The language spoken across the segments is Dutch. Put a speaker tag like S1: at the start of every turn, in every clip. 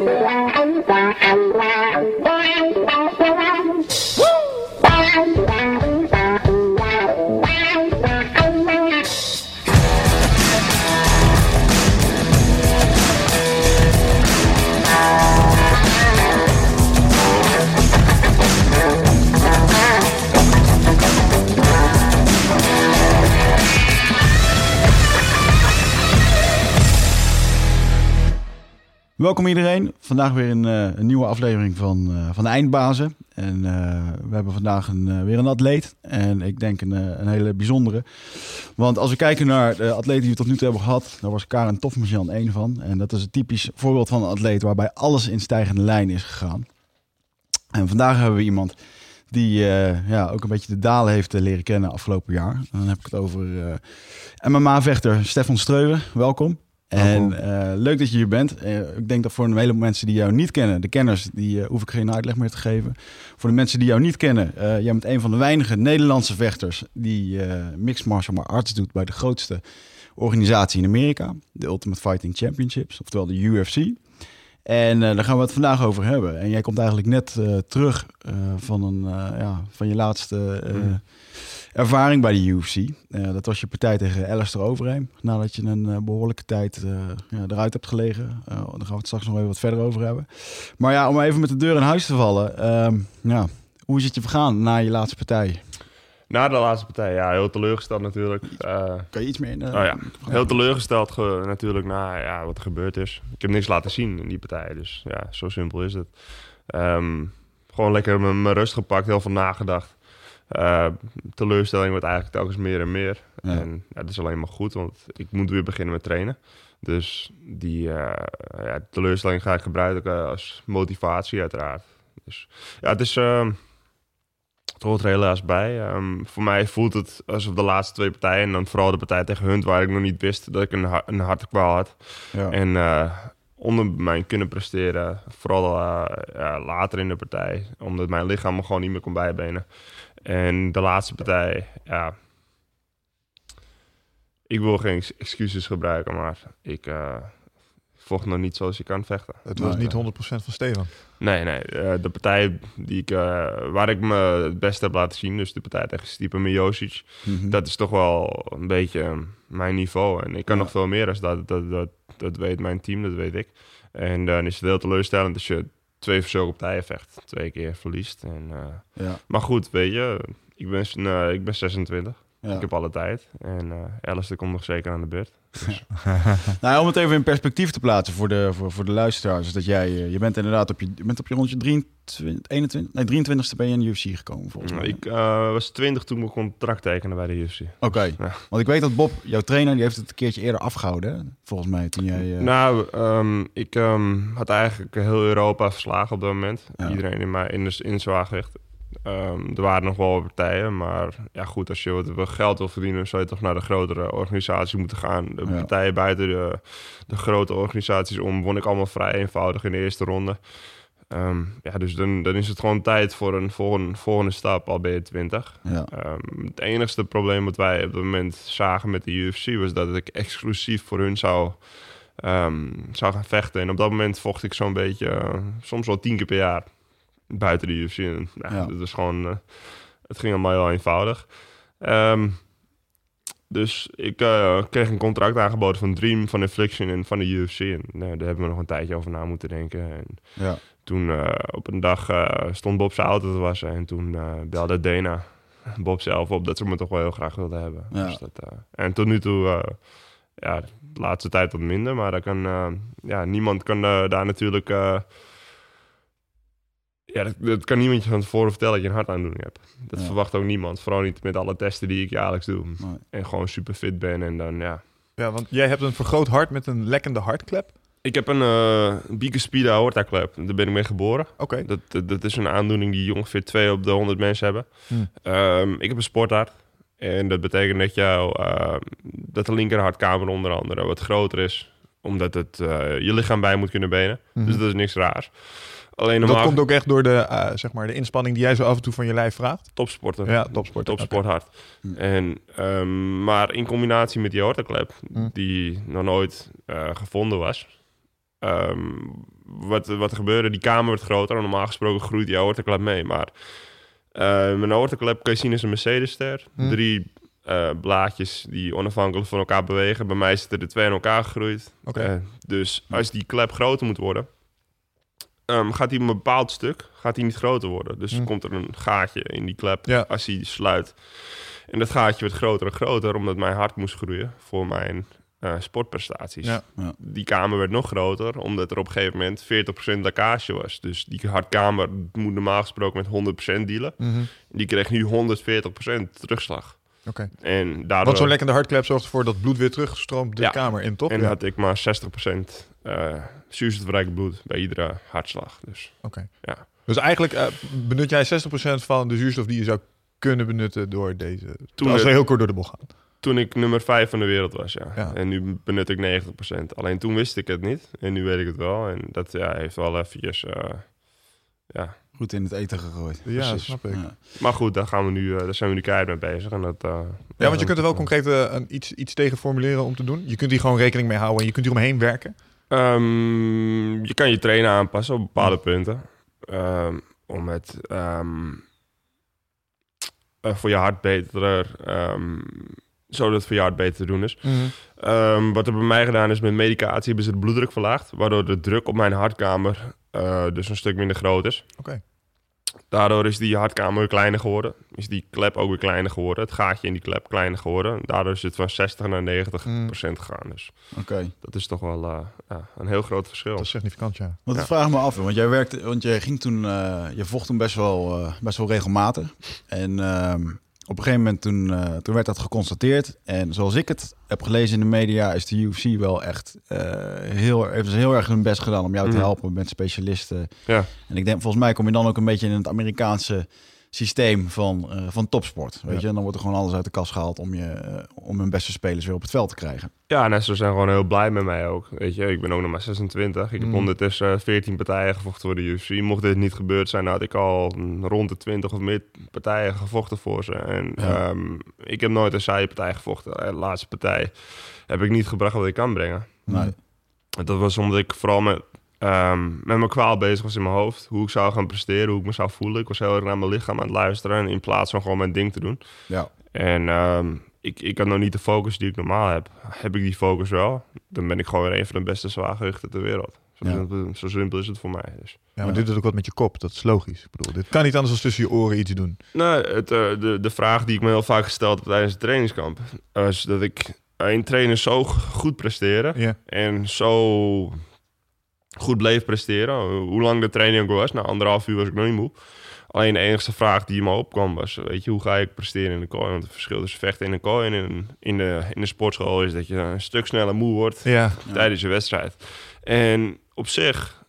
S1: Bye. Welkom iedereen. Vandaag weer een, eh, nieuwe aflevering van, eh, van de Eindbazen. En eh, we hebben vandaag een, weer een atleet. En ik denk een, een hele bijzondere. Want als we kijken naar de atleten die we tot nu toe hebben gehad, daar was Karen Tofmachan één van. En dat is een typisch voorbeeld van een atleet waarbij alles in stijgende lijn is gegaan. En vandaag hebben we iemand die ja, ook een beetje de dalen heeft leren kennen afgelopen jaar. Dan heb ik het over MMA-vechter Stefan Streuven. Welkom. En uh, leuk dat je hier bent. Uh, ik denk dat voor een heleboel mensen die jou niet kennen, de kenners, die uh, hoef ik geen uitleg meer te geven. Voor de mensen die jou niet kennen, jij bent een van de weinige Nederlandse vechters die mixed martial arts doet bij de grootste organisatie in Amerika, de Ultimate Fighting Championships, oftewel de UFC. En daar gaan we het vandaag over hebben. En jij komt eigenlijk net terug van, een, ja, van je laatste. Mm ervaring bij de UFC. Uh, dat was je partij tegen Alistair Overeem. Nadat je een uh, behoorlijke tijd uh, ja, eruit hebt gelegen. daar gaan we het straks nog even wat verder over hebben. Maar ja, om even met de deur in huis te vallen. Ehm, ja, hoe is het je vergaan na je laatste partij?
S2: Na de laatste partij, ja, heel teleurgesteld natuurlijk.
S1: kan je iets meer in?
S2: oh, ja. Heel teleurgesteld natuurlijk na ja, wat er gebeurd is. Ik heb niks laten zien in die partij, dus ja, zo simpel is het. Um, gewoon lekker mijn rust gepakt, heel veel nagedacht. Uh, teleurstelling wordt eigenlijk telkens meer en meer. En ja, dat is alleen maar goed, want ik moet weer beginnen met trainen. Dus die uh, ja, teleurstelling ga ik gebruiken als motivatie uiteraard. Dus ja, het is... Uh, het hoort er helaas bij. Um, voor mij voelt het alsof de laatste twee partijen... en dan vooral de partij tegen Hunt... waar ik nog niet wist dat ik een, een hartekwaal had. Ja. En uh, onder mijn kunnen presteren. Vooral uh, later in de partij. Omdat mijn lichaam me gewoon niet meer kon bijbenen. En de laatste partij, ja. Ik wil geen excuses gebruiken, maar ik uh, vocht nog niet zoals je kan vechten.
S3: Het was niet 100% van Steven.
S2: Nee, nee. Uh, de partij die ik, uh, waar ik me het beste heb laten zien, dus de partij tegen Stipe Miocic, mm -hmm. dat is toch wel een beetje mijn niveau. En ik kan ja. nog veel meer als dat, dat, dat. Dat weet mijn team, dat weet ik. En dan is het heel teleurstellend als je twee verzorgen partijen vecht. Twee keer verliest. En, uh, ja. Maar goed, weet je, ik ben, ik ben 26. Ja. Ik heb alle tijd. En uh, Alice komt nog zeker aan de beurt. Dus.
S1: nou, om het even in perspectief te plaatsen voor de, voor, voor de luisteraars. Dat jij, je bent inderdaad op je, je, bent op je rondje 23, 21, nee, 23ste ben je in de UFC gekomen volgens mij.
S2: Ik uh, was 20 toen ik mijn contract tekenen bij de UFC.
S1: Oké, okay. ja. want ik weet dat Bob, jouw trainer, die heeft het een keertje eerder afgehouden. Volgens mij toen jij... Uh...
S2: Nou, um, ik um, had eigenlijk heel Europa verslagen op dat moment. Ja. Iedereen in, mijn, in, de, in zwaargewicht. Um, er waren nog wel partijen, maar ja goed, als je wat geld wil verdienen, zou je toch naar de grotere organisatie moeten gaan. De ja. partijen buiten de, de, grote organisaties om won ik allemaal vrij eenvoudig in de eerste ronde. Um, ja, dus dan, dan is het gewoon tijd voor een volgende, volgende stap, al ben je 20. Ja. Um, het enigste probleem wat wij op dat moment zagen met de UFC was dat ik exclusief voor hun zou, zou gaan vechten. En op dat moment vocht ik zo'n beetje, uh, soms wel tien keer per jaar buiten de UFC. En, nou, ja. Dat is gewoon, uh, het ging allemaal heel eenvoudig. Um, dus ik uh, kreeg een contract aangeboden van Dream, van Infliction en van de UFC. En nou, daar hebben we nog een tijdje over na moeten denken. En ja. toen uh, op een dag stond Bob zijn auto te wassen. En toen belde Dana Bob zelf op dat ze me toch wel heel graag wilden hebben. Ja. Dus dat, en tot nu toe, ja, de laatste tijd wat minder. Maar daar kan, ja, niemand kan daar natuurlijk ja, dat, dat, kan niemand je van tevoren vertellen dat je een hartaandoening hebt. Dat verwacht ook niemand. Vooral niet met alle testen die ik jaarlijks doe. En gewoon super fit ben en dan ja.
S3: Ja, want jij hebt een vergroot hart met een lekkende hartklep.
S2: Ik heb een uh, bicuspide aortaklep. Daar ben ik mee geboren.
S3: Oké.
S2: Dat, dat, dat, is een aandoening die ongeveer 2 op de 100 mensen hebben. Hmm. Um, ik heb een sporthart. En dat betekent dat, jou, uh, dat de linkerhartkamer onder andere wat groter is. Omdat het uh, je lichaam bij moet kunnen benen. Hmm. Dus dat is niks raars.
S3: Alleen dat komt ook echt door de, uh, zeg maar, de inspanning die jij zo af en toe van je lijf vraagt?
S2: Topsporter.
S3: Ja, topsporter.
S2: Topsport hard. Hm. En, um, maar in combinatie met die aortaklep, hm. die nog nooit uh, gevonden was... Um, wat, wat er gebeurde, die kamer wordt groter. En normaal gesproken groeit die aortaklep mee. Maar uh, mijn aortaklep kan je zien als een Mercedes-ster.
S3: Hm.
S2: Drie eh, blaadjes die onafhankelijk van elkaar bewegen. Bij mij zitten er twee in elkaar gegroeid.
S3: Oké.
S2: Eh, dus als die klep groter moet worden, ehm, gaat die op een bepaald stuk gaat die niet groter worden. Dus
S3: Hm.
S2: komt er een gaatje in die klep
S3: Ja.
S2: als die sluit. En dat gaatje wordt groter en groter, omdat mijn hart moest groeien voor mijn eh, sportprestaties.
S3: Ja.
S1: Ja.
S2: Die kamer werd nog groter, omdat er op een gegeven moment 40% lekkage was. Dus die hartkamer moet normaal gesproken met 100% dealen.
S3: Mhm.
S2: Die kreeg nu 140% terugslag.
S3: Oké.
S2: En daardoor
S3: Want zo'n lekkende hartklep zorgt ervoor dat bloed weer terugstroomt de
S2: Ja.
S3: kamer in, toch?
S2: en
S3: Ja.
S2: had ik maar 60% eh zuurstofrijk bloed bij iedere hartslag. Dus
S3: Oké.
S2: Ja.
S3: Dus eigenlijk eh, benut jij 60% van de zuurstof die je zou kunnen benutten door deze...
S2: Toen
S3: als we heel kort door de bocht gaan.
S2: toen ik nummer 5 van de wereld was, ja.
S3: Ja.
S2: En nu benut ik 90%. Alleen toen wist ik het niet. En nu weet ik het wel. En dat ja, heeft wel eventjes... eh, ja.
S1: Goed in het eten gegooid.
S3: Ja,
S2: Precies.
S3: snap ik.
S1: Ja.
S2: Maar goed, daar, gaan we nu, eh, daar zijn we nu keihard mee bezig. En dat, eh,
S3: Ja, want je kunt er wel concreet eh, een, iets, iets tegen formuleren om te doen. Je kunt hier gewoon rekening mee houden en je kunt hier omheen werken.
S2: Ehm, je kan je trainen aanpassen op bepaalde punten. Ehm, om het ehm, eh, voor je hart beter... ehm, zodat het voor je hart beter te doen is. Ehm, wat er bij mij gedaan is met medicatie hebben ze de bloeddruk verlaagd. Waardoor de druk op mijn hartkamer eh, dus een stuk minder groot is.
S3: Oké.
S2: Daardoor is die hartkamer weer kleiner geworden. Is die klep ook weer kleiner geworden. Het gaatje in die klep kleiner geworden. Daardoor is het van 60 naar 90
S3: Mm.
S2: procent gegaan. Dus
S1: Oké.
S2: dat is toch wel eh, ja, een heel groot verschil.
S3: Dat is significant, ja.
S1: Want
S2: Ja.
S1: ik vraag me af, want jij werkte, want jij ging toen, eh, je vocht toen best wel, eh, best wel regelmatig. En ehm, op een gegeven moment toen, eh, toen werd dat geconstateerd. En zoals ik het heb gelezen in de media, is de UFC wel echt eh, heel, heeft ze heel erg hun best gedaan om jou te
S2: Mhm.
S1: helpen met specialisten.
S2: Ja.
S1: En ik denk, volgens mij kom je dan ook een beetje in het Amerikaanse systeem van, eh, van topsport. Weet
S3: Ja.
S1: je, en dan wordt er gewoon alles uit de kast gehaald om, je, eh, om hun beste spelers weer op het veld te krijgen.
S2: Ja, en ze zijn gewoon heel blij met mij ook. Weet je, ik ben ook nog maar 26. Ik heb
S3: Mm.
S2: ondertussen 14 partijen gevochten voor de UFC. Mocht dit niet gebeurd zijn, had ik al mm, rond de 20 of meer partijen gevochten voor ze. En
S1: Ja.
S2: ehm, ik heb nooit een saaie partij gevochten. De laatste partij heb ik niet gebracht wat ik kan brengen.
S1: Nee.
S2: En Dat was omdat ik vooral met, ehm, met mijn kwaal bezig was in mijn hoofd. Hoe ik zou gaan presteren, hoe ik me zou voelen. Ik was heel erg naar mijn lichaam aan het luisteren. In plaats van gewoon mijn ding te doen.
S1: Ja.
S2: En ehm, ik, ik had nog niet de focus die ik normaal heb. Heb ik die focus wel, dan ben ik gewoon weer een van de beste zwaargewichten ter wereld. Zo,
S1: Ja.
S2: simpel, zo simpel is het voor mij. Dus.
S3: Ja, maar dit doet ook wat met je kop. Dat is logisch. Ik bedoel, dit kan niet anders dan tussen je oren iets doen.
S2: Nou, het, eh, de, de vraag die ik me heel vaak gesteld heb tijdens het trainingskamp... is dat ik een trainer zo goed presteren... En zo goed bleef presteren. Hoe lang de training ook was. Na anderhalf uur was ik nog niet moe. Alleen de enige vraag die me opkwam was... weet je, hoe ga ik presteren in de kooi? Want het verschil tussen vechten in de kooi en in, in, de, in de sportschool... is dat je een stuk sneller moe wordt
S3: Ja.
S2: tijdens je wedstrijd. En op zich,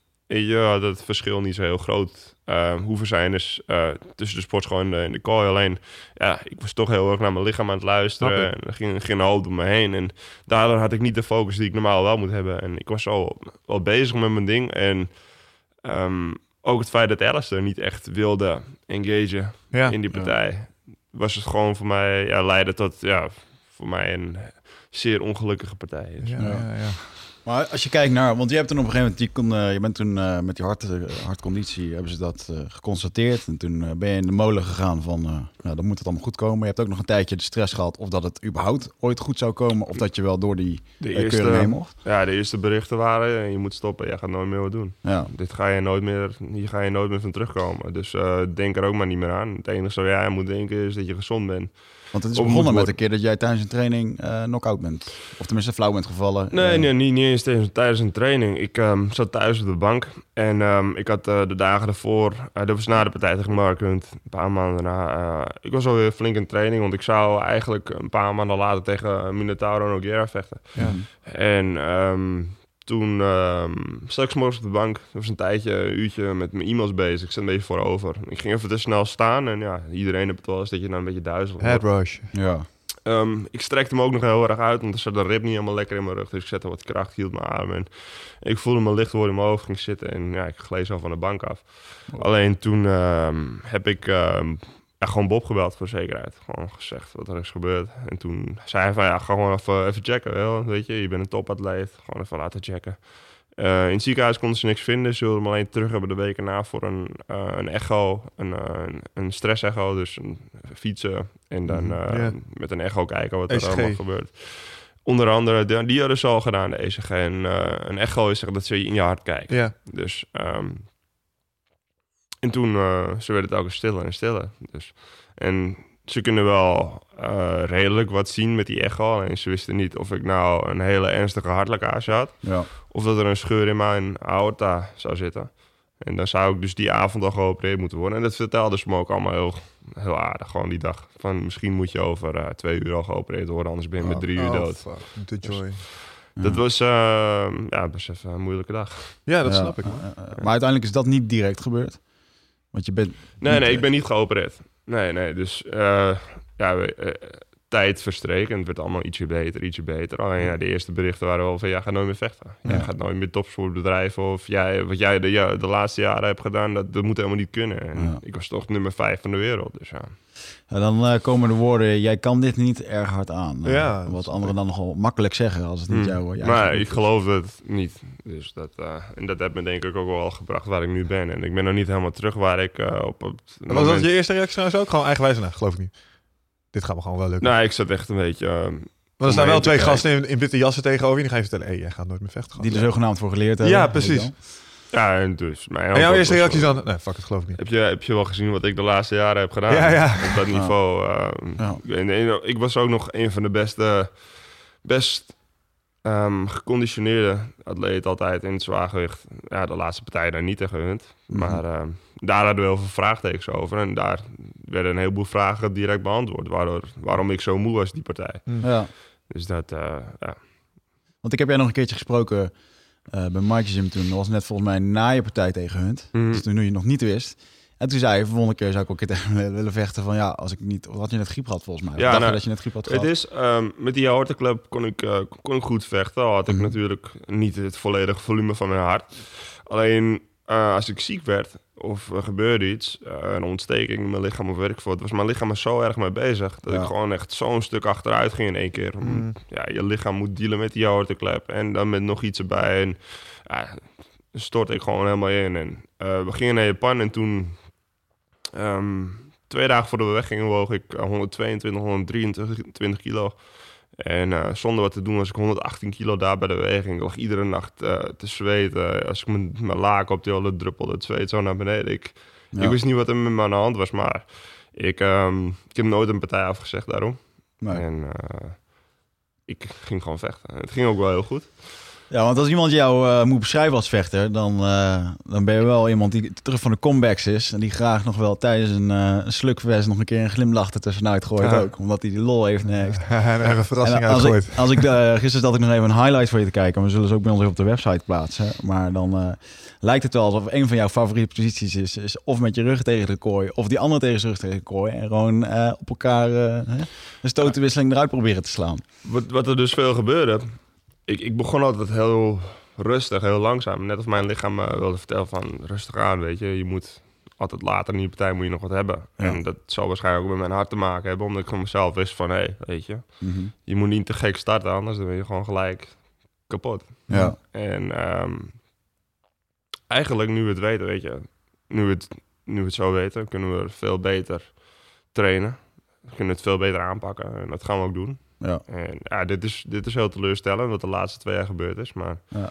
S2: had het verschil niet zo heel groot uh, hoeven zijn is uh, tussen de sportschool en de, en de kooi. Alleen, ja, ik was toch heel erg naar mijn lichaam aan het luisteren. En er ging, ging een hoop door me heen. En daardoor had ik niet de focus die ik normaal wel moet hebben. En ik was al wel bezig met mijn ding. En um, ook het feit dat Alistair niet echt wilde engagen
S3: Ja.
S2: in die partij... was het gewoon voor mij, ja, leidde tot, ja, voor mij een zeer ongelukkige partij. Dus.
S3: Ja, ja, ja.
S1: Maar als je kijkt naar, want je hebt toen op een gegeven moment, je, kon, uh, je bent toen uh, met die hart, uh, hartconditie, hebben ze dat uh, geconstateerd. En toen ben je in de molen gegaan van, nou dan moet het allemaal goed komen. Je hebt ook nog een tijdje de stress gehad of dat het überhaupt ooit goed zou komen. Of dat je wel door die
S2: de
S1: eerste, heen mocht.
S2: Ja, de eerste berichten waren, je moet stoppen, je gaat nooit meer wat doen.
S1: Ja.
S2: Dit ga je nooit meer, hier ga je nooit meer van terugkomen. Dus denk er ook maar niet meer aan. Het enige wat jij moet denken is dat je gezond bent.
S1: Want het is begonnen met een keer dat jij tijdens een training uh, knock-out bent. Of tenminste flauw bent gevallen.
S2: Nee, nee niet, niet eens tijdens, tijdens een training. Ik um, zat thuis op de bank. En um, ik had uh, de dagen ervoor... Dat was na de partij tegen Mark Hunt. Een paar maanden daarna. ik was alweer flink in training. Want ik zou eigenlijk een paar maanden later tegen Minotauro Nogueira vechten.
S3: Ja.
S2: En... Um, toen um, zat ik morgens op de bank. Dat was een tijdje, een uurtje met mijn e-mails bezig. Ik zat een beetje voorover. Ik ging even te snel staan. En ja, iedereen heeft het wel eens dat je dan een beetje duizelig
S3: rush.
S1: Ja.
S2: Um, ik strekte hem ook nog heel erg uit, want er zat een rib niet helemaal lekker in mijn rug. Dus ik zette wat kracht, hield mijn adem en ik voelde me licht worden in mijn hoofd, ging zitten en ja, ik gleed zo van de bank af. Oh. Alleen toen um, heb ik um, ja, gewoon Bob gebeld voor zekerheid. Gewoon gezegd wat er is gebeurd. En toen zei hij van ja, ga gewoon even, even checken. Wel. Weet je, je bent een topatleet. Gewoon even laten checken. Eh, in het ziekenhuis konden ze niks vinden. Ze wilden hem alleen terug hebben de weken na voor een, eh, een echo, een, eh, een, een stress-echo. Dus een fietsen en dan
S3: Mhm,
S2: met een echo kijken wat er
S3: ECG.
S2: allemaal gebeurt. Onder andere, de- die hadden ze al gedaan, de ECG. En een echo is zeg, dat ze in je hart kijken.
S3: Ja.
S2: Dus, ehm, en toen, eh ze werden het ook stiller en stiller. Dus, en ze kunnen wel eh, redelijk wat zien met die echo. En ze wisten niet of ik nou een hele ernstige hartlekkage had.
S1: Ja.
S2: Of dat er een scheur in mijn aorta zou zitten. En dan zou ik dus die avond al geopereerd moeten worden. En dat vertelden ze me ook allemaal heel, heel aardig. Gewoon die dag. Van misschien moet je over eh, twee uur al geopereerd worden. Anders ben je met drie uur
S3: Oh,
S2: dood.
S3: fuck. The joy.
S2: Dat was ja, best even een moeilijke dag.
S3: Ja, dat
S1: Ja,
S3: snap ik.
S1: maar uiteindelijk is dat niet direct gebeurd. Want je bent...
S2: Nee, nee,
S1: eh,
S2: ik ben niet geopereerd. Nee, nee. Dus eh, ja, we- eh, tijd verstreken. En het werd allemaal ietsje beter, ietsje beter. Alleen ja, de eerste berichten waren wel van... jij gaat nooit meer vechten. Jij
S1: Ja.
S2: gaat nooit meer topsport bedrijven. Of jij, wat jij de, ja, de laatste jaren hebt gedaan, dat, dat moet helemaal niet kunnen. En
S1: Ja.
S2: ik was toch nummer vijf van de wereld. Dus ja.
S1: Ja, dan eh, komen de woorden, jij kan dit niet erg hard aan. Eh,
S3: Ja,
S1: wat anderen dan nogal makkelijk zeggen als het niet
S2: Hmm.
S1: jouw... jouw
S2: maar
S1: gebied
S2: ik
S1: is.
S2: geloof het niet. Dus dat, eh, en dat heeft me denk ik ook wel gebracht waar ik nu ben. En ik ben nog niet helemaal terug waar ik eh, op, het
S3: En was dat je eerste reactie trouwens ook? Gewoon eigenwijs? Nou, geloof ik niet. Dit gaat me gewoon wel lukken.
S2: Nou, ik zat echt een beetje...
S3: Want er staan wel twee
S2: te
S3: gasten in, in witte jassen tegenover je. Die gaan je vertellen, hé, jij gaat nooit meer vechten.
S1: Die er zogenaamd voor geleerd hebben.
S3: Ja, precies.
S2: ja, en dus... Mijn
S3: En jouw eerste reactie dan... Nee, fuck het, geloof ik niet.
S2: Heb je, heb je wel gezien wat ik de laatste jaren heb gedaan?
S3: Ja, ja.
S2: Op dat niveau. eh,
S1: Ja.
S2: en, en ik was ook nog een van de beste, best ehm, geconditioneerde atleten altijd in het zwaargewicht. Ja, de laatste partij daar niet tegen gegund.
S1: Mhm.
S2: Maar ehm, daar hadden we heel veel vraagtekens over. En daar werden een heleboel vragen direct beantwoord. Waardoor, waarom ik zo moe was, die partij.
S1: Ja.
S2: Dus dat, eh, ja.
S1: Want ik heb jij nog een keertje gesproken eh, bij Mike Gym toen. Dat was net volgens mij na je partij tegen Hunt.
S2: Mhm.
S1: Dus toen je nog niet wist. En toen zei je, volgende keer zou ik ook een keer willen vechten van ja, als ik niet... Wat had je net griep gehad volgens mij?
S2: Ja,
S1: dacht je
S2: nou,
S1: dat je net griep had
S2: Het
S1: gehad?
S2: is, ehm, met die aorteclub kon ik, eh, kon ik goed vechten. Al had ik
S1: Mhm.
S2: natuurlijk niet het volledige volume van mijn hart. Alleen eh, als ik ziek werd of er gebeurde iets, eh, een ontsteking in mijn lichaam of werk voor, was mijn lichaam er zo erg mee bezig dat
S1: Ja.
S2: ik gewoon echt zo'n stuk achteruit ging in één keer.
S3: Mhm.
S2: Ja, je lichaam moet dealen met die aorteclub en dan met nog iets erbij. En dan stortte ik gewoon helemaal in. En we gingen naar Japan en toen Ehm, twee dagen voordat we weggingen woog ik eh, 122, 123 kilo. En eh, zonder wat te doen was ik 118 kilo daar bij de weging. Ik lag iedere nacht eh, te zweten. Als ik mijn, mijn laken op die hele druppelde het zweet zo naar beneden. Ik,
S1: Ja.
S2: ik wist niet wat er met me aan de hand was, maar ik, ehm, ik heb nooit een partij afgezegd daarom.
S1: Nee.
S2: En eh, ik ging gewoon vechten. Het ging ook wel heel goed.
S1: Ja, want als iemand jou eh, moet beschrijven als vechter, dan, eh, dan ben je wel iemand die terug van de comebacks is. En die graag nog wel tijdens een, uh, slukfest nog een keer een glimlach er tussenuit gooit
S3: Ja.
S1: ook. Omdat hij die lol even heeft.
S3: en er een verrassing
S1: En als
S3: uitgooit.
S1: ik, als ik gisteren zat ik nog even een highlight voor je te kijken. Maar we zullen ze ook bij ons op de website plaatsen. Maar dan eh, lijkt het wel alsof een van jouw favoriete posities is, is of met je rug tegen de kooi, of die andere tegen zijn rug tegen de kooi. En gewoon eh, op elkaar eh, een stotenwisseling eruit proberen te slaan.
S2: Wat, wat er dus veel gebeurde. Ik, ik begon altijd heel rustig, heel langzaam. Net of mijn lichaam me wilde vertellen van rustig aan, weet je. Je moet altijd later in die partij moet je nog wat hebben.
S1: Ja.
S2: En dat zal waarschijnlijk ook met mijn hart te maken hebben. Omdat ik van mezelf wist van, hé, hey, weet je.
S1: Mhm.
S2: Je moet niet te gek starten, anders dan ben je gewoon gelijk kapot.
S1: Ja.
S2: En ehm, eigenlijk nu we het weten, weet je. Nu we het, nu we het zo weten, kunnen we veel beter trainen. We kunnen het veel beter aanpakken. En dat gaan we ook doen.
S1: Ja.
S2: En ja, dit is, dit is heel teleurstellend wat de laatste twee jaar gebeurd is. Maar
S1: Ja.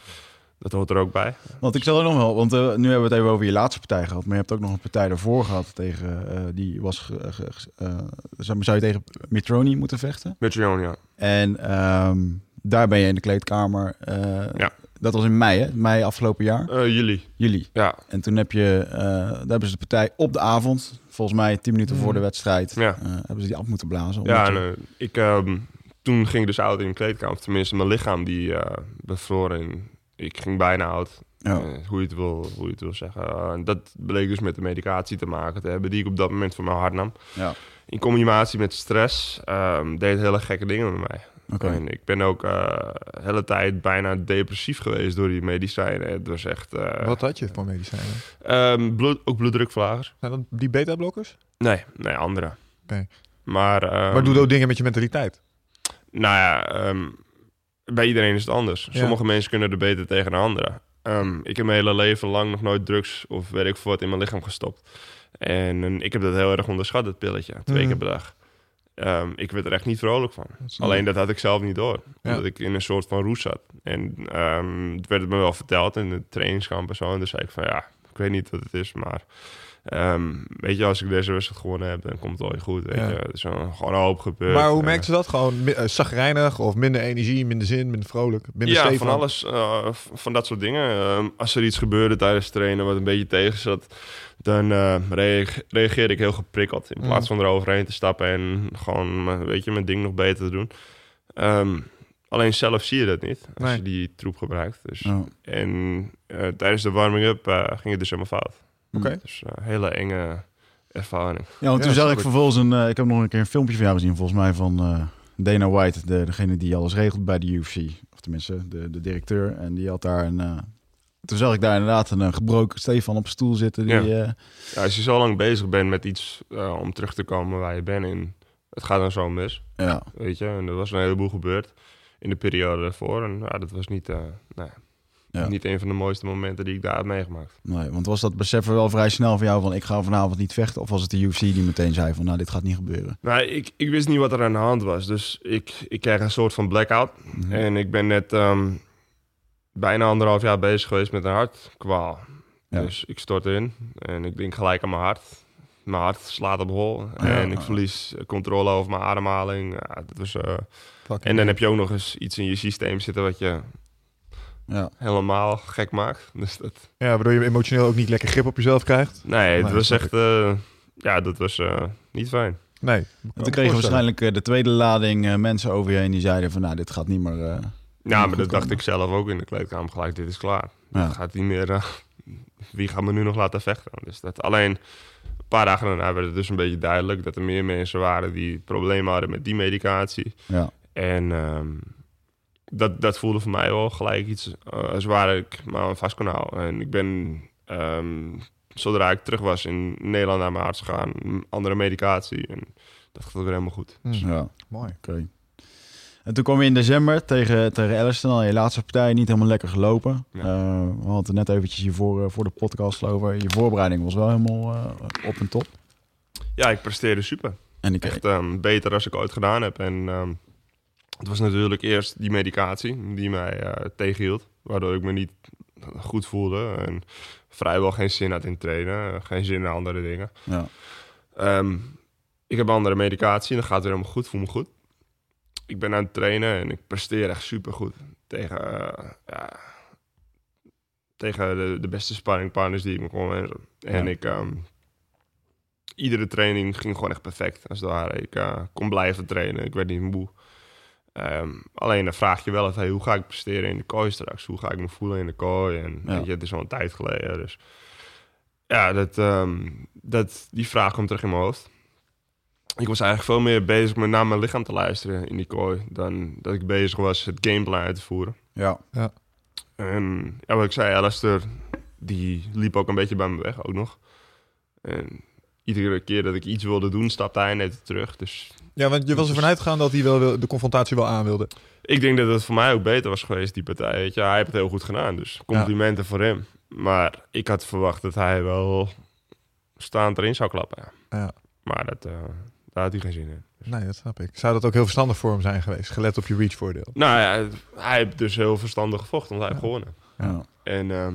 S2: dat hoort er ook bij.
S1: Want ik zal er nog wel, want eh, nu hebben we het even over je laatste partij gehad, maar je hebt ook nog een partij daarvoor gehad tegen, eh, die was, ge- eh, zou zou je tegen Mitroni moeten vechten?
S2: Johan, ja.
S1: En ehm, daar ben je in de kleedkamer.
S2: Ja.
S1: Dat was in mei, hè? Mei afgelopen jaar,
S2: Eh, jullie.
S1: juli.
S2: Ja,
S1: En toen heb je, daar hebben ze de partij op de avond, volgens mij tien minuten voor de
S3: Mhm.
S1: wedstrijd,
S2: Ja.
S1: hebben ze die af moeten blazen.
S2: ja
S1: je-
S2: ik, ehm, toen ging ik dus oud in de kleedkamer. Tenminste, mijn lichaam die eh bevroor. En ik ging bijna oud.
S1: ja.
S2: Eh, hoe, je het wil, hoe je het wil zeggen. Eh, en dat bleek dus met de medicatie te maken te hebben. Die ik op dat moment voor mijn hart nam.
S1: ja.
S2: In combinatie met stress ehm, deed hele gekke dingen met mij.
S1: Oké.
S2: En ik ben ook eh, de hele tijd bijna depressief geweest door die medicijnen. Het was echt... eh,
S3: Wat had je voor medicijnen?
S2: ehm, bloed, ook bloeddrukverlagers.
S3: Zijn dat die beta-blokkers?
S2: Nee, nee, andere.
S3: Oké.
S2: Maar... ehm,
S3: maar doe ook dingen met je mentaliteit.
S2: Nou ja, ehm, bij iedereen is het anders.
S3: Ja.
S2: Sommige mensen kunnen er beter tegen dan anderen. Ehm, ik heb mijn hele leven lang nog nooit drugs of weet ik wat in mijn lichaam gestopt. En, en ik heb dat heel erg onderschat, het pilletje. Twee
S3: Mhm.
S2: keer per dag. Ehm, ik werd er echt niet vrolijk van. Alleen dat had ik zelf niet door.
S3: Ja.
S2: Omdat ik in een soort van roes zat. En ehm, het werd me wel verteld in de trainingskamp en zo. En toen zei ik van ja, ik weet niet wat het is, maar... ehm, weet je, als ik deze wedstrijd gewonnen heb, dan komt het wel weer goed. Weet
S3: Ja.
S2: je. Er is een- gewoon een hoop gebeurd.
S3: Maar hoe
S2: Eh,
S3: merkte ze dat? Gewoon eh, zagrijnig of minder energie, minder zin, minder vrolijk, minder
S2: ja,
S3: stevig?
S2: van alles. eh, van dat soort dingen. Ehm, als er iets gebeurde tijdens trainen wat een beetje tegen zat, dan eh, reage- reageerde ik heel geprikkeld. In plaats
S3: Mm.
S2: van eroverheen te stappen en gewoon, weet je, mijn ding nog beter te doen. Ehm, alleen zelf zie je dat niet als
S3: Nee.
S2: je die troep gebruikt. Dus. En tijdens de warming-up ging het dus helemaal fout.
S3: Oké.
S2: Dus eh, hele enge ervaring.
S1: Ja, want toen zag ik vervolgens een... eh, ik heb nog een keer een filmpje van jou gezien, volgens mij, van eh, Dana White, de, degene die alles regelt bij de UFC. Of tenminste, de, de directeur. En die had daar een... toen zag ik daar inderdaad een gebroken Stefan op een stoel zitten. Die,
S2: Ja. Ja, als je zo lang bezig bent met iets om terug te komen waar je bent en het gaat dan zo mis.
S1: ja.
S2: Weet je, en er was een heleboel gebeurd in de periode daarvoor. En ja, dat was niet, nou, ja, niet een van de mooiste momenten die ik daar heb meegemaakt.
S1: Nee, want was dat besef er wel vrij snel van jou van ik ga vanavond niet vechten? Of was het de UFC die meteen zei van nou dit gaat niet gebeuren?
S2: Nou, ik, ik wist niet wat er aan de hand was. Dus ik, ik kreeg een soort van blackout.
S1: Mhm.
S2: En ik ben net ehm, bijna anderhalf jaar bezig geweest met een hartkwaal.
S1: Ja.
S2: Dus ik stort in en ik denk gelijk aan mijn hart. Mijn hart slaat op hol.
S1: Ja.
S2: En ik verlies controle over mijn ademhaling. Ja, dat was, eh, en dan heb je ook nog eens iets in je systeem zitten wat je
S1: Ja.
S2: helemaal gek maakt. Dus dat,
S3: Ja, waardoor je emotioneel ook niet lekker grip op jezelf krijgt.
S2: nee, het
S3: Nee,
S2: was echt... eh, ja, dat was eh, niet fijn.
S3: Nee.
S1: En toen kregen waarschijnlijk eh, de tweede lading eh, mensen over je heen die zeiden van nou dit gaat niet meer... eh,
S2: Ja, maar
S1: goed
S2: dat dacht ik zelf ook in de kleedkamer gelijk. Dit is klaar.
S1: Ja.
S2: Het gaat niet meer... wie gaat me nu nog laten vechten? Dus dat alleen... Een paar dagen daarna werd het dus een beetje duidelijk... dat er meer mensen waren die problemen hadden met die medicatie.
S1: ja.
S2: En ehm, dat, dat voelde voor mij wel gelijk iets eh, als waar ik me aan vast kon houden. En ik ben, ehm, zodra ik terug was in Nederland naar mijn arts gegaan, andere medicatie. En dat gaat weer helemaal goed.
S3: Hm,
S1: ja.
S3: Mooi.
S1: Oké. En toen kwam je in december tegen, tegen Alistair. Al je laatste partij niet helemaal lekker gelopen.
S2: Ja.
S1: Eh, we hadden het net eventjes hiervoor eh, voor de podcast over. Je voorbereiding was wel helemaal op en top.
S2: Ja, ik presteerde super.
S1: En ik,
S2: Echt ehm, beter als ik ooit gedaan heb. En ehm, het was natuurlijk eerst die medicatie die mij eh, tegenhield. Waardoor ik me niet goed voelde. En vrijwel geen zin had in trainen. Geen zin in andere dingen.
S1: ja.
S2: Ehm, ik heb andere medicatie en dan gaat het weer helemaal goed, voel me goed. Ik ben aan het trainen en ik presteer echt super goed tegen, eh, ja, tegen de, de beste sparringpartners die ik me kon. En, en
S1: Ja.
S2: ik, ehm, iedere training ging gewoon echt perfect. Als het ware. Ik eh, kon blijven trainen, ik werd niet moe. Ehm, alleen dan vraag je wel even, hey, hoe ga ik presteren in de kooi straks? Hoe ga ik me voelen in de kooi? En
S1: Ja.
S2: weet je, het is al een tijd geleden, dus... Ja, dat, ehm, dat, die vraag komt terug in mijn hoofd. Ik was eigenlijk veel meer bezig met naar mijn lichaam te luisteren in die kooi... dan dat ik bezig was het gameplan uit te voeren.
S1: Ja.
S2: En ja, wat ik zei, Alistair, die liep ook een beetje bij me weg, ook nog. En iedere keer dat ik iets wilde doen, stapte hij net terug. Dus
S3: Ja, want je was ervan uitgegaan dat hij wel de confrontatie wel aan wilde.
S2: ik denk dat het voor mij ook beter was geweest, die partij. Weet je, hij heeft het heel goed gedaan, dus complimenten voor hem. Maar ik had verwacht dat hij wel staand erin zou klappen.
S3: Ja.
S2: Maar dat, eh, daar had hij geen zin in.
S3: Nee, dat snap ik. Zou dat ook heel verstandig voor hem zijn geweest? Gelet op je reach voordeel.
S2: Nou ja, hij heeft dus heel verstandig gevochten, want hij heeft gewonnen.
S1: Ja.
S2: En ehm,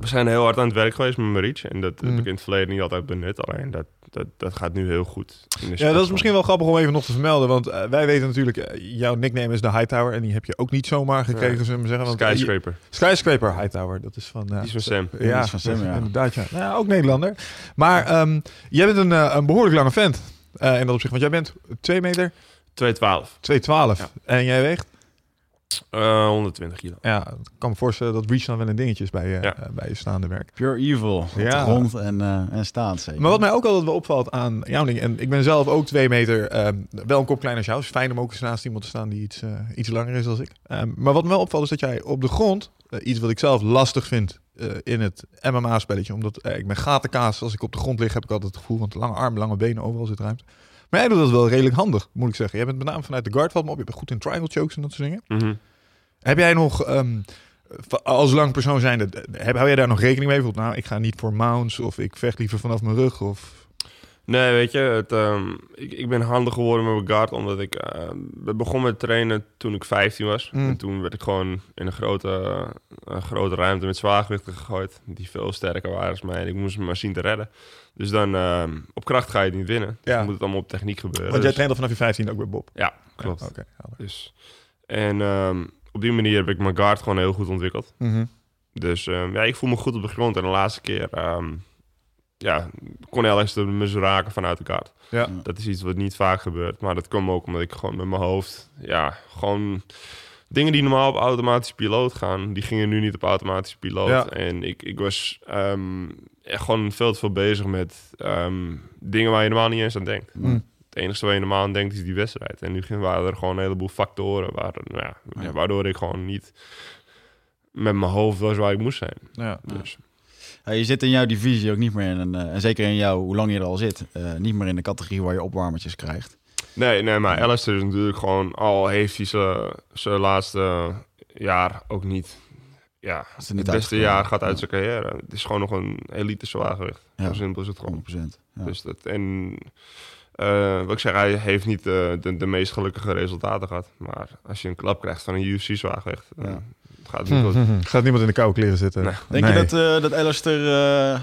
S2: we zijn heel hard aan het werk geweest met mijn reach. En dat heb
S3: Mm.
S2: ik in het verleden niet altijd benut. Alleen dat, dat, dat gaat nu heel goed.
S3: Ja, dat is misschien wel grappig om even nog te vermelden. Want eh, wij weten natuurlijk, eh, jouw nickname is de Hightower. En die heb je ook niet zomaar gekregen,
S2: Ja.
S3: zullen we zeggen. Want, eh,
S2: Skyscraper.
S3: Skyscraper Hightower, dat is van...
S2: Die is van Sam.
S3: Ja,
S1: dat is van Sam, ja.
S3: inderdaad. Ja. Nou, ja, ook Nederlander. Maar ehm, jij bent een, een behoorlijk lange vent. eh in dat opzicht. Want jij bent 2 meter,
S2: 212.
S3: 212.
S2: Ja.
S3: En jij weegt?
S2: Eh 120 kilo.
S3: Ja, ik kan me voorstellen dat reach dan wel een dingetje is bij
S2: Ja.
S3: eh, bij je staande werk.
S1: Pure evil. Op
S3: Ja.
S1: de grond en, eh en staand zeker.
S3: Maar wat mij ook altijd wel opvalt aan jouw ding, en ik ben zelf ook twee meter, ehm, wel een kop kleiner als jou. Het is fijn om ook eens naast iemand te staan die iets, eh, iets langer is dan ik. Ehm, maar wat me wel opvalt is dat jij op de grond, eh, iets wat ik zelf lastig vind eh, in het MMA-spelletje, omdat eh, ik ben gatenkaas, als ik op de grond lig heb ik altijd het gevoel van lange armen, lange benen, overal zit ruimte. Maar jij doet dat wel redelijk handig, moet ik zeggen. Jij bent met name vanuit de guard valt me op, je bent goed in triangle chokes en dat soort dingen.
S2: Mhm.
S3: Heb jij nog, ehm, als lang persoon zijnde, heb, hou jij daar nog rekening mee? Bijvoorbeeld, nou, ik ga niet voor mounts of ik vecht liever vanaf mijn rug of...
S2: Nee, weet je, het, ehm, ik, ik ben handig geworden met mijn guard omdat ik uh, begon met trainen toen ik 15 was.
S3: Mm.
S2: En toen werd ik gewoon in een grote, een grote ruimte met zwaargewichten gegooid, die veel sterker waren als mij. En ik moest me maar zien te redden. Dus dan ehm, op kracht ga je het niet winnen. Dus
S3: Ja.
S2: dan moet het allemaal op techniek gebeuren.
S3: Want jij
S2: Dus-
S3: traint al vanaf je 15 ook bij Bob.
S2: Ja, klopt.
S3: Ja, Oké.
S2: Dus, en ehm, op die manier heb ik mijn guard gewoon heel goed ontwikkeld.
S3: Mhm.
S2: Dus ehm, ja, ik voel me goed op de grond. En de laatste keer ehm, ja, kon Alex de me zo raken vanuit de kaart.
S3: Ja.
S2: Dat is iets wat niet vaak gebeurt. Maar dat kwam ook omdat ik gewoon met mijn hoofd... Ja, gewoon... Dingen die normaal op automatische piloot gaan... die gingen nu niet op automatische piloot.
S3: Ja.
S2: En ik, ik was echt gewoon veel te veel bezig met ehm, dingen waar je normaal niet eens aan denkt.
S3: Mm.
S2: Het enige waar je normaal aan denkt is die wedstrijd. En nu waren er gewoon een heleboel factoren... Waar, nou ja, waardoor ik gewoon niet met mijn hoofd was waar ik moest zijn.
S3: Ja.
S2: Dus
S1: Ja, je zit in jouw divisie ook niet meer in, een, eh, en zeker in jou, hoe lang je er al zit, eh, niet meer in de categorie waar je opwarmertjes krijgt.
S2: Nee, nee, maar Alistair is natuurlijk gewoon al heeft hij zijn- laatste jaar ook niet. Ja, het
S1: niet
S2: beste
S1: uitgekomen.
S2: jaar gaat uit
S1: Ja.
S2: zijn carrière. Het is gewoon nog een elite zwaargewicht.
S1: Ja.
S2: Zo simpel is het gewoon.
S1: 100%. Ja.
S2: Dus dat, en eh, wat ik zeg, hij heeft niet eh, de, de meest gelukkige resultaten gehad. Maar als je een klap krijgt van een UFC zwaargewicht,
S1: Ja.
S2: Gaat niet goed.
S3: Gaat niemand in de koude kleren zitten?
S2: Nee.
S1: Denk
S3: Nee.
S1: je dat, eh dat Alistair, eh,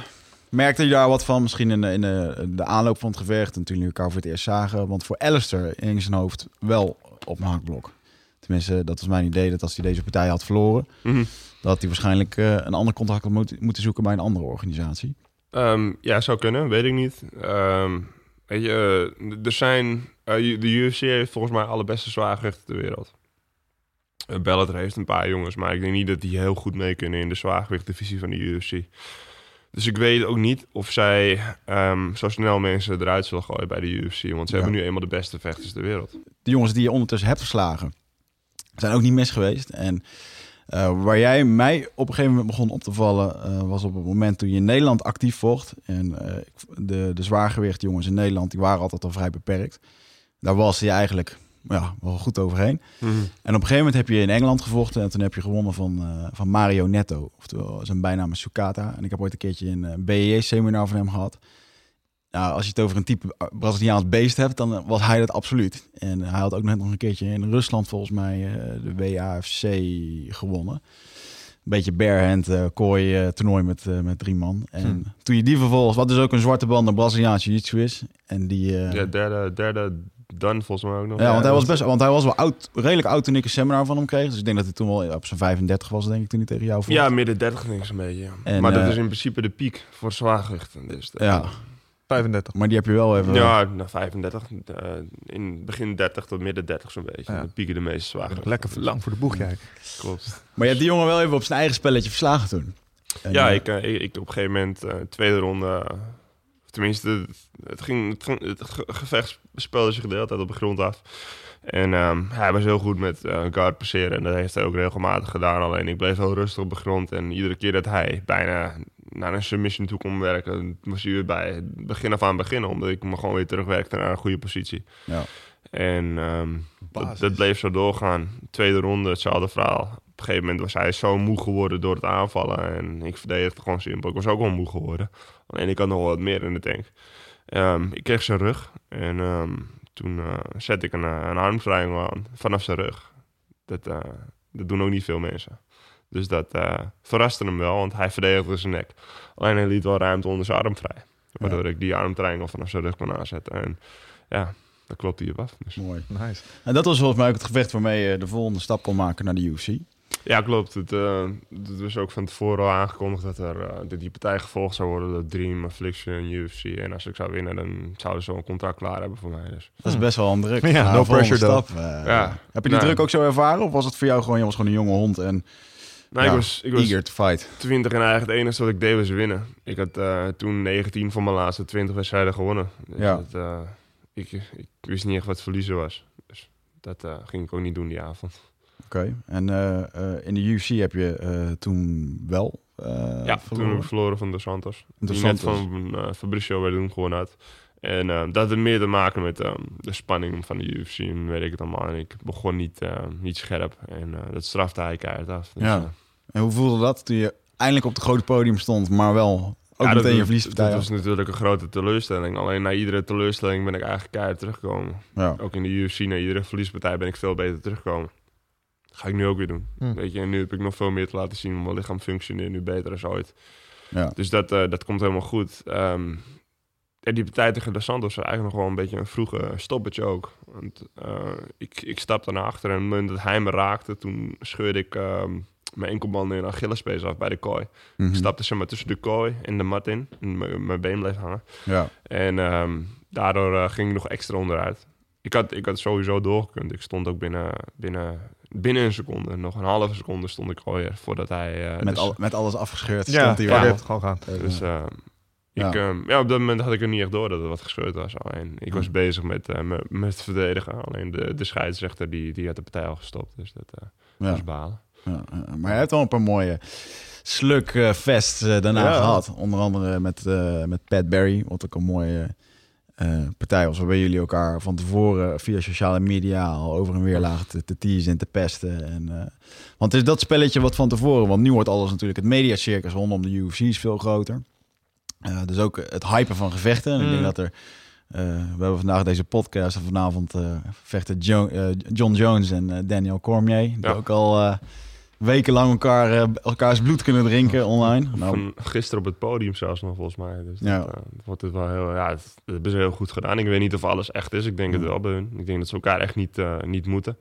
S1: merkte je daar wat van misschien in de, in de, de aanloop van het gevecht en toen jullie elkaar voor het eerst zagen? Want voor Alistair hing zijn hoofd wel op een hakblok. Tenminste, dat was mijn idee dat als hij deze partij had verloren,
S2: Mhm.
S1: dat hij waarschijnlijk eh, een ander contact had moet, moeten zoeken bij een andere organisatie.
S2: Ehm, ja, zou kunnen, weet ik niet. Ehm, weet je, eh, er zijn... de UFC heeft volgens mij alle beste zwaargewichten ter wereld. Bellator heeft een paar jongens, maar ik denk niet dat die heel goed mee kunnen in de zwaargewichtdivisie van de UFC. Dus ik weet ook niet of zij ehm, zo snel mensen eruit zullen gooien bij de UFC. Want ze
S1: Ja.
S2: hebben nu eenmaal de beste vechters ter wereld.
S1: de jongens die je ondertussen hebt verslagen, zijn ook niet mis geweest. En eh, waar jij mij op een gegeven moment begon op te vallen, eh, was op het moment toen je in Nederland actief vocht. En eh, de, de zwaargewicht jongens in Nederland, die waren altijd al vrij beperkt. Daar was je eigenlijk ja, wel goed overheen. En op een gegeven moment heb je in Engeland gevochten en toen heb je gewonnen van, eh, van Mario Netto. Oftewel, zijn bijnaam is Sukata. En ik heb ooit een keertje een eh, BEE-seminar van hem gehad. Nou, als je het over een type Braziliaans beest hebt, dan was hij dat absoluut. En hij had ook net nog een keertje in Rusland volgens mij eh, de WAFC gewonnen. Een beetje barehand eh kooi eh, toernooi met, eh, met drie man. En
S3: Hm.
S1: toen je die vervolgens, wat dus ook een zwarte band naar Braziliaans jiu-jitsu is. En die, eh,
S2: Ja, derde, derde dan volgens mij ook nog.
S1: ja, want hij was best, want hij was wel oud, redelijk oud toen ik een seminar van hem kreeg. Dus ik denk dat hij toen wel op zijn 35 was, denk ik, toen hij tegen jou vocht.
S2: Ja, midden 30 denk ik zo'n beetje.
S1: En,
S2: maar dat
S1: eh,
S2: is in principe de piek voor zwaargewichten. Dus dat-
S1: ja,
S3: 35.
S1: maar die heb je wel even.
S2: Ja, nou, 35. eh, in begin 30 tot midden 30 zo'n beetje.
S3: Ja.
S2: Dan pieken de meeste zwaargewichten.
S3: Lekker lang voor de boeg, jij.
S2: Klopt.
S1: Maar je hebt die jongen wel even op zijn eigen spelletje verslagen toen. En,
S2: ja,
S1: eh,
S2: ik, eh, ik, ik op een gegeven moment, eh, tweede ronde... tenminste, het, ging, het, ging- het ge- gevecht speelde zich de hele tijd op de grond af. En ehm, hij was heel goed met eh, guard passeren. En dat heeft hij ook regelmatig gedaan. Alleen ik bleef heel rustig op de grond. En iedere keer dat hij bijna naar een submission toe kon werken... moest hij weer bij het begin af aan beginnen. Omdat ik me gewoon weer terugwerkte naar een goede positie.
S1: Ja.
S2: En ehm, dat, bleef zo doorgaan. Tweede ronde, hetzelfde verhaal. Op een gegeven moment was hij zo moe geworden door het aanvallen. En ik verdedigde gewoon simpel. Ik was ook wel moe geworden. Alleen ik had nog wel wat meer in de tank. Ehm, ik kreeg zijn rug. En ehm, toen eh zette ik een, eh, een armtriangle aan vanaf zijn rug. Dat, eh, dat doen ook niet veel mensen. Dus dat verraste hem wel, want hij verdedigde zijn nek. Alleen hij liet wel ruimte onder zijn arm vrij. Waardoor ik die armtriangle vanaf zijn rug kon aanzetten. En ja, dat klopt hij op af. Dus.
S1: Mooi.
S3: Nice.
S1: En dat was volgens mij ook het gevecht waarmee je de volgende stap kon maken naar de UFC.
S2: Ja, klopt. Het, eh, het was ook van tevoren al aangekondigd dat, er, eh, dat die partij gevolgd zou worden door Dream, Affliction, UFC. En als ik zou winnen, dan zouden ze wel een contract klaar hebben voor mij. Dus.
S1: Dat is best wel een druk.
S3: Ja,
S1: Nou,
S3: no pressure
S1: stap. eh,
S2: Ja.
S1: Heb je die
S2: Nou.
S1: druk ook zo ervaren? Of was het voor jou gewoon, je was gewoon een jonge hond en
S2: Nou,
S1: Ja,
S2: ik was, ik was
S1: eager to fight?
S2: 20 en eigenlijk het enige wat ik deed was winnen. Ik had eh, toen 19 van mijn laatste 20 wedstrijden gewonnen. Dus
S1: Ja.
S2: dat, eh, ik, ik wist niet echt wat verliezen was. Dus dat eh, ging ik ook niet doen die avond.
S1: Oké. En eh, eh, in de UFC heb je toen wel
S2: ja, toen
S1: verloren?
S2: heb ik verloren van De Santos.
S1: De
S2: die
S1: Santos.
S2: net van eh, Fabricio werd toen gewonnen had. En dat had meer te maken met de spanning van de UFC en weet ik het allemaal. En ik begon niet, niet scherp en dat strafte hij keihard af. Dus,
S1: Ja. En hoe voelde dat toen je eindelijk op het grote podium stond, maar wel ook
S2: Ja,
S1: meteen je
S2: dat,
S1: verliespartij
S2: dat was natuurlijk een grote teleurstelling. Alleen na iedere teleurstelling ben ik eigenlijk keihard teruggekomen.
S1: Ja.
S2: Ook in de UFC, na iedere verliespartij ben ik veel beter teruggekomen. Dat ga ik nu ook weer doen.
S3: Hm.
S2: Weet je, en nu heb ik nog veel meer te laten zien. Mijn lichaam functioneert nu beter dan ooit.
S1: Ja.
S2: Dus dat, eh, dat komt helemaal goed. Ehm en die partij tegen De Santos was eigenlijk nog wel een beetje een vroege stoppertje ook. Want eh, ik, ik stapte naar achter en op het moment dat hij me raakte, toen scheurde ik ehm, mijn enkelbanden en Achillespees af bij de kooi.
S1: Mhm.
S2: Ik stapte ze maar tussen de kooi en de mat in. En mijn mijn been bleef hangen.
S1: Ja.
S2: En ehm, daardoor eh, ging ik nog extra onderuit. Ik had, ik had sowieso doorgekund. Ik stond ook binnen, binnen, binnen een seconde. Nog een halve seconde stond ik alweer voordat hij... eh,
S1: Met,
S2: dus-
S1: al, met alles afgescheurd
S3: Ja,
S1: stond hij
S3: ja, gewoon gaan.
S2: dus
S1: Ja.
S2: ik, ehm, ja, op dat moment had ik er niet echt door dat er wat gescheurd was. Alleen ik was bezig met, eh, met, verdedigen. Alleen de, de scheidsrechter die, die had de partij al gestopt. Dus dat eh,
S1: Ja.
S2: was balen.
S1: Maar je hebt wel een paar mooie slugfests eh, daarna
S3: Ja.
S1: gehad. Onder andere met, eh, met Pat Barry, wat ook een mooie eh, partij was. Waarbij jullie elkaar van tevoren via sociale media al over en weer lagen te, te teasen en te pesten. En, eh, want het is dat spelletje wat van tevoren... Want nu wordt alles natuurlijk... Het mediacircus rondom de UFC is veel groter. Eh, dus ook het hypen van gevechten. En ik denk
S3: Mm.
S1: dat er... eh, we hebben vandaag deze podcast en vanavond eh, vechten Jo- eh, John Jones en eh, Daniel Cormier. Die
S2: Ja.
S1: ook al eh, wekenlang elkaar, eh, elkaars bloed kunnen drinken online. Nou,
S2: Van gisteren op het podium zelfs nog volgens mij. Dus
S1: Ja.
S2: dat, eh, dat wordt het wel heel, ja, het, hebben ze heel goed gedaan. Ik weet niet of alles echt is. Ik denk het wel bij hun. Ik denk dat ze elkaar echt niet, eh, niet moeten.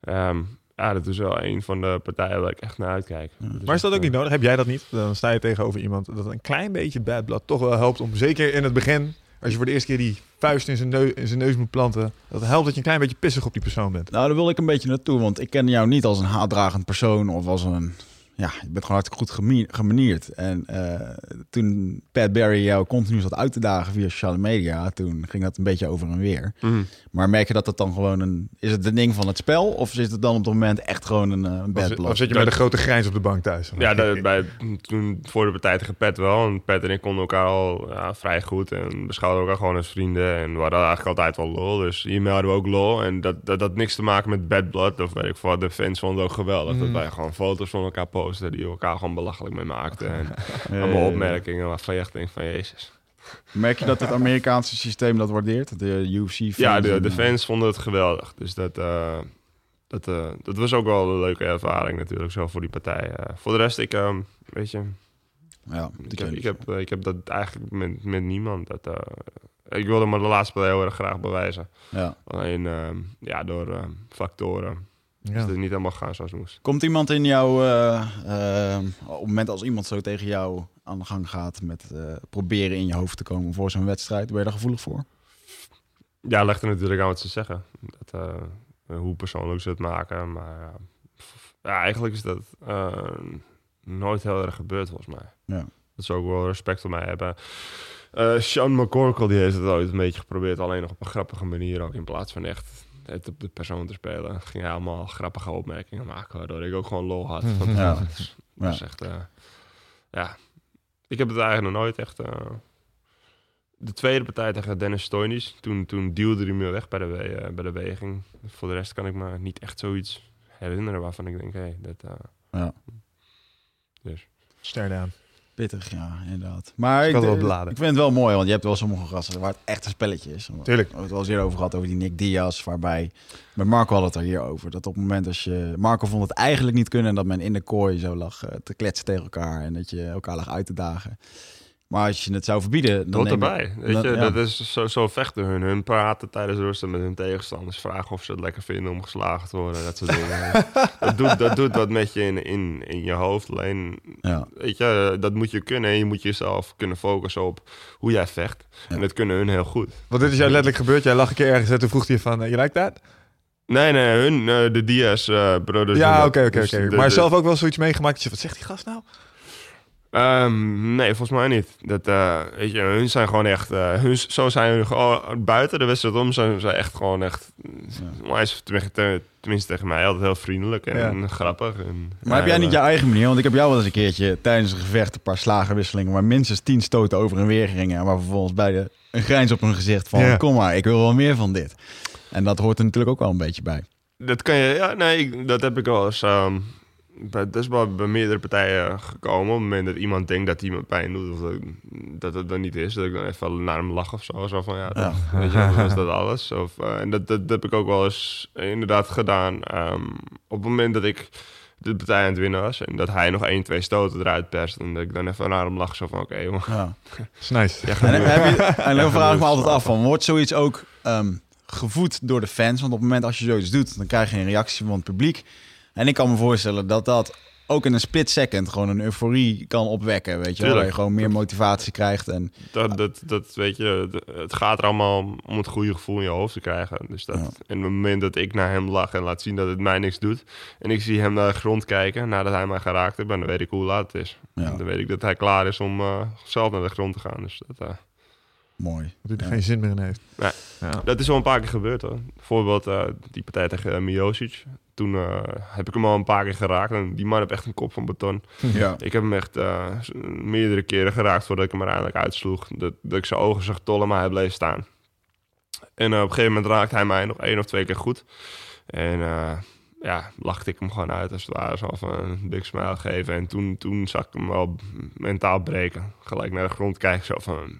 S2: Ehm, ja, dat is wel een van de partijen waar ik echt naar uitkijk.
S1: Ja.
S3: Maar is dat ook niet nodig? Heb jij dat niet? Dan sta je tegenover iemand dat een klein beetje bad blood toch wel helpt om, zeker in het begin, als je voor de eerste keer die vuist in zijn, neu- in zijn neus moet planten, dat helpt dat je een klein beetje pissig op die persoon bent.
S1: Nou, daar wil ik een beetje naartoe, want ik ken jou niet als een haatdragend persoon of als een... Ja, je bent gewoon hartstikke goed gemanierd. En eh, toen Pat Barry jou continu zat uit te dagen via sociale media, toen ging dat een beetje over en weer.
S2: mhm.
S1: Maar merk je dat dat dan gewoon een... Is het een ding van het spel of is het dan op het moment echt gewoon een, eh, een
S3: Of,
S1: bad
S3: of zit je met een grote grijns op de bank thuis?
S2: Ja, dat, bij, toen voor de partij tegen Pet wel. En Pet en ik konden elkaar al ja, vrij goed. En beschouwden elkaar gewoon als vrienden. En we hadden eigenlijk altijd wel lol. Dus hiermee hadden we ook lol. En dat, dat had niks te maken met bad blood. Of weet ik veel wat. De fans vonden het ook geweldig. Dat
S3: Mm.
S2: wij gewoon foto's van elkaar posten. Die elkaar gewoon belachelijk mee maakten. En allemaal opmerkingen waarvan je echt denkt van Jezus.
S1: Merk je dat het Amerikaanse systeem dat waardeert? De UFC fans
S2: Ja, de,
S1: eh,
S2: fans vonden het geweldig. Dus dat, eh, dat, eh, dat was ook wel een leuke ervaring natuurlijk zo voor die partij. Voor de rest, ik, ehm, weet je,
S1: Ja,
S2: Ik heb, ik, heb, ik heb dat eigenlijk met, met niemand. Dat, ik wilde me de laatste partij heel erg graag bewijzen.
S1: ja.
S2: Alleen ehm, ja, door ehm,
S3: Ja.
S2: het niet helemaal gaan zoals het moest.
S1: Komt iemand in jou, eh, eh, op het moment als iemand zo tegen jou aan de gang gaat met eh, proberen in je hoofd te komen voor zo'n wedstrijd, ben je daar gevoelig voor?
S2: Ja, legt er natuurlijk aan wat ze zeggen. Dat, eh, hoe persoonlijk ze het maken. Maar ja, eigenlijk is dat nooit heel erg gebeurd volgens mij.
S1: Ja.
S2: Dat ze ook wel respect voor mij hebben. Eh Sean McCorkle die heeft het ooit een beetje geprobeerd. Alleen nog op een grappige manier ook. In plaats van echt op de persoon te spelen. Ging hij allemaal grappige opmerkingen maken. Waardoor ik ook gewoon lol had. Van,
S1: Ja.
S2: ja. Dat is, dat
S1: Ja.
S2: echt... eh, ja. Ik heb het eigenlijk nog nooit echt... eh, de tweede partij tegen Dennis Stoinis. Toen, toen duwde hij me weg bij de, we- eh, bij de weging. Voor de rest kan ik me niet echt zoiets herinneren waarvan ik denk... Hé, dat... eh,
S1: Ja.
S2: dus.
S3: Stare down.
S1: Pittig, ja, inderdaad. Maar ik, ik vind het wel mooi, want je hebt wel sommige gasten waar het echt een spelletje is. We
S3: Tuurlijk.
S1: hebben het wel eens eerder over gehad, over die Nick Diaz, waarbij... Met Marco had het er hier over. Dat op het moment als je... Marco vond het eigenlijk niet kunnen en dat men in de kooi zo lag eh, te kletsen tegen elkaar. En dat je elkaar lag uit te dagen. Maar als je het zou verbieden... Dan
S2: Dat
S1: je-
S2: erbij. Weet
S1: dan-
S2: je,
S1: ja.
S2: dat is zo, zo vechten hun. Hun praten tijdens de rust met hun tegenstanders. Vragen of ze het lekker vinden om geslagen te worden. Dat soort dingen. dat, doet, dat doet wat met je in, in, in je hoofd. Alleen,
S1: Ja.
S2: weet je, dat moet je kunnen. En je moet jezelf kunnen focussen op hoe jij vecht.
S1: Ja.
S2: En dat kunnen hun heel goed.
S3: Want dit is jou letterlijk gebeurd. Jij lag een keer ergens en toen vroeg hij van, eh, you like that?
S2: Nee, nee, hun, eh, de Diaz eh
S3: ja,
S2: dat.
S3: oké, oké,
S2: Dus
S3: oké.
S2: de-
S3: Maar
S2: de-
S3: zelf ook wel zoiets meegemaakt. dat je, Wat zegt die gast nou?
S2: Ehm, nee, volgens mij niet. Dat, eh, weet je, hun zijn gewoon echt... eh, hun, zo zijn hun gewoon buiten de wedstrijd om. Zijn ze echt gewoon echt... Maar is tenminste, tenminste tegen mij altijd heel vriendelijk en
S3: Ja.
S2: grappig. En,
S1: Maar heb jij
S2: ja,
S1: niet je eigen manier? Want ik heb jou wel eens een keertje tijdens een gevecht een paar slagenwisselingen... waar minstens tien stoten over en weer gingen... en waar vervolgens beide een grijns op hun gezicht van...
S3: Ja.
S1: kom maar, ik wil wel meer van dit. En dat hoort er natuurlijk ook wel een beetje bij.
S2: Dat kan je... Ja, nee, dat heb ik wel eens... ehm, bij, dat is wel bij meerdere partijen gekomen. Op het moment dat iemand denkt dat iemand pijn doet, of dat, dat het dan niet is, dat ik dan even naar hem lach of zo. Zo van ja, dat, weet je, is dat alles. Of, eh, en dat, dat, dat heb ik ook wel eens inderdaad gedaan. Ehm, op het moment dat ik de partij aan het winnen was en dat hij nog één, twee stoten eruit perst, en dat ik dan even naar hem lach. Zo van oké, jongen.
S1: Ja.
S3: is nice.
S2: Ja,
S1: En, heb je, en dan vraag ik me altijd af van, wordt zoiets ook ehm, gevoed door de fans? Want op het moment als je zoiets doet, dan krijg je een reactie van het publiek. En ik kan me voorstellen dat dat ook in een split second gewoon een euforie kan opwekken, weet je. Dat je gewoon meer motivatie krijgt en...
S2: Dat, dat, dat weet je, het gaat er allemaal om het goede gevoel in je hoofd te krijgen. Dus dat,
S1: Ja.
S2: En het moment dat ik naar hem lach en laat zien dat het mij niks doet, en ik zie hem naar de grond kijken nadat hij mij geraakt heeft, dan weet ik hoe laat het is.
S1: Ja.
S2: Dan weet ik dat hij klaar is om eh, zelf naar de grond te gaan. Dus dat, eh,
S1: Mooi.
S3: Dat hij er
S1: Ja.
S3: geen zin meer in heeft.
S2: Nee.
S3: Ja.
S2: dat is al een paar keer gebeurd hoor. Bijvoorbeeld eh, die partij tegen uh, Miocic. Toen eh, heb ik hem al een paar keer geraakt. En die man heeft echt een kop van beton.
S1: Ja.
S2: Ik heb hem echt eh, meerdere keren geraakt voordat ik hem er eindelijk uitsloeg. Dat, dat ik zijn ogen zag tollen, maar hij bleef staan. En eh, op een gegeven moment raakte hij mij nog één of twee keer goed. En eh, ja, lachte ik hem gewoon uit als het ware. Zo van een big smile geven. En toen, toen zag ik hem wel mentaal breken. Gelijk naar de grond kijken. Zo van...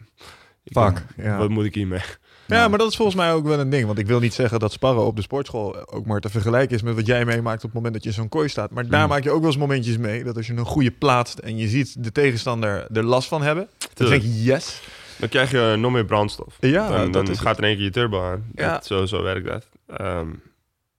S3: Fuck. Ja.
S2: Wat moet ik hiermee?
S3: Ja, maar dat is volgens mij ook wel een ding. Want ik wil niet zeggen dat sparren op de sportschool ook maar te vergelijken is met wat jij meemaakt op het moment dat je zo'n kooi staat. Maar daar
S1: Mm.
S3: maak je ook wel eens momentjes mee dat als je een goede plaatst en je ziet de tegenstander er last van hebben, dan denk je yes.
S2: Dan krijg je nog meer brandstof.
S3: Ja,
S2: dan gaat in één keer je turbo aan.
S3: Ja.
S2: Dat- zo, zo werkt dat. Ehm,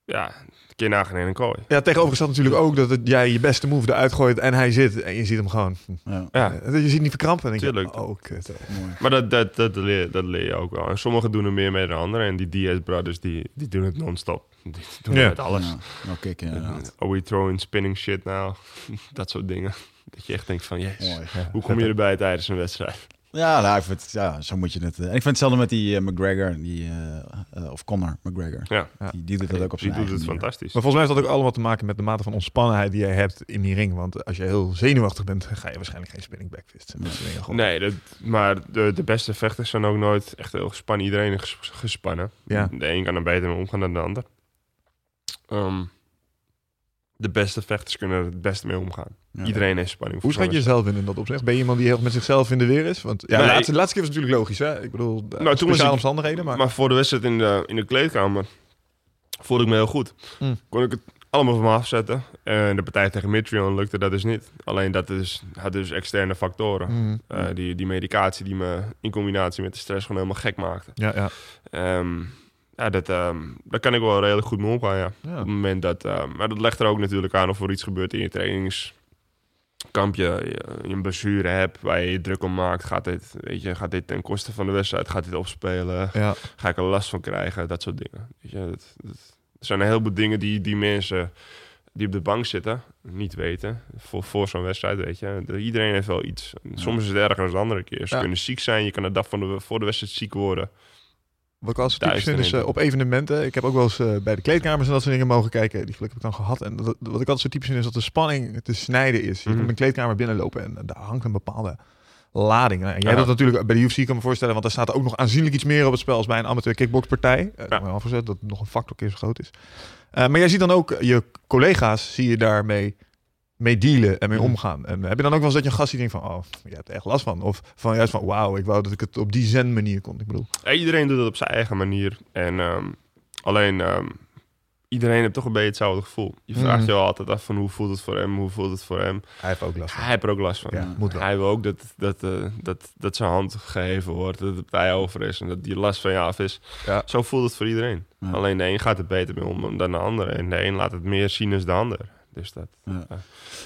S2: ja, keer nagaan in een kooi.
S3: Ja, tegenover staat natuurlijk ook dat het, jij je beste move eruit gooit en hij zit en je ziet hem gewoon.
S1: Ja.
S2: Ja,
S3: Je ziet niet verkrampen. En denk je,
S2: Tuurlijk.
S3: oh, kut.
S1: Mooi.
S2: maar dat, dat, dat, leer, dat leer je ook wel. En sommigen doen er meer mee dan anderen. En die Diaz Brothers, die, die doen het non-stop. Die doen
S3: Ja.
S2: het met alles.
S1: Ja. Nou, kijk, inderdaad.
S2: Are we throwing spinning shit now? dat soort dingen. Dat je echt denkt van, yes,
S1: Mooi.
S2: Hoe kom je erbij tijdens een wedstrijd?
S1: Ja, nou, ik vind, ja, zo moet je het. eh. En ik vind hetzelfde met die eh, McGregor, die, eh, eh, of Conor McGregor.
S2: Ja.
S1: Die, die doet dat ook op
S2: die
S1: zijn
S2: doet het
S1: manier.
S2: fantastisch.
S3: Maar volgens mij heeft dat ook allemaal te maken met de mate van ontspannenheid die jij hebt in die ring. Want als je heel zenuwachtig bent, ga je waarschijnlijk geen spinning backfist.
S2: Nee, dat, maar de, de beste vechters zijn ook nooit echt heel gespannen. Iedereen is ges- gespannen.
S3: Ja.
S2: De een kan er beter mee omgaan dan de ander. Ehm, de beste vechters kunnen er het beste mee omgaan.
S1: Ja.
S2: Iedereen heeft spanning.
S3: Hoe schat je jezelf in in dat opzicht? Ben je iemand die heel met zichzelf in de weer is? Want ja,
S2: Nee,
S3: de laatste, de laatste keer was natuurlijk logisch. Hè? Ik bedoel,
S2: toen
S3: nou,
S2: was ik-
S3: omstandigheden. Maar,
S2: Maar voor de wedstrijd in de, in de kleedkamer voelde ik me heel goed.
S3: Hmm.
S2: Kon ik het allemaal van me afzetten. En de partij tegen Mitrion lukte dat dus niet. Alleen dat is, had dus externe factoren.
S3: Mm,
S2: Eh, die, die medicatie die me in combinatie met de stress gewoon helemaal gek maakte.
S3: ja, ja.
S2: Ehm, ja, dat, ehm, daar kan ik wel redelijk goed mee omgaan, ja.
S3: Ja.
S2: Op het moment dat... ehm, maar dat legt er ook natuurlijk aan of er iets gebeurt in je trainingskampje. Je, je een blessure hebt waar je je druk om maakt. Gaat dit, weet je, gaat dit ten koste van de wedstrijd? Gaat dit opspelen?
S3: ja.
S2: Ga ik er last van krijgen? Dat soort dingen. Weet je, dat, dat- er zijn een heleboel dingen die, die mensen die op de bank zitten niet weten. Voor, voor zo'n wedstrijd, weet je. De- Iedereen heeft wel iets. Soms is het erger dan de andere keer. Ze
S3: Ja.
S2: kunnen ziek zijn. Je kan de dag van de, voor de wedstrijd ziek worden.
S3: Wat ik als typisch vind is eh, op evenementen. Ik heb ook wel eens eh, bij de kleedkamers en dat soort dingen mogen kijken. Die geluk heb ik dan gehad. En dat, wat ik altijd zo typisch vind is dat de spanning te snijden is. Je
S2: Mhm.
S3: komt een kleedkamer binnenlopen en daar hangt een bepaalde lading. Nou, En jij
S2: Ja.
S3: dat natuurlijk bij de UFC, kan me voorstellen. Want daar staat ook nog aanzienlijk iets meer op het spel als bij een amateur kickboxpartij. Uh,
S2: Ja.
S3: ja. afgezet dat het nog een factor keer zo groot is. Uh, maar jij ziet dan ook je collega's, zie je daarmee mee dealen en mee
S2: Mhm.
S3: omgaan. En heb je dan ook wel eens dat je een gast die denkt van, oh, je hebt er echt last van. Of van juist van, wauw, ik wou dat ik het op die zen manier kon. Ik bedoel,
S2: iedereen doet het op zijn eigen manier. En ehm, alleen ehm, iedereen heeft toch een beetje hetzelfde gevoel. Je vraagt
S3: Mhm.
S2: je wel altijd af van hoe voelt het voor hem, hoe voelt het voor hem.
S3: hij heeft ook last van.
S2: Hij heeft er ook last van.
S3: Ja, moet wel.
S2: Hij wil ook dat, dat, eh, dat, dat zijn hand geheven wordt, dat de partij over is en dat die last van je af is.
S3: Ja.
S2: Zo voelt het voor iedereen.
S1: Ja.
S2: Alleen de een gaat er beter mee om dan de ander. En de een laat het meer zien dan de ander. Dus dat...
S1: Ja.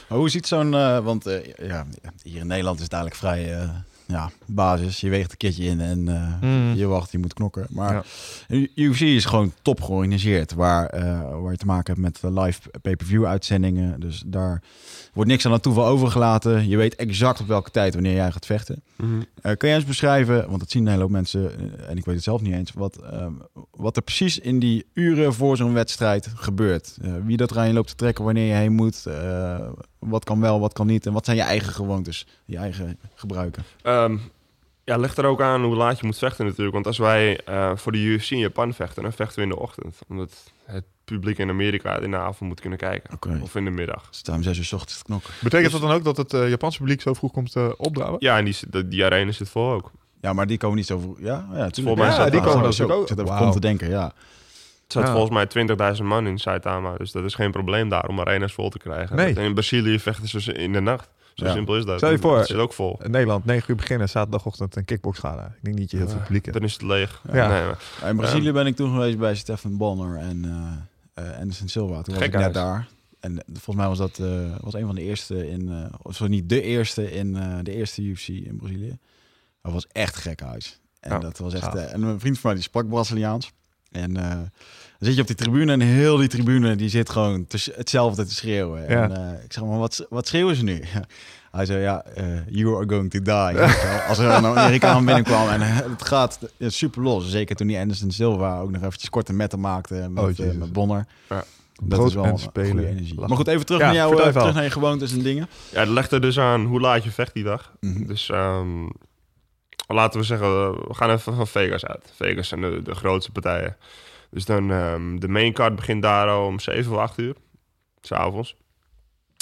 S1: Maar hoe ziet zo'n... eh, want eh, ja, hier in Nederland is het eigenlijk vrij eh, ja, basis. Je weegt een keertje in en eh,
S3: Mm.
S1: je wacht, je moet knokken. Maar
S3: Ja.
S1: UFC is gewoon top georganiseerd. Waar, eh, waar je te maken hebt met eh, live pay-per-view uitzendingen. Dus daar wordt niks aan het toeval overgelaten. Je weet exact op welke tijd wanneer jij gaat vechten. Eh, kun jij eens beschrijven, want dat zien een hele hoop mensen, en ik weet het zelf niet eens, wat, ehm, wat er precies in die uren voor zo'n wedstrijd gebeurt? Eh, wie dat eraan je loopt te trekken, wanneer je heen moet, eh, wat kan wel, wat kan niet, en wat zijn je eigen gewoontes, je eigen gebruiken?
S2: Ehm, ja, ligt er ook aan hoe laat je moet vechten natuurlijk. Want als wij eh, voor de UFC in Japan vechten, dan vechten we in de ochtend. Omdat het publiek in Amerika in de avond moet kunnen kijken.
S1: Oké.
S2: Of in de middag.
S1: Staan om zes uur 's ochtends te knokken.
S3: Betekent dat dan ook dat het eh, Japanse publiek zo vroeg komt uh, opdraven?
S2: Ja, en die, die, die arena zit vol ook.
S1: Ja, maar die komen niet zo vroeg. Ja, ja tuurlijk.
S2: Volgens mij
S1: ja, die komen
S3: zo-
S1: dan ook.
S3: ook.
S1: Even
S3: Wauw.
S1: om te denken, ja.
S2: Het staat
S3: Ja.
S2: volgens mij 20.000 man in Saitama. Dus dat is geen probleem daar om arenas vol te krijgen.
S3: Nee.
S2: En in Brazilië vechten ze in de nacht. Zo
S1: Ja.
S2: simpel is dat.
S3: Stel je voor-
S2: Het zit ook vol.
S3: In Nederland, 9 uur beginnen, zaterdagochtend een kickboxgala. Ik denk niet dat je heel veel publiek hebt.
S2: Dan is het leeg.
S3: Ja.
S2: Nee, maar-
S1: In Brazilië ben ik toen geweest bij Stefan Bonner en eh eh Anderson Silva. Toen was ik net daar. En volgens mij was dat eh, was een van de eerste in, eh of zo niet de eerste in eh, de eerste UFC in Brazilië. Dat was echt gek huis. En
S3: Ja,
S1: dat was echt. en een vriend van mij die sprak Braziliaans. En eh, dan zit je op die tribune en heel die tribune die zit gewoon hetzelfde te schreeuwen.
S3: Ja.
S1: En eh, ik zeg maar, wat, wat schreeuwen ze nu? Hij zei, ja, eh, you are going to die. Als er een Amerikaan binnenkwam en eh, het gaat super los. Zeker toen die Anderson Silva ook nog eventjes korte metten maakte met,
S3: Oh,
S1: met Bonner.
S2: Ja.
S1: Dat
S3: Brood
S1: is wel
S3: en
S1: een
S3: spelen.
S1: goede energie.
S3: Lachen.
S1: Maar goed, even terug
S3: Ja,
S1: naar jou, terug naar je gewoontes en dingen.
S2: Ja, het legt er dus aan hoe laat je vecht die dag.
S1: Mhm.
S2: Dus ehm, laten we zeggen, we gaan even van Vegas uit. Vegas zijn de, de grootste partijen. Dus dan, ehm, de main card begint daar om 7 of 8 uur, s'avonds.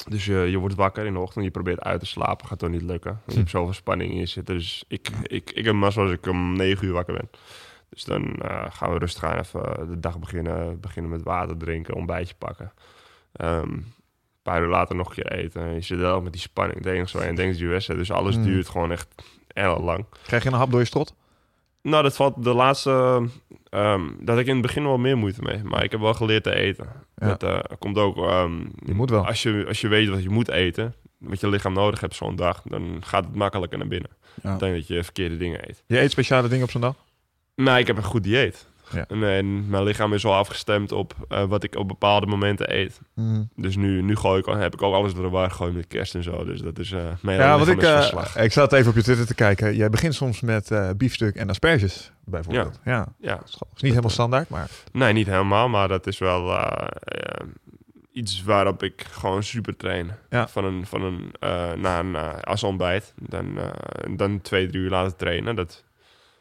S2: Dus je, je wordt wakker in de ochtend, je probeert uit te slapen, gaat toch niet lukken. Je hebt zoveel spanning in je zitten. Dus ik, ik, ik heb mazzel als ik om 9 uur wakker ben. Dus dan eh, gaan we rustig aan even de dag beginnen. Beginnen met water drinken, ontbijtje pakken. Ehm, een paar uur later nog een keer eten. En je zit wel met die spanning. Het enige waar je denkt die wedstrijd. Dus alles
S3: Mm.
S2: duurt gewoon echt heel lang.
S3: Krijg je een hap door je strot?
S2: Nou, dat valt de laatste... ehm dat ik in het begin wel meer moeite mee. Maar ik heb wel geleerd te eten.
S3: Ja.
S2: Dat eh, komt ook... ehm,
S3: Je moet wel.
S2: Als je, als je weet wat je moet eten... Wat je lichaam nodig hebt zo'n dag... Dan gaat het makkelijker naar binnen.
S1: Ja.
S2: Ik denk dat je verkeerde dingen eet.
S3: Je eet speciale dingen op zo'n dag?
S2: Nou, ik heb een goed dieet.
S3: Ja.
S2: En, en mijn lichaam is al afgestemd op eh, wat ik op bepaalde momenten eet. Dus nu, nu gooi ik, al- heb ik ook alles door de war gegooid met kerst en zo. Dus dat is... eh mijn
S3: Ja, want ik, eh, ik zat even op je Twitter te kijken. Jij begint soms met biefstuk en asperges, bijvoorbeeld. Ja.
S2: Ja,
S3: Dat is niet helemaal standaard, maar...
S2: nee, niet helemaal, maar dat is wel iets waarop ik gewoon super train.
S3: Ja.
S2: Van een, van een, eh na een eh, als ontbijt, dan, dan twee, drie uur laten trainen. Dat,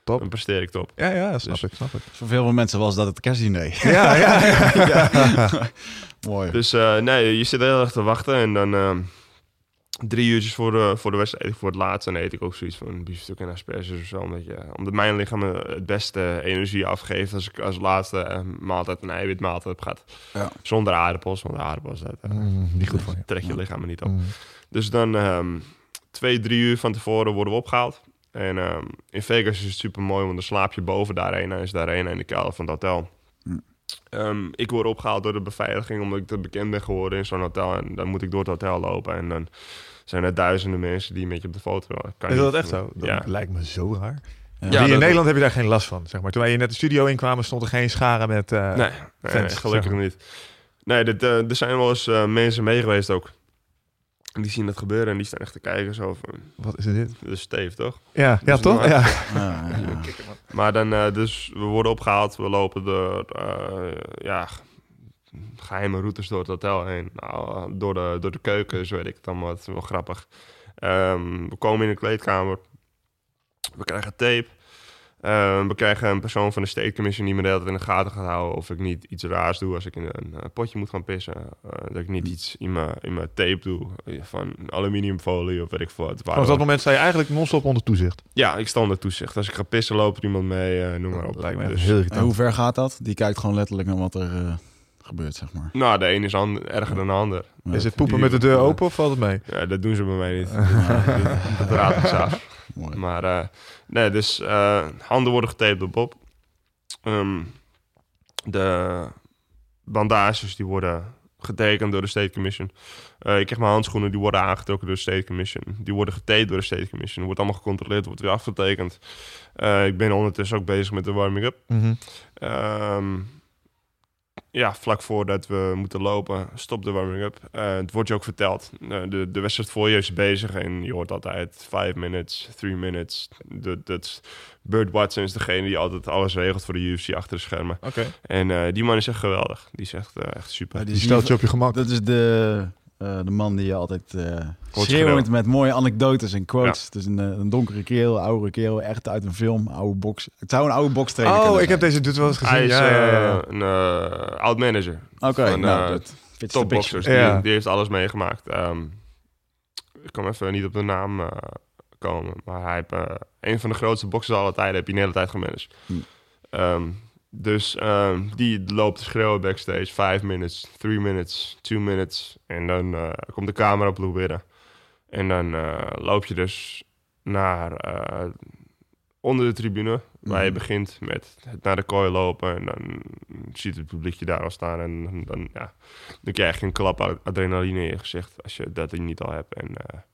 S3: Top.
S2: Dan presteer ik top.
S3: Ja, ja, snap
S2: Dus-
S3: ik, snap ik.
S1: Voor veel mensen was dat het kerstdiner.
S3: Ja, ja, ja.
S1: Mooi.
S2: Dus eh, nee, je zit heel erg te wachten en dan eh, drie uurtjes voor de, voor de wedstrijd, voor het laatst, dan eet ik ook zoiets van een biefstuk en asperges of zo. Omdat, je, omdat mijn lichaam het beste energie afgeeft als ik als laatste eh, maaltijd een eiwitmaaltijd heb gehad.
S1: Ja.
S2: Zonder aardappels, want aardappels, dat
S3: Mm, niet goed van je.
S2: trek je lichaam er niet op.
S3: Mm.
S2: Dus dan ehm, twee, drie uur van tevoren worden we opgehaald. En ehm, in Vegas is het super mooi, want dan slaap je boven de arena. Is de arena in de kelder van het hotel.
S1: Hm.
S2: Ehm, ik word opgehaald door de beveiliging, omdat ik te bekend ben geworden in zo'n hotel. En dan moet ik door het hotel lopen. En dan zijn er duizenden mensen die met je op de foto willen. Kan
S3: Is dat echt zo? Dat
S2: Ja.
S3: lijkt me zo raar.
S1: Ja.
S3: Hier in Nederland heb je daar geen last van, zeg maar. Toen wij hier net de studio inkwamen, stond er geen scharen met... eh,
S2: Nee, nee,
S3: fans,
S2: nee, gelukkig
S3: zeg
S2: niet. Nee, dit, eh, er zijn wel eens eh, mensen mee geweest ook. En die zien dat gebeuren en die staan echt te kijken. Zo van,
S3: Wat is dit?
S2: dat is Steve, toch?
S3: Ja, ja
S2: Dus
S3: toch?
S2: maar-
S3: Ja.
S1: Ja, ja.
S2: Maar dan, eh, dus we worden opgehaald. We lopen door, eh, ja, geheime routes door het hotel heen. Nou, eh, door, de, door de keuken, zo weet ik het allemaal. Het is wel grappig. Ehm, we komen in de kleedkamer. We krijgen tape. Ehm, we krijgen een persoon van de State Commission die me de hele tijd in de gaten gaat houden of ik niet iets raars doe als ik in een, eh, potje moet gaan pissen. Eh, dat ik niet iets in mijn, in mijn tape doe eh, van aluminiumfolie of weet ik veel wat.
S3: Vanaf dat moment sta je eigenlijk non-stop onder toezicht.
S2: Ja, ik sta onder toezicht. Als ik ga pissen, loopt er iemand mee, eh, noem maar op.
S3: Lijkt me
S2: Dus-
S3: heel
S1: En hoe ver gaat dat? Die kijkt gewoon letterlijk naar wat er eh, gebeurt, zeg maar.
S2: Nou, de een is erger dan de ander.
S1: Ja,
S3: Is het poepen met de deur open of valt het mee?
S2: Ja, dat doen ze bij mij niet. dat raad ik ze af.
S1: Mooi.
S2: Maar eh, nee, dus eh, handen worden getaped op Bob. Ehm, de bandages die worden getekend door de State Commission. Eh, ik krijg mijn handschoenen, die worden aangetrokken door de State Commission. Die worden getaped door de State Commission. Wordt allemaal gecontroleerd, wordt weer afgetekend. Ik ben ondertussen ook bezig met de warming-up. Ehm, ja, vlak voordat we moeten lopen, stop de warming-up. Eh, het wordt je ook verteld. Eh, de, de wedstrijd voor je is bezig en je hoort altijd 5 minutes, 3 minutes. De, dat, Burt Watson is degene die altijd alles regelt voor de UFC achter de schermen.
S3: Oké.
S2: En eh, die man is echt geweldig. Die is echt, echt super.
S1: Ja,
S3: Die stelt je op je gemak.
S1: Dat is de, Eh, de man die je altijd eh
S2: Wordt
S1: schreeuwend
S2: schreeuwen.
S1: met mooie anekdotes en quotes. Het is een, eh, een donkere kerel, oude kerel, echt uit een film, oude box. Het zou een oude bokstrainer
S3: Oh,
S1: kunnen
S3: ik heb deze dude wel eens gezien.
S2: Hij is
S3: ja, ja, ja.
S2: een eh, oud manager.
S1: Oké,
S2: van,
S1: nou,
S2: Topboxers. Die, die heeft alles meegemaakt. Ehm, ik kan even niet op de naam komen. Maar hij heeft eh, een van de grootste boxers aller tijden. Heb je een hele tijd gemanaged.
S1: Hm.
S2: Ehm, dus ehm, die loopt te schreeuwen backstage. Five minutes, three minutes, two minutes. En dan eh, komt de cameraploeg binnen. En dan eh, loop je dus naar eh, onder de tribune. Waar je
S1: Mhm.
S2: begint met het naar de kooi lopen. En dan ziet het publiek je daar al staan. En dan, ja, dan krijg je een klap ad- adrenaline in je gezicht. Als je dat niet al hebt. En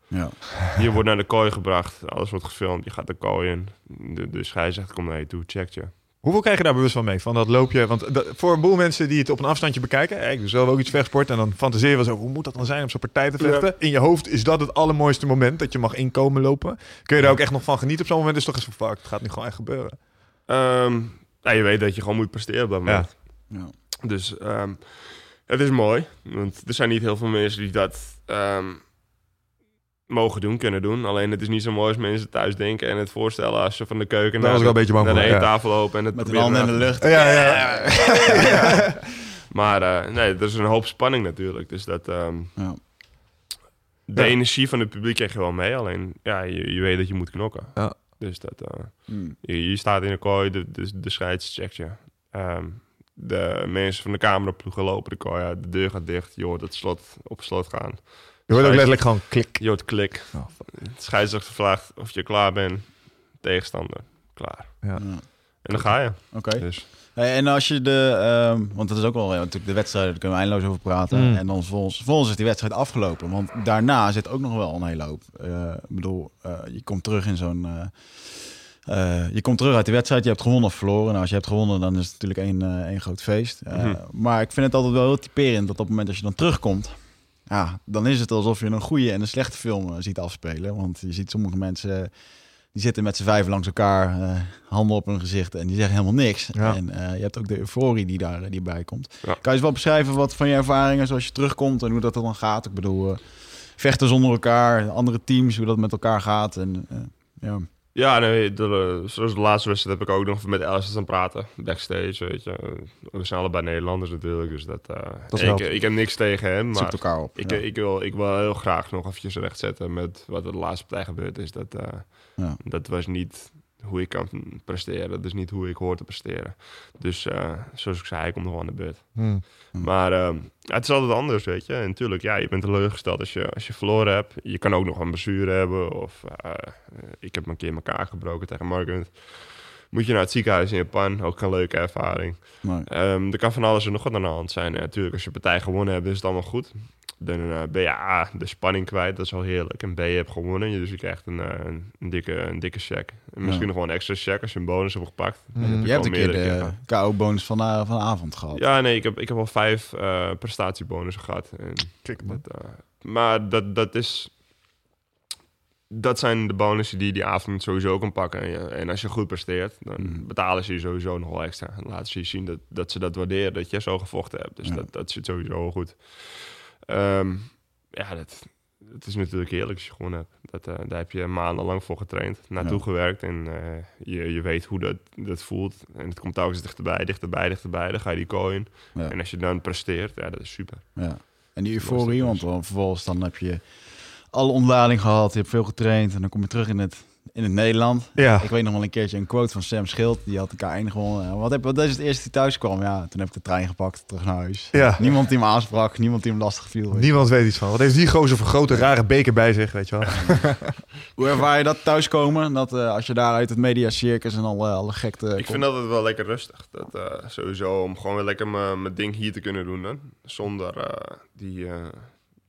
S1: Ja.
S2: je wordt naar de kooi gebracht. Alles wordt gefilmd. Je gaat de kooi in. De, de scheidsrechter komt naar je toe. Checkt je.
S3: Hoeveel krijg je daar bewust van mee? Van dat loopje? Want dat- voor een boel mensen die het op een afstandje bekijken. eh, Ik doe zelf ook iets vechtsport. En dan fantaseer je wel zo. Hoe moet dat dan zijn om zo'n partij te vechten? In je hoofd is dat het allermooiste moment. Dat je mag inkomen lopen. Kun je daar ook echt nog van genieten op zo'n moment? Is toch eens van fuck. Het gaat nu gewoon echt gebeuren.
S2: Ehm, ja, je weet dat je gewoon moet presteren op dat moment.
S1: Ja.
S2: Dus ehm, het is mooi. Want er zijn niet heel veel mensen die dat ehm, mogen doen, kunnen doen. Alleen het is niet zo mooi als mensen thuis denken en het voorstellen als ze van de keuken naar de, naar de
S3: ja.
S2: lopen en het
S1: Met een hand in de lucht.
S3: Ja, ja.
S2: Maar eh, nee, er is een hoop spanning natuurlijk. Dus dat, ehm,
S1: Ja.
S2: de
S3: Ja.
S2: energie van het publiek krijg je wel mee. Alleen ja, je, je weet dat je moet knokken.
S3: Ja.
S2: Dus dat, eh,
S1: Mm.
S2: je, je staat in de kooi, de, de, de scheids checkt je. Ehm, de mensen van de cameraploegen lopen de kooi uit, de deur gaat dicht. Je hoort het slot op slot gaan.
S3: Je hoort ook letterlijk gewoon klik.
S2: Je hoort klik.
S3: Oh,
S2: De scheidsrechter vraagt of je klaar bent. Tegenstander, klaar.
S3: Ja.
S2: En dan ga je.
S1: Oké.
S2: Dus
S1: Hey, en als je de, ehm, want dat is ook wel ja, natuurlijk de wedstrijd, daar kunnen we eindeloos over praten.
S3: Mm.
S1: En dan volgens, volgens is die wedstrijd afgelopen. Want daarna zit ook nog wel een hele hoop. Eh, ik bedoel, eh, je komt terug in zo'n. eh, eh, je komt terug uit die wedstrijd, je hebt gewonnen of verloren. Nou, als je hebt gewonnen, dan is het natuurlijk één, eh, één groot feest. Eh,
S2: Mhm.
S1: Maar ik vind het altijd wel heel typerend dat op het moment dat je dan terugkomt, ja, dan is het alsof je een goede en een slechte film eh, ziet afspelen. Want je ziet sommige mensen, eh, die zitten met z'n vijf langs elkaar, eh, handen op hun gezicht en die zeggen helemaal niks.
S3: Ja.
S1: En je hebt ook de euforie die daar die bij komt.
S2: Ja.
S1: Kan je eens wel beschrijven wat van je ervaringen zoals je terugkomt en hoe dat dan gaat? Ik bedoel, vechten zonder elkaar, andere teams, hoe dat met elkaar gaat. En, ja.
S2: Ja, nee, de, zoals de laatste wedstrijd heb ik ook nog met Alice aan praten. Backstage, weet je. We zijn allebei Nederlanders natuurlijk, dus dat... eh,
S3: Dat
S2: ik, ik heb niks tegen hem, maar
S1: elkaar op.
S2: ik,
S1: ja.
S2: ik, wil, ik wil heel graag nog eventjes rechtzetten met wat er de laatste partij gebeurd is. Dat, eh,
S1: Ja.
S2: dat was niet hoe ik kan presteren. Dat is niet hoe ik hoor te presteren. Dus eh, zoals ik zei, hij komt nog wel aan de beurt.
S3: Hmm.
S1: Hm.
S2: Maar ehm, het is altijd anders, weet je. En natuurlijk, ja, je bent teleurgesteld als je, als je verloren hebt. Je kan ook nog een blessure hebben. Of eh, ik heb een keer kaak gebroken tegen Margaret. Moet je naar het ziekenhuis in Japan. Ook een leuke ervaring.
S1: Maar,
S2: Ehm, er kan van alles en nog wat aan de hand zijn. Natuurlijk, als je partij gewonnen hebt, is het allemaal goed. Dan eh, ben je A, de spanning kwijt. Dat is al heerlijk. En B, je hebt gewonnen. Dus je krijgt een, eh, een, een dikke, een dikke check. En misschien
S1: Ja.
S2: nog wel een extra check als je een bonus hebt gepakt. Dat heb
S1: je hebt een keer de. KO-bonus van, de- van de avond gehad.
S2: Ja, nee, ik heb, ik heb al vijf eh prestatiebonussen gehad. En
S3: Kijk, man.
S2: dat, eh, maar dat, dat is... Dat zijn de bonussen die je die avond sowieso kan pakken. En, en als je goed presteert, dan
S1: Mm.
S2: betalen ze je sowieso nog wel extra. Dan laten ze je zien dat, dat ze dat waarderen, dat je zo gevochten hebt. Dus
S1: Ja.
S2: dat, dat zit sowieso goed. Ehm, ja, dat, het is natuurlijk heerlijk als je gewonnen hebt. Dat, eh, daar heb je maandenlang voor getraind, naartoe
S1: Ja.
S2: gewerkt. En eh, je, je weet hoe dat, dat voelt. En het komt telkens dichterbij, dichterbij, dichterbij. Dan ga je die kooi in.
S1: Ja.
S2: En als je dan presteert, ja, dat is super.
S1: Ja. En die euforie, want dan vervolgens dan heb je alle ontlading gehad, je hebt veel getraind en dan kom je terug in het, in het Nederland.
S3: Ja.
S1: Ik weet nog wel een keertje een quote van Sam Schild, die had elkaar einde gewonnen. Wat, heb, wat is het eerste die thuis kwam? Ja, toen heb ik de trein gepakt, terug naar huis.
S3: Ja.
S1: Niemand die me aansprak, niemand die hem lastig viel. weet.
S3: Niemand weet iets van. Wat heeft die gozer voor grote rare beker bij zich, weet je wel?
S1: Hoe ervaar je dat thuiskomen? Dat eh, als je daar uit het mediacircus en alle, alle gekte
S2: Ik
S1: komt?
S2: vind dat het wel lekker rustig. Dat, eh, sowieso om gewoon weer lekker mijn mijn ding hier te kunnen doen. Dan, zonder eh, die, eh,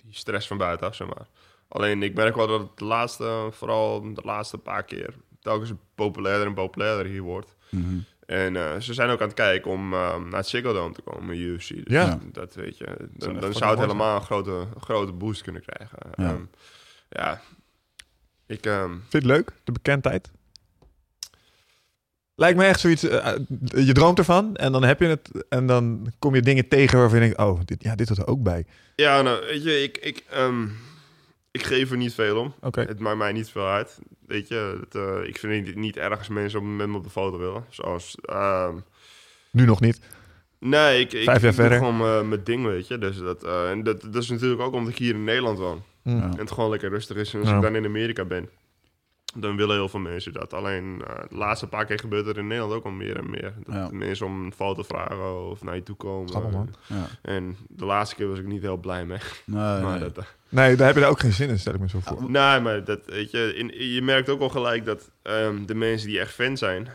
S2: die stress van buitenaf, zeg maar. Alleen ik merk wel dat het de laatste, vooral de laatste paar keer, telkens populairder en populairder hier wordt.
S1: Mhm.
S2: En eh, ze zijn ook aan het kijken om eh, naar het Ziggo Dome te komen, UFC. Dus
S3: Ja.
S2: dat weet je. Dan, zou het helemaal een grote, grote boost kunnen krijgen.
S1: Ja.
S2: Ja, ja ik... ehm,
S3: Vind je het leuk, de bekendheid? Lijkt me echt zoiets. eh, je droomt ervan en dan heb je het. En dan kom je dingen tegen waarvan je denkt: oh, dit, ja, dit hoort er ook bij.
S2: Ja, nou, weet je, ik, ik, ehm, ik geef er niet veel om. Het maakt mij niet veel uit. Weet je, het, eh, ik vind het niet, niet erg als mensen op, met me op de foto willen. Zoals, ehm,
S3: Nu nog niet.
S2: nee, ik, ik,
S3: Vijf jaar
S2: ik doe
S3: verder.
S2: gewoon mijn- mijn ding, weet je. Dus dat, eh, en dat, dat is natuurlijk ook omdat ik hier in Nederland woon.
S1: Ja.
S2: En het gewoon lekker rustig is. En als
S3: Ja.
S2: ik dan in Amerika ben, dan willen heel veel mensen dat. Alleen eh, de laatste paar keer gebeurt er in Nederland ook al meer en meer. Dat
S1: Ja.
S2: mensen om een foto vragen of naar je toe komen.
S3: Grappig, man.
S1: Ja.
S2: En de laatste keer was ik niet heel blij mee.
S1: Nee,
S2: maar
S1: nee.
S2: dat, eh,
S3: Nee, daar heb je daar ook geen zin in, stel ik me zo voor.
S2: Nee, maar dat, weet je, in, je merkt ook al gelijk dat ehm, de mensen die echt fan zijn,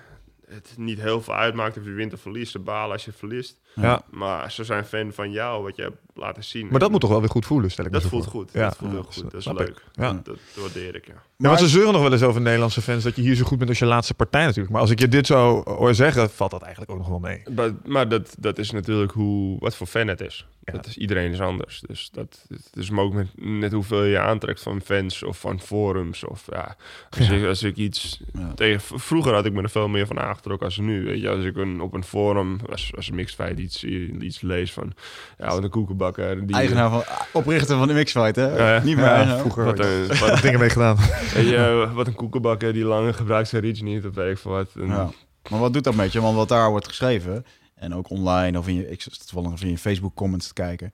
S2: het niet heel veel uitmaakt of je wint of verliest. Ze balen als je verliest.
S3: Ja.
S2: Maar ze zijn fan van jou, wat je hebt laten zien.
S3: Maar dat moet toch wel weer goed voelen, stel ik me
S2: Dat voelt
S3: voor.
S2: goed.
S3: Ja.
S2: Dat voelt heel goed. Dat is leuk.
S3: Ja.
S2: Dat, dat waardeer ik, ja.
S3: Maar ze zeuren nog wel eens over Nederlandse fans dat je hier zo goed bent als je laatste partij natuurlijk. Maar als ik je dit zo hoor zeggen, valt dat eigenlijk ook nog wel mee.
S2: Maar, maar dat, dat is natuurlijk hoe, wat voor fan het is.
S3: Ja.
S2: Dat is. Iedereen is anders. Dus dat het is maar ook met, net hoeveel je aantrekt van fans of van forums. Of, ja, als,
S3: Ja.
S2: Ik, als ik iets
S1: Ja.
S2: tegen... vroeger had ik me er veel meer van aangetrokken als nu. Weet je, als ik een, op een forum, als, als mixed fight iets, iets lees van... Ja, wat een koekenbakker. Die,
S1: Eigenaar van, oprichter van de Mixfight, hè? Niet meer
S3: Ja, vroeger
S2: Wat een, wat,
S3: dingen mee gedaan.
S2: je, wat een koekenbakker die lang gebruikt zijn reach niet. Of weet ik wat. En-
S1: Ja. Maar wat doet dat met je? Want wat daar wordt geschreven, en ook online of in je, ik toevallig of in je Facebook comments te kijken.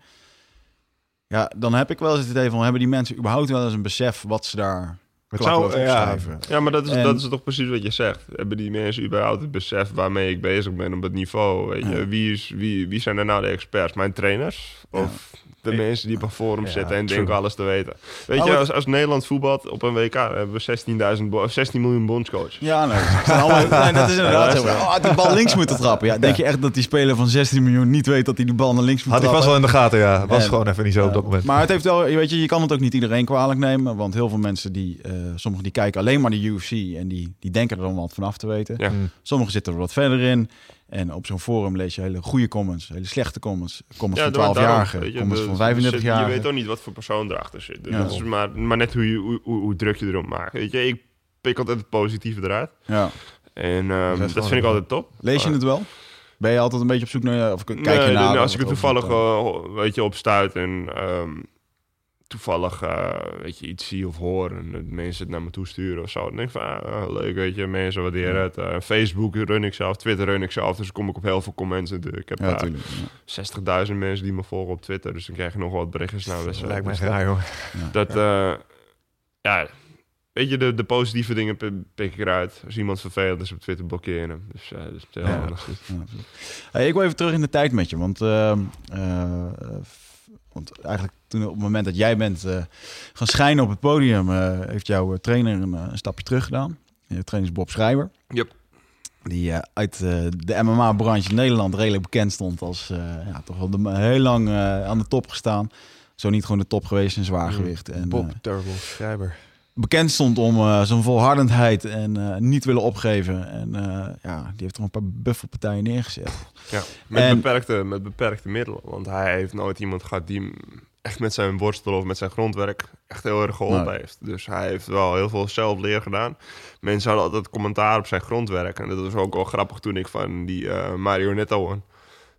S1: Ja, dan heb ik wel eens het idee van, hebben die mensen überhaupt wel eens een besef wat ze daar
S3: Het zou, ja?
S2: Ja, maar dat is,
S1: En-
S2: dat is toch precies wat je zegt. Hebben die mensen überhaupt het besef waarmee ik bezig ben op het niveau? Weet je?
S1: Ja.
S2: Wie, is, wie, wie zijn er nou de experts? Mijn trainers? Of de
S3: Ik-
S2: mensen die op een forum
S3: Ja,
S2: zitten en
S3: true.
S2: denken alles te weten? Weet
S1: Oh,
S2: je, als, als Nederland voetbalt op een WK hebben we 16.000 bo- 16 miljoen bondscoaches.
S1: Ja, nee. allemaal- dat is inderdaad
S2: Ja,
S1: zo. Oh, die bal links moeten trappen. Ja, denk je echt dat die speler van 16 miljoen niet weet dat hij die bal naar links moet
S3: Had ik vast
S1: trappen?
S3: wel in de gaten, ja. Was
S1: En-
S3: gewoon even niet zo op dat moment.
S1: Maar het heeft wel, je weet je, je kan het ook niet iedereen kwalijk nemen. Want heel veel mensen die, eh sommigen die kijken alleen maar de UFC en die, die denken er dan wat van af te weten.
S2: Ja.
S3: Mm.
S1: Sommigen zitten er wat verder in. En op zo'n forum lees je hele goede comments, hele slechte comments. Comments van
S2: maar daarom,
S1: 12-jarigen,
S2: weet je,
S1: comments
S2: de-
S1: van
S2: de-
S1: 35
S2: Je
S1: jaar.
S2: weet ook niet wat voor persoon erachter zit. Dus
S1: Ja.
S2: dat is maar, maar net hoe, je, hoe, hoe, hoe druk je erop maakt. Weet je, ik pik altijd het positieve eruit.
S1: Ja.
S2: En ehm, dat vind ik altijd top.
S1: Lees je het wel? Ben je altijd een beetje op zoek naar, of kijk je
S2: Nee,
S1: naar?
S2: als ik er toevallig
S1: eh,
S2: weet je, op stuit en ehm, toevallig eh, weet je, iets zie of hoor en dat mensen het naar me toe sturen of zo, dan denk ik van ah, leuk, weet je, mensen waarderen het. Eh, Facebook run ik zelf, Twitter run ik zelf, dus dan kom ik op heel veel comments natuurlijk. Ik heb
S1: Ja,
S2: daar
S1: natuurlijk. Ja.
S2: 60.000 mensen die me volgen op Twitter, dus dan krijg je nog wat berichtjes. Nou,
S3: Dat
S2: eh,
S3: lijkt
S2: dus
S3: graag, hoor.
S2: dat, eh, ja, weet je, de, de positieve dingen pi- pik ik eruit. Als iemand vervelend is op Twitter, blokkeer hem. Dus eh, dat is heel
S1: Ja.
S2: handig.
S1: Ja, absoluut. Hey, ik wil even terug in de tijd met je, want, eh, want eigenlijk toen op het moment dat jij bent eh, gaan schijnen op het podium, eh, heeft jouw eh, trainer een, een stapje terug gedaan. Je trainer is Bob Schrijver.
S2: Yep.
S1: Die uit de MMA-branche in Nederland redelijk bekend stond als ja, toch wel de, heel lang aan de top gestaan. Zo niet gewoon de top geweest in zwaargewicht. En,
S3: Bob, terrible schrijver.
S1: bekend stond om zijn volhardendheid en niet willen opgeven. En ja, die heeft toch een paar buffelpartijen neergezet.
S2: Ja, met,
S1: En-
S2: beperkte, met beperkte middelen. Want hij heeft nooit iemand gehad die echt met zijn worstel of met zijn grondwerk echt heel erg geholpen heeft. Dus hij heeft wel heel veel zelfleer gedaan. Mensen hadden altijd commentaar op zijn grondwerk. En dat was ook wel grappig toen ik van die eh marionetto won.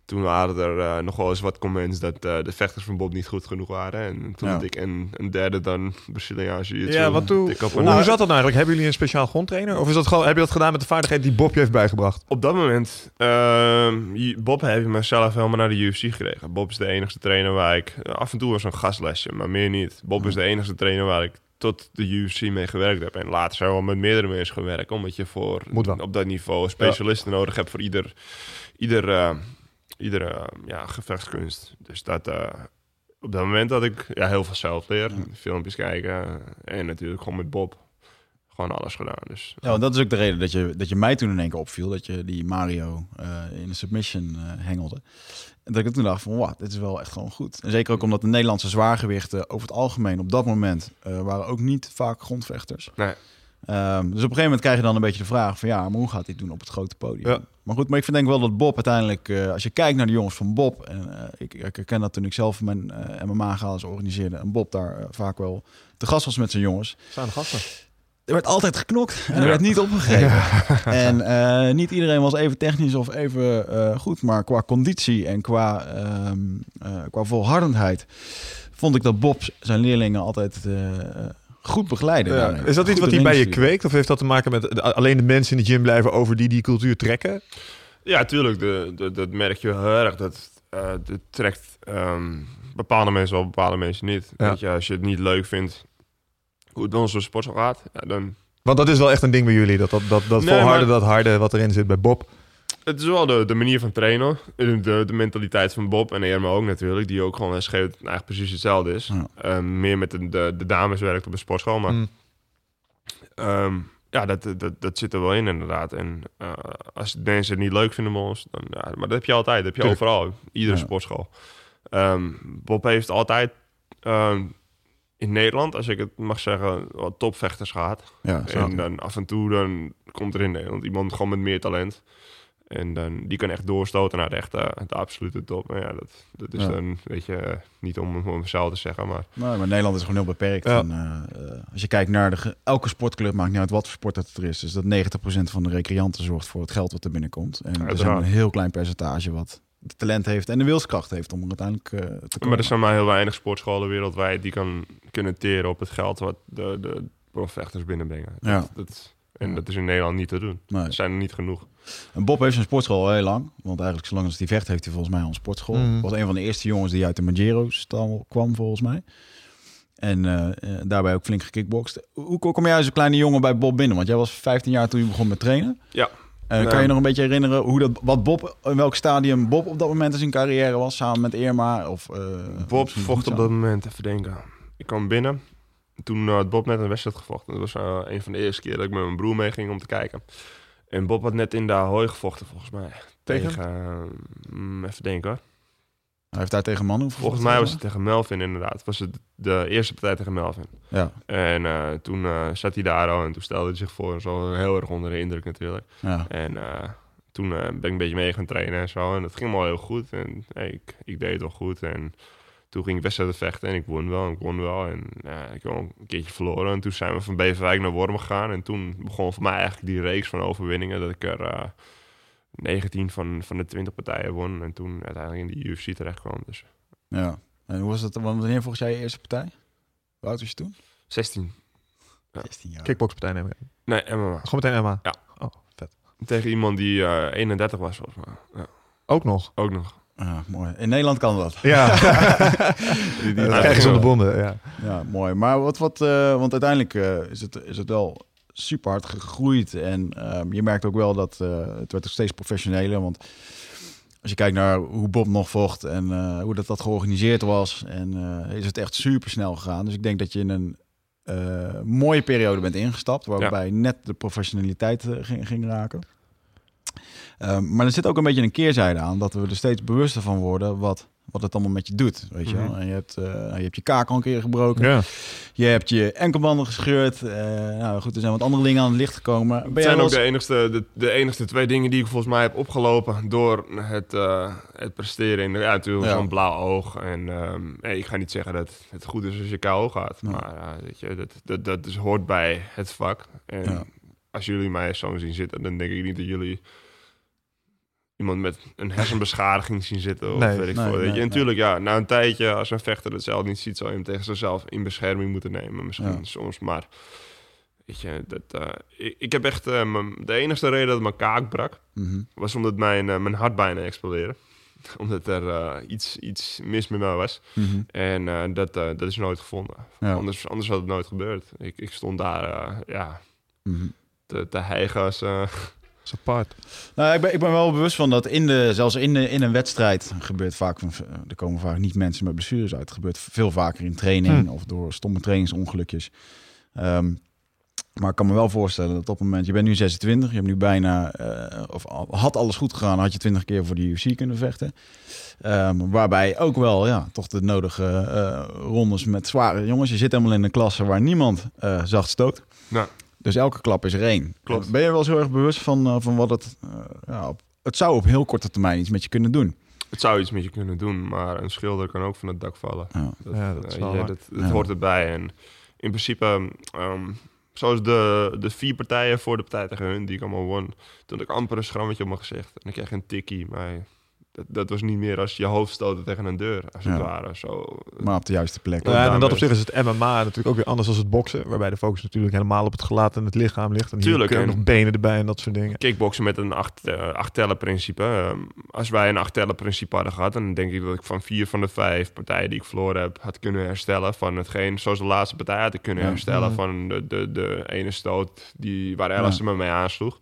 S2: Toen waren er eh, nog wel eens wat comments dat eh, de vechters van Bob niet goed genoeg waren. En toen
S1: Ja.
S2: had ik een, een derde dan Braziliaanse jiu-jitsu.
S3: Ja, wat toen,
S2: dik op
S3: hoe
S2: een-
S3: zat dat nou eigenlijk? Hebben jullie een speciaal grondtrainer? Of is dat gewoon, heb je dat gedaan met de vaardigheid die Bob je heeft bijgebracht?
S2: Op dat moment, ehm, je- Bob heeft mezelf helemaal naar de UFC gekregen. Bob is de enige trainer waar ik, af en toe was een gastlesje, maar meer niet. Bob is de enige trainer waar ik tot de UFC mee gewerkt heb. En later zijn we wel met meerdere mensen gewerkt, omdat je voor op dat niveau specialisten nodig hebt voor ieder, ieder, eh, ieder eh, ja, gevechtskunst. Dus dat, eh, op dat moment had ik ja, heel veel zelf leren, filmpjes kijken en natuurlijk gewoon met Bob gewoon alles gedaan. Dus
S1: Ja, dat is ook de reden dat je, dat je mij toen in één keer opviel. Dat je die Mario eh, in de submission eh, hengelde. En dat ik toen dacht van, wauw, dit is wel echt gewoon goed. En zeker ook omdat de Nederlandse zwaargewichten over het algemeen op dat moment waren ook niet vaak grondvechters.
S2: Nee.
S1: Ehm, dus op een gegeven moment krijg je dan een beetje de vraag van, ja, maar hoe gaat hij het doen op het grote podium?
S3: Ja.
S1: Maar goed, maar ik vind denk wel dat Bob uiteindelijk, eh, als je kijkt naar de jongens van Bob, en eh, ik, ik herken dat toen ik zelf mijn eh MMA-galas organiseerde, en Bob daar vaak wel te gast was met zijn jongens.
S3: Staan de gasten.
S1: er werd altijd geknokt en er werd niet opgegeven. En niet iedereen was even technisch of even goed, maar qua conditie en qua, ehm, eh, qua volhardendheid vond ik dat Bob zijn leerlingen altijd goed.
S3: Ja.
S1: daarin.
S3: Is dat iets wat hij bij je kweekt? Of heeft dat te maken met de- alleen de mensen in de gym blijven over die die cultuur trekken?
S2: Ja, tuurlijk. De, de, dat merk je heel erg. Dat, eh dat trekt ehm, bepaalde mensen wel, bepaalde mensen niet.
S3: Ja.
S2: Weet je, als je het niet leuk vindt hoe het bij onze sportschool gaat, ja, dan...
S3: Want dat is wel echt een ding bij jullie. Dat, dat, dat, dat
S2: Nee,
S3: volharden,
S2: maar-
S3: dat harde wat erin zit bij Bob.
S2: Het is wel de, de manier van trainen. De, de, de mentaliteit van Bob en Irma ook natuurlijk. Die ook gewoon schreeuwt eigenlijk precies hetzelfde is.
S1: Ja.
S2: Ehm, meer met de, de, de dames werkt op een sportschool. Maar
S3: Mm.
S2: ehm, ja, dat, dat, dat zit er wel in inderdaad. En eh, als mensen het niet leuk vinden bij ons, dan, ja, maar dat heb je altijd. Dat heb je
S3: Tuurlijk.
S2: overal. Iedere
S1: Ja.
S2: sportschool. Ehm, Bob heeft altijd ehm, in Nederland, als ik het mag zeggen, wat topvechters gehad.
S1: Ja.
S2: En dan af en toe dan komt er in Nederland iemand gewoon met meer talent. En dan, die kan echt doorstoten naar de, echte, de absolute top. Maar ja, dat, dat is
S1: Ja.
S2: dan, weet je, niet om, om mezelf te zeggen, maar...
S1: Nee, maar Nederland is gewoon heel beperkt.
S3: Ja.
S1: En, eh, eh, als je kijkt naar de, elke sportclub, maakt niet uit wat voor sport dat er is. Dus dat 90% van de recreanten zorgt voor het geld wat er binnenkomt. En er is een heel klein percentage wat de talent heeft en de wilskracht heeft om er uiteindelijk eh, te komen.
S2: Maar er zijn maar heel weinig sportscholen wereldwijd die kan kunnen teren op het geld wat de, de profvechters binnenbrengen.
S1: Ja.
S2: Dat, dat- en
S1: Ja.
S2: dat is in Nederland niet te doen.
S1: Nee.
S2: Er zijn er niet genoeg.
S1: En Bob heeft zijn sportschool al heel lang. Want eigenlijk zolang als hij vecht heeft hij volgens mij al een sportschool.
S3: Mhm.
S1: Was een van de eerste jongens die uit de Magero-stal kwam volgens mij. En eh, eh, daarbij ook flink gekickboxd. Hoe kom jij als een kleine jongen bij Bob binnen? Want jij was 15 jaar toen je begon met trainen.
S2: Ja.
S1: Eh. Kan je nog een beetje herinneren hoe dat, wat Bob, in welk stadium Bob op dat moment in zijn carrière was? Samen met Irma? Of, eh,
S2: Bob vocht op dat moment, even denken. Ik kwam binnen. Toen had Bob net een wedstrijd gevochten. Dat was eh, een van de eerste keer dat ik met mijn broer meeging om te kijken. En Bob had net in de Ahoy gevochten, volgens mij.
S3: Tegen?
S2: eh, mm, even denken hoor.
S1: Hij heeft daar tegen Manu
S2: Volgens mij was het tegen Melvin inderdaad. Was het de eerste partij tegen Melvin.
S1: Ja,
S2: En eh, toen eh, zat hij daar al en toen stelde hij zich voor. Zo heel erg onder de indruk natuurlijk.
S1: ja.
S2: En eh, toen eh, ben ik een beetje mee gaan trainen en zo. En dat ging wel heel goed. En hey, ik, ik deed het wel goed. En toen ging ik wedstrijden vechten en ik won wel. En ik won wel. En eh, ik heb een keertje verloren. En toen zijn we van Beverwijk naar Wormen gegaan. En toen begon voor mij eigenlijk die reeks van overwinningen. Dat ik er eh 19 van, van de 20 partijen won. En toen uiteindelijk in de UFC terecht kwam. Dus
S1: ja. En hoe was het? Wanneer volgens jij je eerste partij? Hoe oud was je toen?
S2: 16. Ja.
S1: 16 jaar.
S3: Kickboxpartij neem ik aan.
S2: Nee, MMA.
S3: Gewoon meteen Emma.
S2: Ja.
S3: Oh, vet.
S2: Tegen iemand die eh 31 was volgens mij. Ja,
S3: Ook nog.
S2: ook nog.
S1: Ja, mooi. In Nederland kan dat.
S3: Ja.
S1: Die- die-
S3: zonder bonden. Ja.
S1: Ja, mooi. Maar wat, wat eh, want uiteindelijk eh, is, het, is het wel super hard gegroeid. En ehm, je merkt ook wel dat eh, het werd ook steeds professioneler. Want als je kijkt naar hoe Bob nog vocht en eh, hoe dat, dat georganiseerd was, en eh, is het echt super snel gegaan. Dus ik denk dat je in een eh, mooie periode bent ingestapt, waarbij net de professionaliteit ging, ging raken. Ehm, maar er zit ook een beetje een keerzijde aan, dat we er steeds bewuster van worden wat, wat het allemaal met je doet. Weet je, wel?
S2: Mhm.
S1: En je, hebt, eh, je hebt je kaak al een keer gebroken. Je hebt je enkelbanden gescheurd. eh, nou goed, er zijn wat andere dingen aan het licht gekomen. Ben
S2: Het zijn ook de enigste, de, de enigste twee dingen die ik volgens mij heb opgelopen door het, eh, het presteren. In de, ja, natuurlijk
S1: Ja.
S2: zo'n blauw oog. En ehm, ik ga niet zeggen dat het goed is als je kou gaat. Maar weet je, dat, dat, dat is, hoort bij het vak. En
S1: Ja.
S2: als jullie mij zo zien zitten, dan denk ik niet dat jullie iemand met een hersenbeschadiging zien zitten. Of
S3: Nee,
S2: weet ik
S1: nee,
S2: veel.
S1: nee,
S2: En natuurlijk, ja, na een tijdje, als een vechter het zelf niet ziet, zou je hem tegen zichzelf in bescherming moeten nemen. Misschien
S1: Ja.
S2: soms, maar weet je, dat, eh, ik, ik heb echt, eh, de enige reden dat mijn kaak brak,
S1: Mhm.
S2: was omdat mijn, eh, mijn hart bijna explodeerde. omdat er iets, iets mis met mij was.
S1: Mhm.
S2: En dat, dat is nooit gevonden.
S1: Ja.
S2: Anders, anders had het nooit gebeurd. Ik, ik stond daar ja,
S1: Mhm.
S2: te, te hijgen als...
S3: is apart.
S1: Nou, ik ben, ik ben wel bewust van dat in de, zelfs in, de, in een wedstrijd gebeurt vaak, van, er komen vaak niet mensen met blessures uit. Het gebeurt veel vaker in training
S3: Hm.
S1: of door stomme trainingsongelukjes. Ehm, maar ik kan me wel voorstellen dat op het moment, je bent nu 26, je hebt nu bijna, eh, of had alles goed gegaan, had je 20 keer voor de UFC kunnen vechten. Ehm, waarbij ook wel, ja, toch de nodige eh, rondes met zware jongens. Je zit helemaal in een klasse waar niemand eh, zacht stoot.
S2: nou,
S1: Dus elke klap is er één.
S2: Klopt.
S1: Ben je wel heel erg bewust van, eh, van wat het... eh, ja, op, het zou op heel korte termijn iets met je kunnen doen.
S2: het zou iets met je kunnen doen, maar een schilder kan ook van het dak vallen.
S1: Ja.
S2: Dat,
S3: Ja, dat
S2: eh,
S3: wel
S2: je-
S3: waar.
S2: dat, dat
S1: Ja.
S2: hoort erbij. En in principe, ehm, zoals de, de vier partijen voor de partij tegen hun, die ik allemaal won. Toen had ik amper een schrammetje op mijn gezicht. En ik kreeg een tikkie, maar dat, dat was niet meer als je hoofd stoten tegen een deur, als het
S1: Ja.
S2: ware. Zo,
S1: Maar op de juiste plek.
S3: Ja, en in dat opzicht is het MMA natuurlijk ook weer anders dan het boksen. Waarbij de focus natuurlijk helemaal op het gelaat en het lichaam ligt. En hier
S2: Tuurlijk,
S3: kun je
S2: en-
S3: nog benen erbij en dat soort dingen.
S2: kickboksen met een acht, eh, acht tellen principe. Ehm, als wij een acht tellen principe hadden gehad, dan denk ik dat ik van vier van de vijf partijen die ik verloren heb, had kunnen herstellen van hetgeen, zoals de laatste partij had ik kunnen
S1: Ja.
S2: herstellen van de, de, de ene stoot die, waar Alice
S1: Ja.
S2: me mee aansloeg.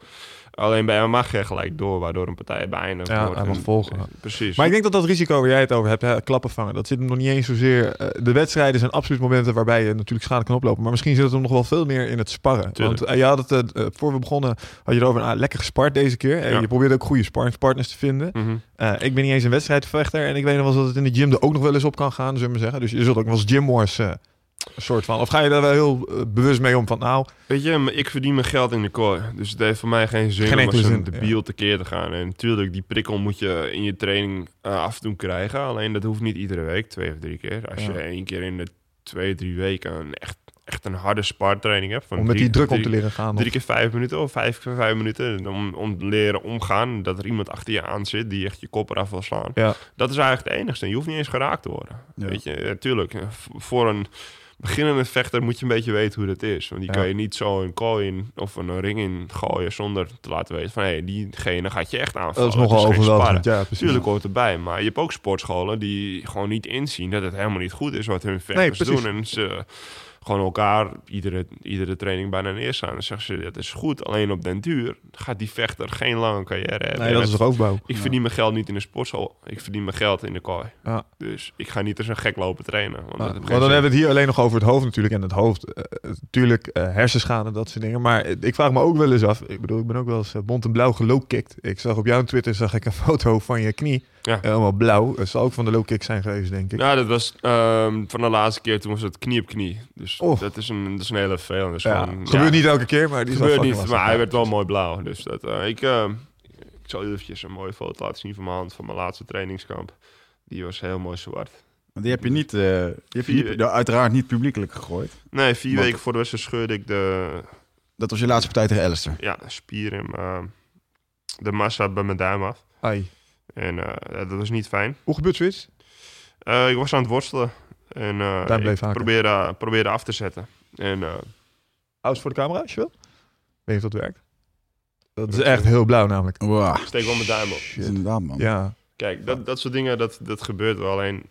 S2: Alleen bij MMA ga je gelijk door, waardoor een partij beëindigd
S3: Ja,
S2: wordt.
S3: hij mag
S2: En-
S3: volgen.
S2: Precies.
S3: Maar ik denk dat dat risico waar jij het over hebt, hè, klappen vangen, dat zit hem nog niet eens zozeer. eh, de wedstrijden zijn absoluut momenten waarbij je natuurlijk schade kan oplopen. Maar misschien zit het hem nog wel veel meer in het sparren.
S2: Tuurlijk.
S3: Want eh, je had het, eh, voor we begonnen, had je erover, ah, lekker gespart deze keer. En
S2: Ja.
S3: je probeerde ook goede sparringspartners te vinden.
S2: Mhm.
S3: Ik ben niet eens een wedstrijdvechter. En ik weet nog wel eens dat het in de gym er ook nog wel eens op kan gaan, zullen we zeggen. Dus je zult ook wel eens gym wars eh, een soort van. Of ga je daar wel heel eh, bewust mee om van, nou,
S2: Weet je, ik verdien mijn geld in de kooi. Dus het heeft voor mij geen zin
S3: Geen
S2: om als een debiel tekeer te gaan. En natuurlijk, die prikkel moet je in je training eh, af en toe krijgen. Alleen dat hoeft niet iedere week, twee of drie keer. Als
S3: Ja.
S2: je één keer in de twee, drie weken een echt, echt een harde spartraining hebt. Van
S3: om met
S2: drie-
S3: die druk om
S2: drie-
S3: te leren gaan.
S2: Drie keer vijf minuten of vijf keer vijf minuten. Om, om te leren omgaan. Dat er iemand achter je aan zit die echt je kop eraf wil slaan.
S3: Ja.
S2: Dat is eigenlijk het enigste. Je hoeft niet eens geraakt te worden.
S1: Ja.
S2: Weet je, natuurlijk. Voor een beginnende vechter moet je een beetje weten hoe dat is. Want die
S3: Ja.
S2: kan je niet zo een kooi in of een ring in gooien zonder te laten weten van hé, diegene gaat je echt aanvallen.
S3: Dat is nogal
S2: Het geen
S3: overweldigend. Ja, precies.
S2: Tuurlijk hoort erbij, maar je hebt ook sportscholen die gewoon niet inzien dat het helemaal niet goed is wat hun vechters doen. En ze gewoon elkaar iedere, iedere training bijna neerstaan. Dan zeggen ze, dat is goed. Alleen op den duur gaat die vechter geen lange carrière hebben.
S3: Nee, dat is roofbouw.
S2: ik verdien mijn geld niet in de sportschool. Ik verdien mijn geld in de kooi.
S3: Ja.
S2: Dus ik ga niet als een gek lopen trainen. Want
S3: Ja, maar dan hebben we het hier alleen nog over het hoofd natuurlijk. En het hoofd, eh, natuurlijk eh, hersenschade, dat soort dingen. Maar eh, ik vraag me ook wel eens af. Ik bedoel, ik ben ook wel eens eh, bont en blauw gelowkicked. Ik zag op jouw Twitter zag ik een foto van je knie.
S2: Ja.
S3: Helemaal blauw. Het zal ook van de low kick zijn geweest, denk ik.
S2: Ja, dat was ehm, van de laatste keer. Toen was het knie op knie. Dus
S3: Oh.
S2: dat, is een, dat is een hele vervelende. Dus
S3: Ja,
S2: gewoon,
S3: gebeurt
S2: ja,
S3: niet elke keer, maar die
S2: gebeurt niet. Maar hij werd wel mooi blauw. Dus dat, eh, ik, eh, ik zal eventjes een mooie foto laten zien van mijn hand van mijn laatste trainingskamp. Die was heel mooi zwart.
S1: Maar die heb je niet, eh, die heb je
S2: Vier-
S1: niet, nou, uiteraard niet publiekelijk gegooid.
S2: Nee, vier weken voor de wedstrijd scheurde ik de
S1: Dat was je laatste partij tegen Alistair.
S2: ja, spier in mijn- de massa bij mijn duim af.
S3: Ai.
S2: En eh, dat was niet fijn.
S3: Hoe gebeurt zoiets?
S2: Eh, ik was aan het worstelen. En eh,
S3: Duim bleef
S2: ik
S3: haken.
S2: probeerde, probeerde af te zetten. En eh,
S3: eens voor de camera als je wil. Weet je of dat werkt? Dat is echt heel blauw namelijk.
S1: Wow.
S2: ik steek wel mijn duim op.
S1: Shit, inderdaad, man.
S3: Ja.
S2: Kijk, dat, dat soort dingen, dat, dat gebeurt wel. Alleen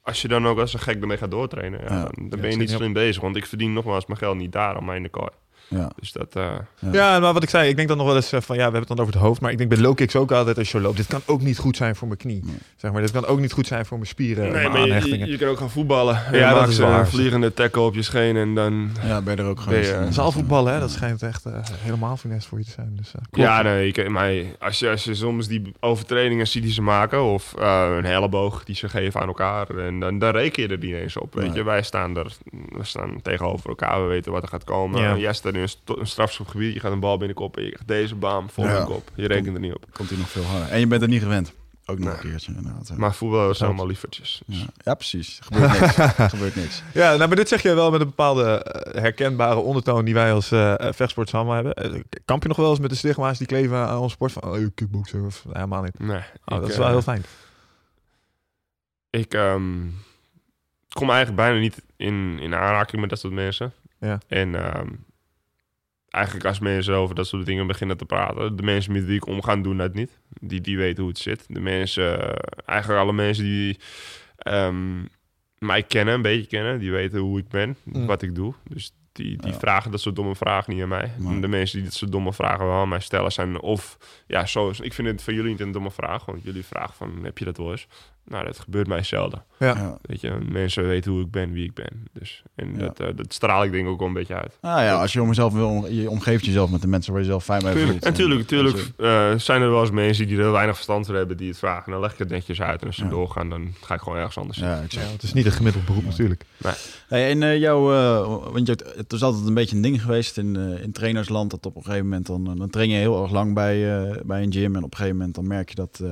S2: als je dan ook als een gek ermee gaat doortrainen, ja,
S1: Ja.
S2: dan, ben je niet slim bezig. Want ik verdien nogmaals mijn geld niet daar, maar in de kooi.
S1: Ja.
S2: Dus dat, eh,
S1: Ja.
S3: Ja, maar wat ik zei, ik denk dan nog wel eens eh, van ja, we hebben het dan over het hoofd, maar ik denk bij low kicks ook altijd als je loopt, dit kan ook niet goed zijn voor mijn knie.
S1: Nee.
S3: Zeg maar, dit kan ook niet goed zijn voor mijn spieren,
S2: nee,
S3: mijn
S2: maar je, je, je kan ook gaan voetballen. En
S3: Ja,
S2: je
S3: dat is
S2: een
S3: waar.
S2: vliegende tackle op je scheen en dan...
S1: Ja, ben je er ook
S2: je-
S1: Ja.
S3: Zaalvoetballen, hè, dat schijnt echt eh, helemaal finesse voor je te zijn. Dus, eh, klopt.
S2: Ja, nee, ik, maar als je, als je soms die overtredingen ziet die ze maken, of eh, een elleboog die ze geven aan elkaar, en dan, dan reken je er niet eens op. Weet
S1: Nee.
S2: je, wij staan er, we staan tegenover elkaar, we weten wat er gaat komen.
S3: Ja.
S2: In een, een strafschopgebied, je gaat een bal binnenkop en je krijgt deze baan vol
S1: Ja.
S2: kop. Je rekent er niet op.
S1: Komt hij nog veel harder. En je bent er niet gewend. Ook nog
S2: Nee.
S1: een keertje, inderdaad. ja.
S2: Maar voetbal is allemaal lievertjes. Dus.
S1: Ja, ja, precies. Er gebeurt niks. Er gebeurt niks.
S3: Ja, nou, maar dit zeg je wel met een bepaalde eh, herkenbare ondertoon die wij als eh vechtsporters allemaal hebben. Eh, kamp je nog wel eens met de stigma's die kleven aan ons sport? Van, oh, je of nee, helemaal niet.
S2: Nee,
S3: Oh,
S2: ik,
S3: dat is
S2: eh,
S3: wel heel fijn.
S2: Ik ehm, kom eigenlijk bijna niet in, in aanraking met dat soort mensen.
S3: Ja.
S2: En ehm, eigenlijk als mensen over dat soort dingen beginnen te praten, de mensen met wie ik omga doen dat niet. Die, die weten hoe het zit. De mensen, eh, eigenlijk alle mensen die ehm, mij kennen, een beetje kennen, die weten hoe ik ben,
S3: Mm.
S2: wat ik doe. Dus die, die
S1: Ja.
S2: vragen dat soort domme vragen niet aan mij. De mensen die dat soort domme vragen wel aan mij stellen zijn of... Ja, zo ik vind het van jullie niet een domme vraag. Want jullie vragen van, heb je dat wel eens? Nou, dat gebeurt mij zelden.
S3: Ja.
S2: Weet je, mensen weten hoe ik ben, wie ik ben. Dus, en
S1: Ja.
S2: dat, eh, dat straal ik denk ik ook wel een beetje uit.
S1: Nou ja, als je om jezelf wil, je omgeeft jezelf met de mensen waar je zelf fijn bij voelt.
S2: En tuurlijk, tuurlijk eh, zijn er wel eens mensen die er heel weinig verstand van hebben die het vragen. Dan leg ik het netjes uit en als ze
S1: Ja.
S2: doorgaan, dan ga ik gewoon ergens anders.
S1: Ja,
S3: het is niet een gemiddeld beroep natuurlijk.
S1: Hey, en eh, jouw, eh, want je, het is altijd een beetje een ding geweest in, eh, in trainersland. Dat op een gegeven moment dan, dan train je heel erg lang bij, eh, bij een gym. En op een gegeven moment dan merk je dat, eh,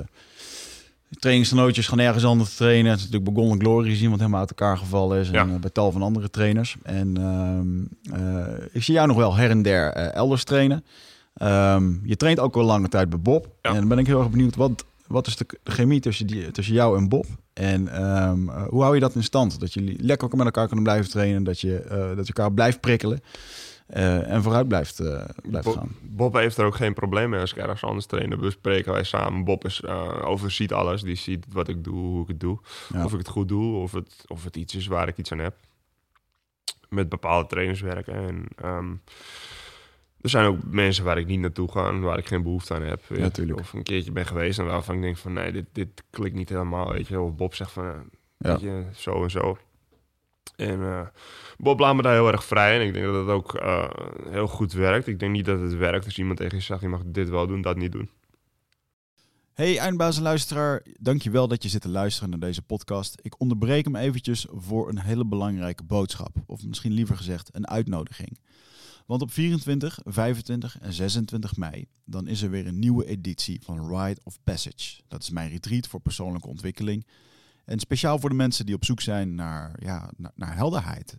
S1: trainingsgenootjes gaan ergens anders trainen. Het is natuurlijk bij Golden Glory gezien, wat helemaal uit elkaar gevallen is. En
S2: Ja.
S1: eh, bij tal van andere trainers. En ehm, eh, ik zie jou nog wel her en der eh, elders trainen. Ehm, je traint ook al lange tijd bij Bob.
S2: Ja.
S1: En dan ben ik heel erg benieuwd, wat, wat is de, chemie tussen, die, tussen jou en Bob? En ehm, eh, hoe hou je dat in stand? Dat jullie lekker ook met elkaar kunnen blijven trainen. Dat je, dat je elkaar blijft prikkelen. Eh, en vooruit blijft, eh, blijft
S2: Bob,
S1: gaan.
S2: Bob heeft er ook geen probleem mee als ik ergens anders train. Dan bespreken wij samen. Bob is, eh, overziet alles. Die ziet wat ik doe, hoe ik het doe.
S1: Ja.
S2: Of ik het goed doe, of het, of het iets is waar ik iets aan heb. Met bepaalde trainers werken. En, ehm, er zijn ook mensen waar ik niet naartoe ga, waar ik geen behoefte aan heb.
S1: Ja.
S2: Of een keertje ben geweest en waarvan ik denk van nee, dit, dit klikt niet helemaal. Weet je. Of Bob zegt van
S1: Ja.
S2: weet je, zo en zo. En Bob laat me daar heel erg vrij. En ik denk dat het ook eh, heel goed werkt. Ik denk niet dat het werkt als iemand tegen je zegt... je mag dit wel doen, dat niet doen.
S1: Hey eindbaas en luisteraar, dankjewel dat je zit te luisteren naar deze podcast. Ik onderbreek hem eventjes voor een hele belangrijke boodschap. Of misschien liever gezegd een uitnodiging. Want op 24, 25 en 26 mei, dan is er weer een nieuwe editie van Rite of Passage. Dat is mijn retreat voor persoonlijke ontwikkeling. En speciaal voor de mensen die op zoek zijn naar, ja, naar helderheid.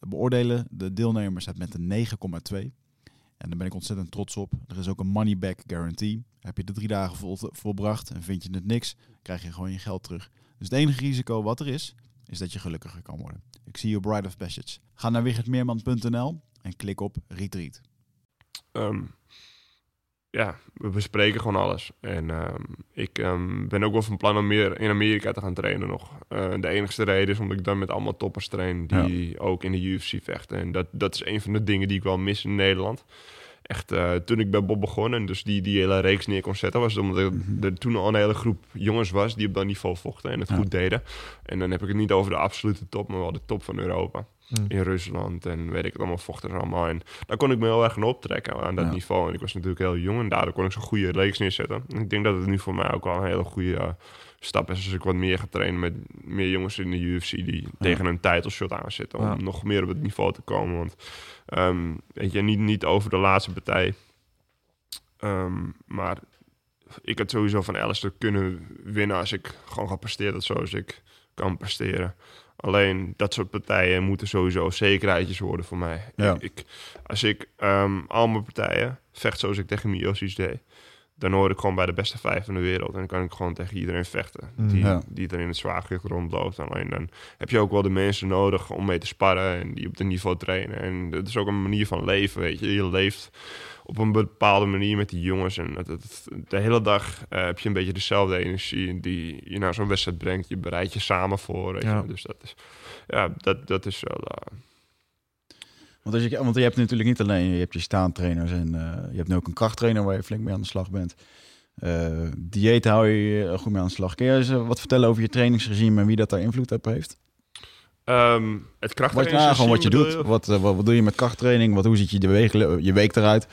S1: beoordelen de deelnemers het met een 9,2. En daar ben ik ontzettend trots op. Er is ook een money back guarantee. Heb je de drie dagen vol, volbracht en vind je het niks, krijg je gewoon je geld terug. Dus het enige risico wat er is, is dat je gelukkiger kan worden. Ik zie je Bride of Passage. Ga naar wichertmeerman.nl en klik op Retreat.
S2: Ehm, ja, we bespreken gewoon alles. En ehm, ik ehm, ben ook wel van plan om meer in Amerika te gaan trainen nog. Eh, de enigste reden is omdat ik dan met allemaal toppers train die ook in de UFC vechten. En dat, dat is een van de dingen die ik wel mis in Nederland. Echt, eh, toen ik bij Bob begon en dus die, die hele reeks neer kon zetten, was het omdat er,
S1: Mhm.
S2: er toen al een hele groep jongens was die op dat niveau vochten en het
S1: Ja.
S2: goed deden. En dan heb ik het niet over de absolute top, maar wel de top van Europa.
S3: Mm.
S2: In Rusland en weet ik het allemaal, vochten er allemaal. En daar kon ik me heel erg aan optrekken aan dat
S1: Ja.
S2: niveau. En ik was natuurlijk heel jong en daardoor kon ik zo'n goede reeks neerzetten. En ik denk dat het nu voor mij ook wel een hele goede eh, stap is. Als ik wat meer ga trainen met meer jongens in de UFC die tegen een title shot aan zitten. Om
S3: Ja.
S2: nog meer op het niveau te komen. Want ehm, weet je, niet, niet over de laatste partij. Ehm, maar ik had sowieso van Alistair kunnen winnen als ik gewoon ga presteren zoals ik kan presteren. Alleen dat soort partijen moeten sowieso zekerheidjes worden voor mij.
S1: Ja.
S2: Ik, ik- als ik ehm, al mijn partijen vecht zoals ik tegen Miosi's deed, dan hoor ik gewoon bij de beste vijf in de wereld. En dan kan ik gewoon tegen iedereen vechten
S3: Mm.
S2: die,
S1: Ja.
S2: die er in het zwaargewicht rondloopt. Alleen dan heb je ook wel de mensen nodig om mee te sparren en die op het niveau trainen. En dat is ook een manier van leven, weet je. Je leeft op een bepaalde manier met die jongens. En het, het- de hele dag eh, heb je een beetje dezelfde energie die je naar zo'n wedstrijd brengt. Je bereidt je samen voor, weet
S3: Ja.
S2: je. Dus dat is, ja, dat, dat is wel... eh,
S1: Want, als je, want je hebt natuurlijk niet alleen je hebt je staantrainers en eh, je hebt nu ook een krachttrainer waar je flink mee aan de slag bent. Dieet hou je goed mee aan de slag. Kun je eens wat vertellen over je trainingsregime en wie dat daar invloed op heeft?
S2: Ehm, het
S1: Wat,
S2: krachttraining
S1: nou, gewoon wat je doet. Wat, eh, wat, wat doe je met krachttraining? Wat, hoe ziet je, de week, je week eruit?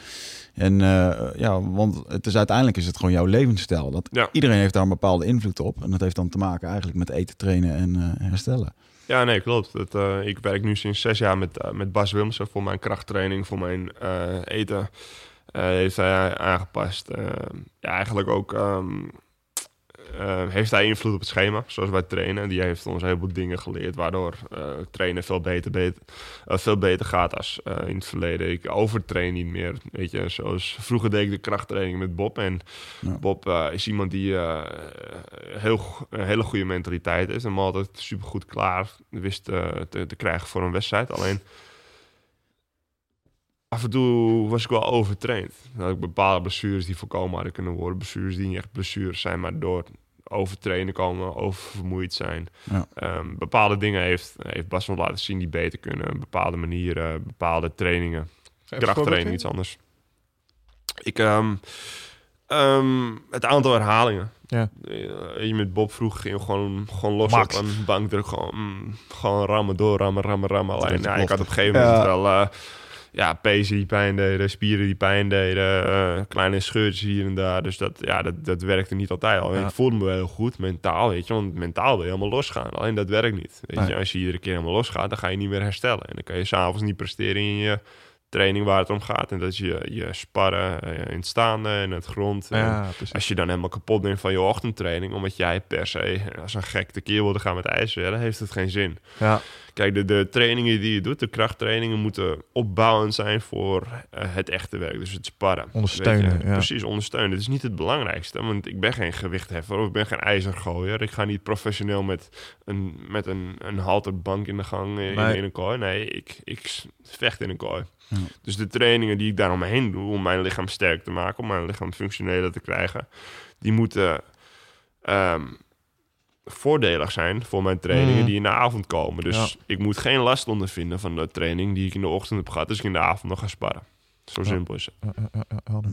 S1: En eh, ja, want het is uiteindelijk is het gewoon jouw levensstijl. Dat,
S2: Ja.
S1: Iedereen heeft daar een bepaalde invloed op. En dat heeft dan te maken eigenlijk met eten, trainen en eh, herstellen.
S2: Ja, nee, klopt. Dat, ik werk nu sinds zes jaar met, met Bas Wilmsen voor mijn krachttraining, voor mijn eten. heeft hij aangepast. Eh, ja, eigenlijk ook ehm, eh, heeft hij invloed op het schema, zoals wij trainen. Die heeft ons een heleboel dingen geleerd, waardoor eh, trainen veel beter, beter, eh, veel beter gaat als in het verleden. Ik overtrain niet meer, weet je. Zoals vroeger deed ik de krachttraining met Bob. En
S1: Ja.
S2: Bob is iemand die heel, een hele goede mentaliteit is. En altijd supergoed klaar wist te, te krijgen voor een wedstrijd. Alleen af en toe was ik wel overtraind. Dan had ik bepaalde blessures die voorkomen hadden kunnen worden. Blessures die niet echt blessures zijn, maar door overtrainen komen, oververmoeid zijn.
S1: Ja.
S2: Ehm, bepaalde dingen heeft, heeft Bas wel laten zien die beter kunnen. Bepaalde manieren, bepaalde trainingen. Krachttraining, iets anders. Ik, ehm, ehm, het aantal herhalingen.
S3: Ja.
S2: Eh, je met Bob vroeg ging gewoon, gewoon los
S3: Max.
S2: op een bankdruk. Gewoon, mm, gewoon rammen door, rammen, rammen, rammen.
S1: Dat
S2: Alleen, ja, ik had op een gegeven moment
S1: Ja.
S2: wel... eh, ja, pezen die pijn deden, spieren die pijn deden, eh, kleine scheurtjes hier en daar. Dus dat, ja, dat, dat werkte niet altijd al.
S3: Ja.
S2: Ik voelde me wel heel goed, mentaal, weet je. Want mentaal wil je helemaal losgaan. Alleen dat werkt niet. Weet je, als je iedere keer helemaal losgaat, dan ga je niet meer herstellen. En dan kan je s'avonds niet presteren in je training waar het om gaat. En dat is je, je sparren eh, in het staande en het grond.
S3: Ja,
S2: als je dan helemaal kapot bent van je ochtendtraining, omdat jij per se als een gek tekeer wilde gaan met ijsweren, heeft het geen zin.
S3: Ja.
S2: Kijk, de, de trainingen die je doet, de krachttrainingen, moeten opbouwend zijn voor eh, het echte werk. Dus het sparren.
S3: Ondersteunen,
S2: Weet je?
S3: ja.
S2: Precies, ondersteunen. Dat is niet het belangrijkste, want ik ben geen gewichtheffer of ik ben geen ijzergooier. Ik ga niet professioneel met een, met een, een halterbank in de gang eh, in,
S3: Nee.
S2: in een kooi. Nee, ik, ik vecht in een kooi.
S1: Ja.
S2: Dus de trainingen die ik daaromheen doe, om mijn lichaam sterk te maken, om mijn lichaam functioneler te krijgen, die moeten ehm, voordelig zijn voor mijn trainingen
S3: Mm.
S2: die in de avond komen. Dus
S3: Ja.
S2: ik moet geen last ondervinden van de training die ik in de ochtend heb gehad, dus ik in de avond nog ga sparren. Zo
S3: Ja.
S2: simpel is het.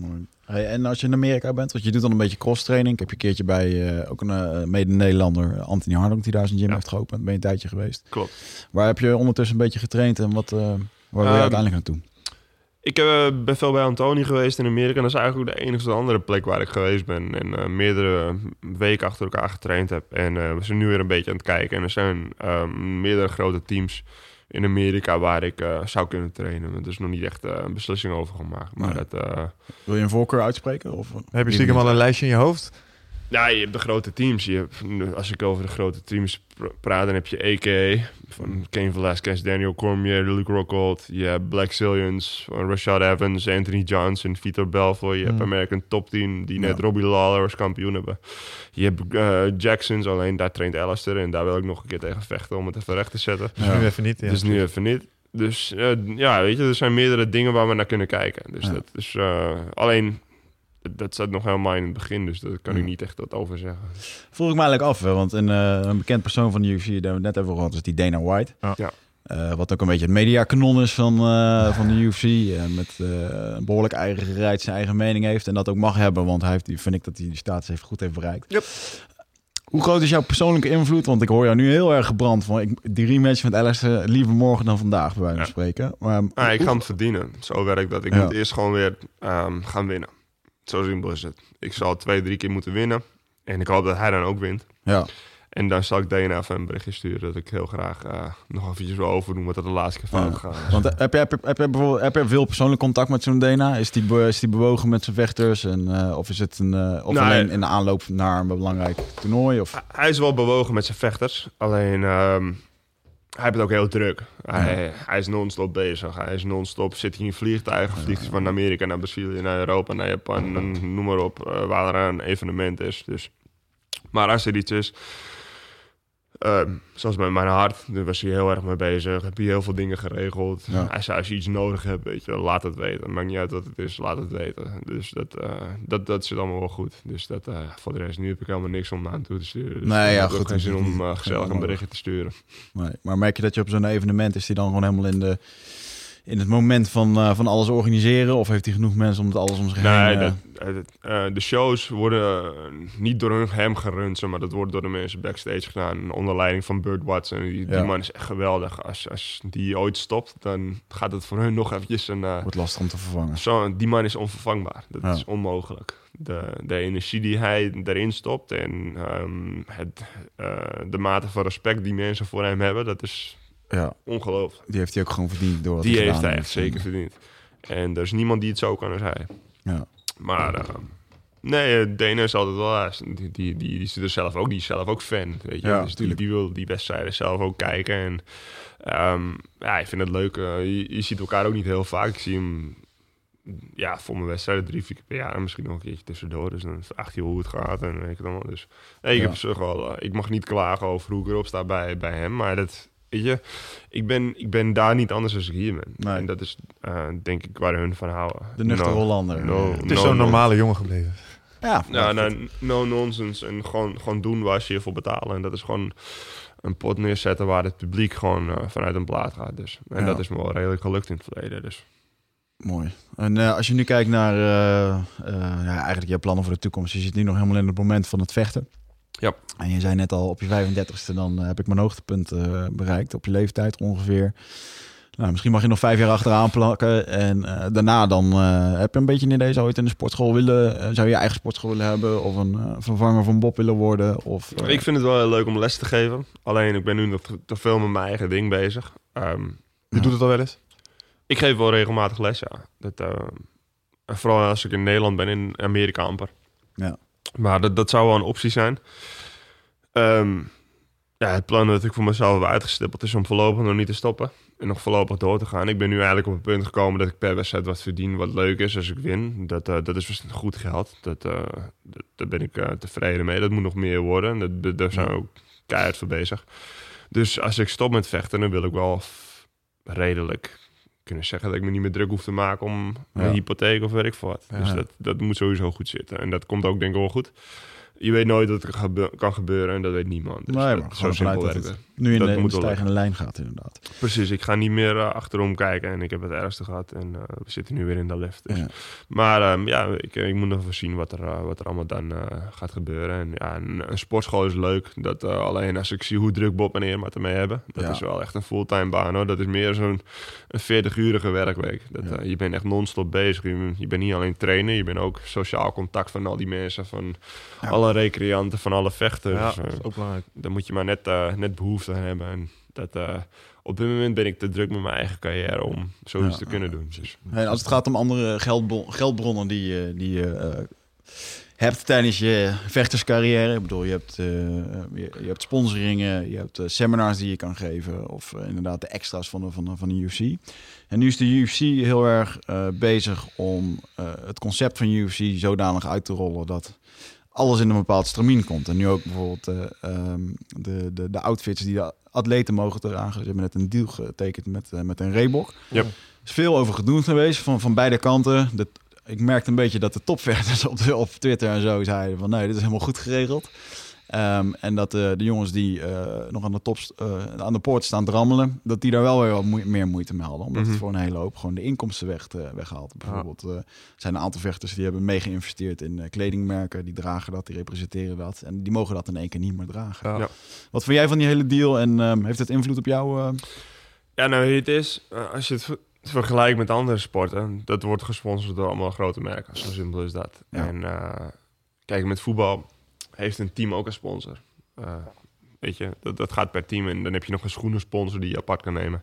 S1: Mooi. Hey, en als je in Amerika bent, want je doet dan een beetje cross-training. Ik heb je een keertje bij eh, ook een eh, mede-Nederlander, Anthony Hardonk, die daar zijn gym
S2: Ja.
S1: heeft geopend. Ben je een tijdje geweest.
S2: Klopt.
S1: Waar heb je ondertussen een beetje getraind en wat, eh, waar wil je
S2: Ehm,
S1: uiteindelijk naartoe?
S2: Ik eh, ben veel bij Antoni geweest in Amerika. En dat is eigenlijk ook de enige andere plek waar ik geweest ben. En eh, meerdere weken achter elkaar getraind heb. En eh, we zijn nu weer een beetje aan het kijken. En er zijn ehm, meerdere grote teams in Amerika waar ik eh, zou kunnen trainen. Er is nog niet echt een beslissing over gemaakt. Maar
S1: Nee.
S2: dat, eh,
S1: Wil je een voorkeur uitspreken? Of,
S3: Heb je stiekem al een lijstje in je hoofd?
S2: Ja, je hebt de grote teams. Je hebt, als ik over de grote teams pr- praat, dan heb je AK van Kane Velasquez, Daniel Cormier, Luke Rockhold. Je hebt Black Zillions, van Rashad Evans, Anthony Johnson, Vitor Belfort. Je hebt
S3: Hmm.
S2: American Top Team, die net
S1: Ja.
S2: Robbie Lawler als kampioen hebben. Je hebt eh, Jacksons, alleen daar traint Alistair. En daar wil ik nog een keer tegen vechten om het even recht te zetten.
S3: Dus
S1: Ja.
S3: nu even niet. Ja.
S2: Dus nu even niet. Dus eh, ja, weet je, er zijn meerdere dingen waar we naar kunnen kijken. Dus
S1: Ja.
S2: dat is eh, alleen... Dat staat nog helemaal in het begin, dus daar kan ik
S1: Ja.
S2: niet echt wat over zeggen.
S1: Vroeg ik me eigenlijk af, hè, want een, eh, een bekend persoon van de UFC, daar hebben we het net over gehad, is die Dana White.
S3: Ja.
S2: Ja.
S1: Eh, wat ook een beetje het mediakanon is van, eh, van de UFC. En met eh, een behoorlijk eigen gereid zijn eigen mening heeft. En dat ook mag hebben, want hij heeft, die- vind ik dat hij die status heeft, goed heeft bereikt.
S2: Yep.
S1: Hoe groot is jouw persoonlijke invloed? Want ik hoor jou nu heel erg gebrand van ik, die rematch met Alistair liever morgen dan vandaag, bij wijze van
S2: Ja.
S1: spreken. Maar,
S2: Ah, ik ga hem verdienen. Zo werkt dat. Ik
S1: Ja.
S2: moet eerst gewoon weer ehm, gaan winnen. Zo simpel is het. Ik zal twee, drie keer moeten winnen. En ik hoop dat hij dan ook wint.
S1: Ja,
S2: En dan zal ik Dana even een berichtje sturen dat ik heel graag eh, nog eventjes wil overdoen wat er de laatste keer fout
S1: Ja.
S2: is.
S1: want heb je, heb, je, heb, je bijvoorbeeld, heb je veel persoonlijk contact met zo'n Dana? Is die, is die bewogen met zijn vechters? En, eh, of is het een, eh, of
S2: Nou,
S1: alleen in de aanloop naar een belangrijk toernooi? Of?
S2: Hij is wel bewogen met zijn vechters. Alleen ehm, hij heeft het ook heel druk. Hij, hij is non-stop bezig. Hij is non-stop. Zit hij in vliegtuigen. Vliegt hij van Amerika naar Brazilië, naar Europa, naar Japan. Noem maar op. eh, waar er een evenement is. Dus. Maar als er iets is. Ehm, zoals met mijn hart, daar was hij heel erg mee bezig. Heb hij heel veel dingen geregeld.
S1: Ja.
S2: Hij zei, als je iets nodig hebt, weet je, laat het weten. Maakt niet uit wat het is, laat het weten. Dus dat, eh, dat, dat zit allemaal wel goed. Dus dat, eh, voor de rest, nu heb ik helemaal niks om aan toe te sturen. Dus
S1: Nee, ja,
S2: heb
S1: goed,
S2: geen zin om eh, gezellig een berichtje te sturen.
S1: Nee. Maar merk je dat je op zo'n evenement is die dan gewoon helemaal in, de, in het moment van, eh, van alles organiseren? Of heeft hij genoeg mensen om het alles om zich
S2: Nee,
S1: heen?
S2: dat, eh, eh, de shows worden niet door hem gerund, maar dat wordt door de mensen backstage gedaan. Onder leiding van Burt Watson. Die, man is echt geweldig. Als, als die ooit stopt, dan gaat het voor hun nog eventjes een...
S1: wordt lastig om te vervangen.
S2: Zo, die man is onvervangbaar. Dat
S1: Ja.
S2: is onmogelijk. De, de energie die hij erin stopt en ehm, het, de mate van respect die mensen voor hem hebben, dat is
S1: Ja,
S2: ongelooflijk.
S1: die heeft hij ook gewoon verdiend door wat
S2: Die
S1: hij
S2: heeft hij echt zeker verdiend. En er is niemand die het zo kan als hij.
S1: Ja.
S2: Maar eh, Nee, uh, Denen is altijd wel... ja, Die, die, die, die zit er zelf ook, die is zelf ook fan, weet je.
S1: Ja,
S2: dus die, die wil die wedstrijden zelf ook kijken. En ehm, ja, ik vind het leuk. eh, je, je ziet elkaar ook niet heel vaak. Ik zie hem ja, voor mijn wedstrijden drie, vier keer per jaar. En misschien nog een keertje tussendoor. Dus dan vraagt hij hoe het gaat en weet ik het allemaal. Dus nee, ik,
S1: Ja.
S2: heb zich wel, eh, ik mag niet klagen over hoe ik erop sta bij, bij hem. Maar dat, weet je, ik ben, ik ben daar niet anders als ik hier ben.
S1: Nee.
S2: En dat is eh, denk ik waar hun van houden.
S1: De nuchtere
S2: No-
S1: Hollander.
S2: no-
S3: Het is
S2: no-
S3: zo'n
S2: no-
S3: normale jongen gebleven.
S1: Ja,
S2: Ja,
S1: nou,
S2: no nonsense. En gewoon, gewoon doen waar ze je voor betalen. En dat is gewoon een pot neerzetten waar het publiek gewoon eh, vanuit een plaat gaat. Dus. En
S1: Ja.
S2: dat is me wel redelijk gelukt in het verleden. Dus.
S1: Mooi. En eh, als je nu kijkt naar eh, eh, ja, eigenlijk je plannen voor de toekomst. Je zit nu nog helemaal in het moment van het vechten.
S2: Ja.
S1: En je zei net al, op je 35ste dan eh, heb ik mijn hoogtepunt eh, bereikt. Op je leeftijd ongeveer. Nou, misschien mag je nog vijf jaar achteraan plakken. En eh, daarna dan eh, heb je een beetje een idee. Zou je het in een sportschool willen? zou je je eigen sportschool willen hebben? Of een eh, vervanger van Bob willen worden? Of,
S2: Ik vind het wel heel leuk om les te geven. Alleen ik ben nu nog te, veel met mijn eigen ding bezig. Ehm,
S3: Je doet het al wel eens?
S2: ik geef wel regelmatig les, ja. Dat, eh, en vooral als ik in Nederland ben, in Amerika amper.
S1: Ja.
S2: Maar dat, dat zou wel een optie zijn. Ehm, ja, het plan dat ik voor mezelf heb uitgestippeld is om voorlopig nog niet te stoppen. En nog voorlopig door te gaan. Ik ben nu eigenlijk op het punt gekomen dat ik per wedstrijd wat verdien wat leuk is als ik win. Dat, eh, dat is goed geld. Dat, eh, dat, daar ben ik eh, tevreden mee. Dat moet nog meer worden. Dat, dat- daar zijn we ook keihard voor bezig. Dus als ik stop met vechten, dan wil ik wel redelijk kunnen zeggen dat ik me niet meer druk hoef te maken om hypotheek of weet ik veel wat. Dus dat, dat moet sowieso goed zitten. En dat komt ook denk ik wel goed. Je weet nooit dat het gebe- kan gebeuren en dat weet niemand. Dus
S1: Nee,
S2: dat-
S1: maar
S2: zo simpel
S1: dat
S2: werkt het.
S1: nu in
S2: dat
S1: de,
S2: moet
S1: stijgende lijn gaat inderdaad.
S2: Precies, ik ga niet meer eh, achterom kijken en ik heb het ergste gehad en eh, we zitten nu weer in de lift. Dus.
S1: Ja.
S2: Maar ehm, ja, ik, ik moet nog even zien wat er, eh, wat er allemaal dan eh, gaat gebeuren. En ja, een, een sportschool is leuk. Dat, eh, alleen als ik zie hoe druk Bob en Irma ermee hebben, dat
S1: Ja.
S2: is wel echt een fulltime baan hoor. Dat is meer zo'n een 40-urige werkweek. Dat, eh, je bent echt non-stop bezig. Je, je bent niet alleen trainen, je bent ook sociaal contact van al die mensen, van
S1: Ja.
S2: Alle recreanten, van alle vechters.
S3: Ja,
S2: Eh,
S3: dat is ook belangrijk.
S2: daar moet je maar net, eh, net behoefte aan hebben. En dat, eh, op dit moment ben ik te druk met mijn eigen carrière om zoiets
S1: Ja,
S2: te kunnen doen. Dus,
S1: En als het gaat om andere geldbron- geldbronnen die, je- die je eh, hebt tijdens je vechterscarrière. Ik bedoel, je hebt, eh, je, je hebt sponsoringen, je hebt eh, seminars die je kan geven. Of inderdaad de extra's van de, van, de, van de UFC. En nu is de UFC heel erg eh, bezig om eh, het concept van UFC zodanig uit te rollen dat alles in een bepaald stramien komt. En nu ook bijvoorbeeld eh, ehm, de, de, de outfits die de atleten mogen dragen. Ze hebben net een deal getekend met, eh, met een Reebok.
S2: Yep.
S1: Er is veel over gedoe geweest van, van beide kanten. De, ik merkte een beetje dat de topvechters op, op Twitter en zo zeiden van nee, dit is helemaal goed geregeld. Ehm, en dat de, de jongens die eh, nog aan de, top, eh, aan de poort staan drammelen, dat die daar wel weer wat moe- meer moeite melden. Omdat
S2: Mhm.
S1: het voor een hele hoop gewoon de inkomsten weg, eh, weghaalt. Bijvoorbeeld eh, zijn een aantal vechters die hebben mee geïnvesteerd in eh, kledingmerken. Die dragen dat, die representeren dat. En die mogen dat in één keer niet meer dragen.
S3: Ja.
S2: Ja.
S1: Wat vind jij van die hele deal en ehm, heeft het invloed op jou? eh?
S2: Ja, nou, het is, eh, als je het ver- vergelijkt met andere sporten, dat wordt gesponsord door allemaal grote merken. Zo simpel is dat.
S1: Ja.
S2: En eh, kijk, met voetbal heeft een team ook een sponsor. Eh, weet je, dat, dat gaat per team en dan heb je nog een schoenensponsor die je apart kan nemen.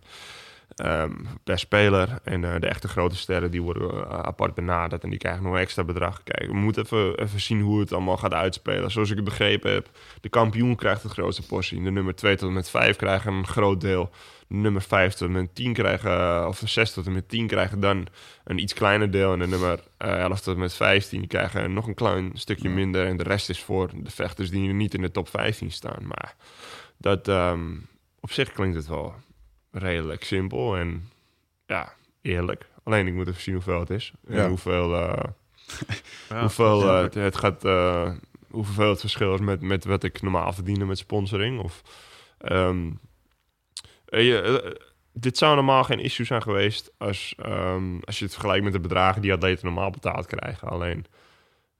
S2: Ehm, per speler en eh, de echte grote sterren die worden eh, apart benaderd en die krijgen nog een extra bedrag. Kijk, we moeten even, even zien hoe het allemaal gaat uitspelen. Zoals ik het begrepen heb, de kampioen krijgt het grootste portie. De nummer 2 tot en met 5 krijgen een groot deel. Nummer 5 tot en met 10 krijgen, of 6 tot en met 10 krijgen dan een iets kleiner deel. En de nummer eh 11 tot en met 15 krijgen nog een klein stukje minder. En de rest is voor de vechters die niet in de top 15 staan. Maar dat, ehm, op zich klinkt het wel redelijk simpel en ja, eerlijk. Alleen ik moet even zien hoeveel het is. En
S1: Ja.
S2: hoeveel, eh,
S3: Ja.
S2: hoeveel eh, het, het gaat, eh, hoeveel het verschil is met, met wat ik normaal verdiende met sponsoring. Of, ehm, eh, je, eh, dit zou normaal geen issue zijn geweest als, ehm, als je het vergelijkt met de bedragen die atleten normaal betaald krijgen. Alleen,